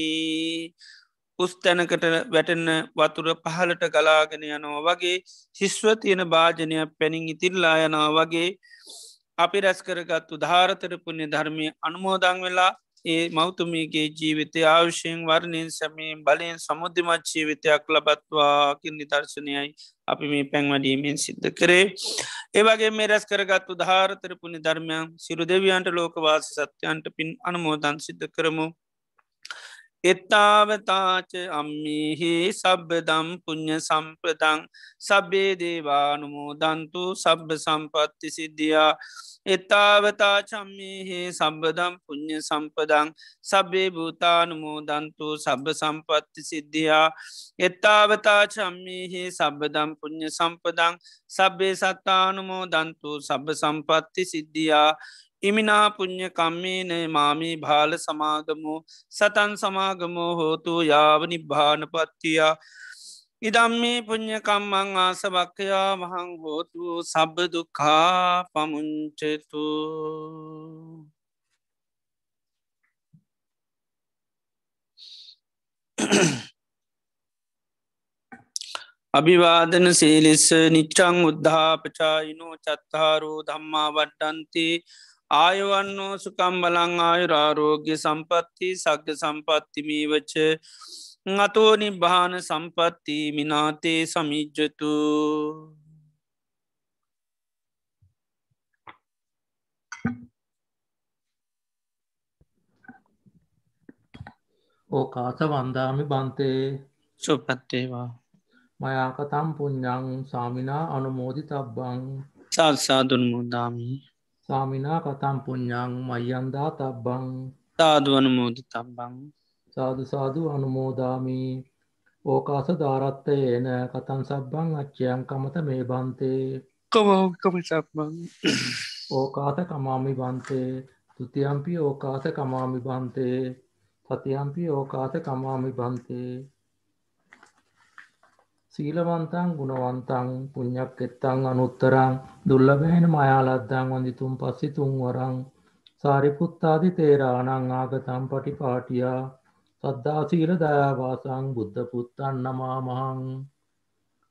[SPEAKER 2] උස්තැනකට වැටෙන්න වතුර පහලට ගලාගෙන යනවා වගේ ශිස්ව තියෙන භාජනයක් පැනින් ඉතිල්ලා යනවා වගේ අපි රැස් කරගත්තු ධාරතරපුුණ්‍ය ධර්මය අනුමෝදං වෙලා ඒ මෞතුමීගේ ජීවිතය ආවශයෙන් වර්ණයෙන් සැමීම් බලයෙන් සමුද්ධිමත් ජීවිතයක් ලබත්වාකින් නිදර්ශනයයි අපි මේ පැන්වඩීමෙන් සිද්ධ කරේ. ඒවගේ මේ රැස් කරගත්තු ධාරතරපුුණි ධර්මයන් සිරු දෙවියන්ට ලෝකවාස සත්‍යයන්ට පින් අනුමෝදන් සිද්ධ කරමු. එත්තාවතාච අම්මිහි සබ්බදම් පුුණ්්‍ය සම්ප්‍රදං සබ්බේ දේවානුමෝදන්තු සබ්බ සම්පත්ති සිද්ධියා. එත්තාවතා චම්මිහි සම්බදම් පුුණ්්‍ය සම්පදං සබේ භූතානුමෝදන්තු සබ සම්පත්ති සිද්ධියා. එත්තාවතා චම්මිහි සබදම් පුුණ්්‍ය සම්පදං සබ්බේ සත්තානුමෝදන්තු සබ සම්පත්ති සිද්ධියා. ඉමිනා පුං්ඥ කම්මේන මාමී භාල සමාගමෝ සතන් සමාගමෝ හෝතු යාව නිබ්භානපත්තියා ඉදම්මේ පුං්ඥකම්මං ආසවක්කයා මහං හෝතු සබ්බදුකා පමුංචතු. අභිවාදන සේලෙස නිච්චං උද්ධාපචායිනෝ චත්තාරෝ ධම්මා වඩ්ඩන්ති ආයවන්නෝ සුකම් බලං ආයුරාරෝග්‍ය සම්පත්ති සග්ග සම්පත්තිමීවච අතෝ නිබ්භාන සම්පත්ති මිනාතේ සමිජ්ජතු.
[SPEAKER 3] ඕකාස වන්දාමි බන්තේ.
[SPEAKER 2] සුපත්තේවා.
[SPEAKER 3] මයාකතම් පුඤ්ඥං සාමිනා අනුමෝදි තබ්බං
[SPEAKER 2] සල්සාදුන්මුදාමී
[SPEAKER 3] සාමිනා කතම් පුඤ්ඥං මයන්දා තබ්බං.
[SPEAKER 2] සාදුවනමෝදි තබ්බං
[SPEAKER 3] සාදු සාදු අනුමෝදාමී. ඕකාස ධාරත්තයේන කතන් සබ්බං අච්චයන් කමත මේ බන්තේ
[SPEAKER 2] කවකම සක්බං
[SPEAKER 3] ඕකාත කමාමි බන්තේ. තුතියම්පි ඕකාත කමාමි බන්තේ. සතියම්පි ඕකාත කමාමි බන්තේ සීලවන්තං ගුණවන්තං පුං්ඥක් එත්තං අනුත්තරං දුල්ලබැහෙන මයාලද්දං වඳිතුම් පස්සි තුන්වරං සාරිපුත්තාදි තේරානං ආගතම් පටි පාටියා සද්ධා සීල දයාවාසං බුද්ධ පුත්තන් නමාමහං.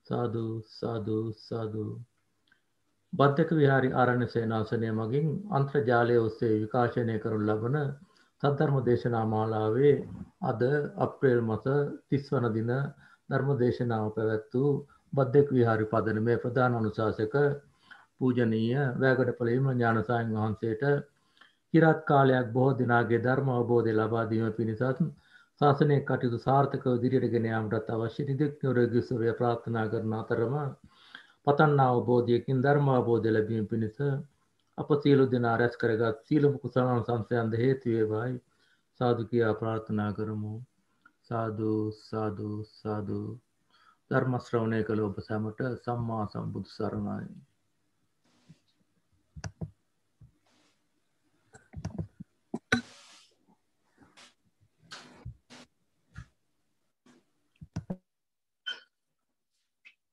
[SPEAKER 3] සාධ සාධ සාධ බද්ධක විහාරි ආරණ්‍ය සේනාසනය මගින් අන්ත්‍රජාලය ඔස්සේ විකාශනය කරුන් ලබන සද්ධර්ම දේශනා මාලාවේ අද අප්‍රේල් මස තිස්වන දින ධර්ම දේශනාව පැවැත් වූ බද්ධෙක් විහාරි පදන මේ ප්‍රධාන අනුශාසක පූජනීය වැෑගඩපලීම ඥානසායන් වහන්සේට කිරත් කාලයක් බොහෝ දිනාගේ ධර්ම අවබෝධය ලබාදීම පිණිසත් ශාසනය කටයුතු සාර්ථකව දිරිටගෙන යාමටත් අවශ්‍ය නිදෙක් නොරගිසුරය ප්‍රාර්ථනා කරන අතරම පතන්නා අවබෝධයකින් ධර්ම අවබෝධය ලැබීම පිණිස අප සියලු දෙනා රැස් කරගත් සීලම කුසලන සංසයන්ද හේතුවේවායි සාදු කියා ප්‍රාර්ථනා කරමු. සාධූ සාධූ සාධූ ධර්මශ්‍රවණය කළ ඔබ සැමට සම්මා සම්බුදු සරණයි.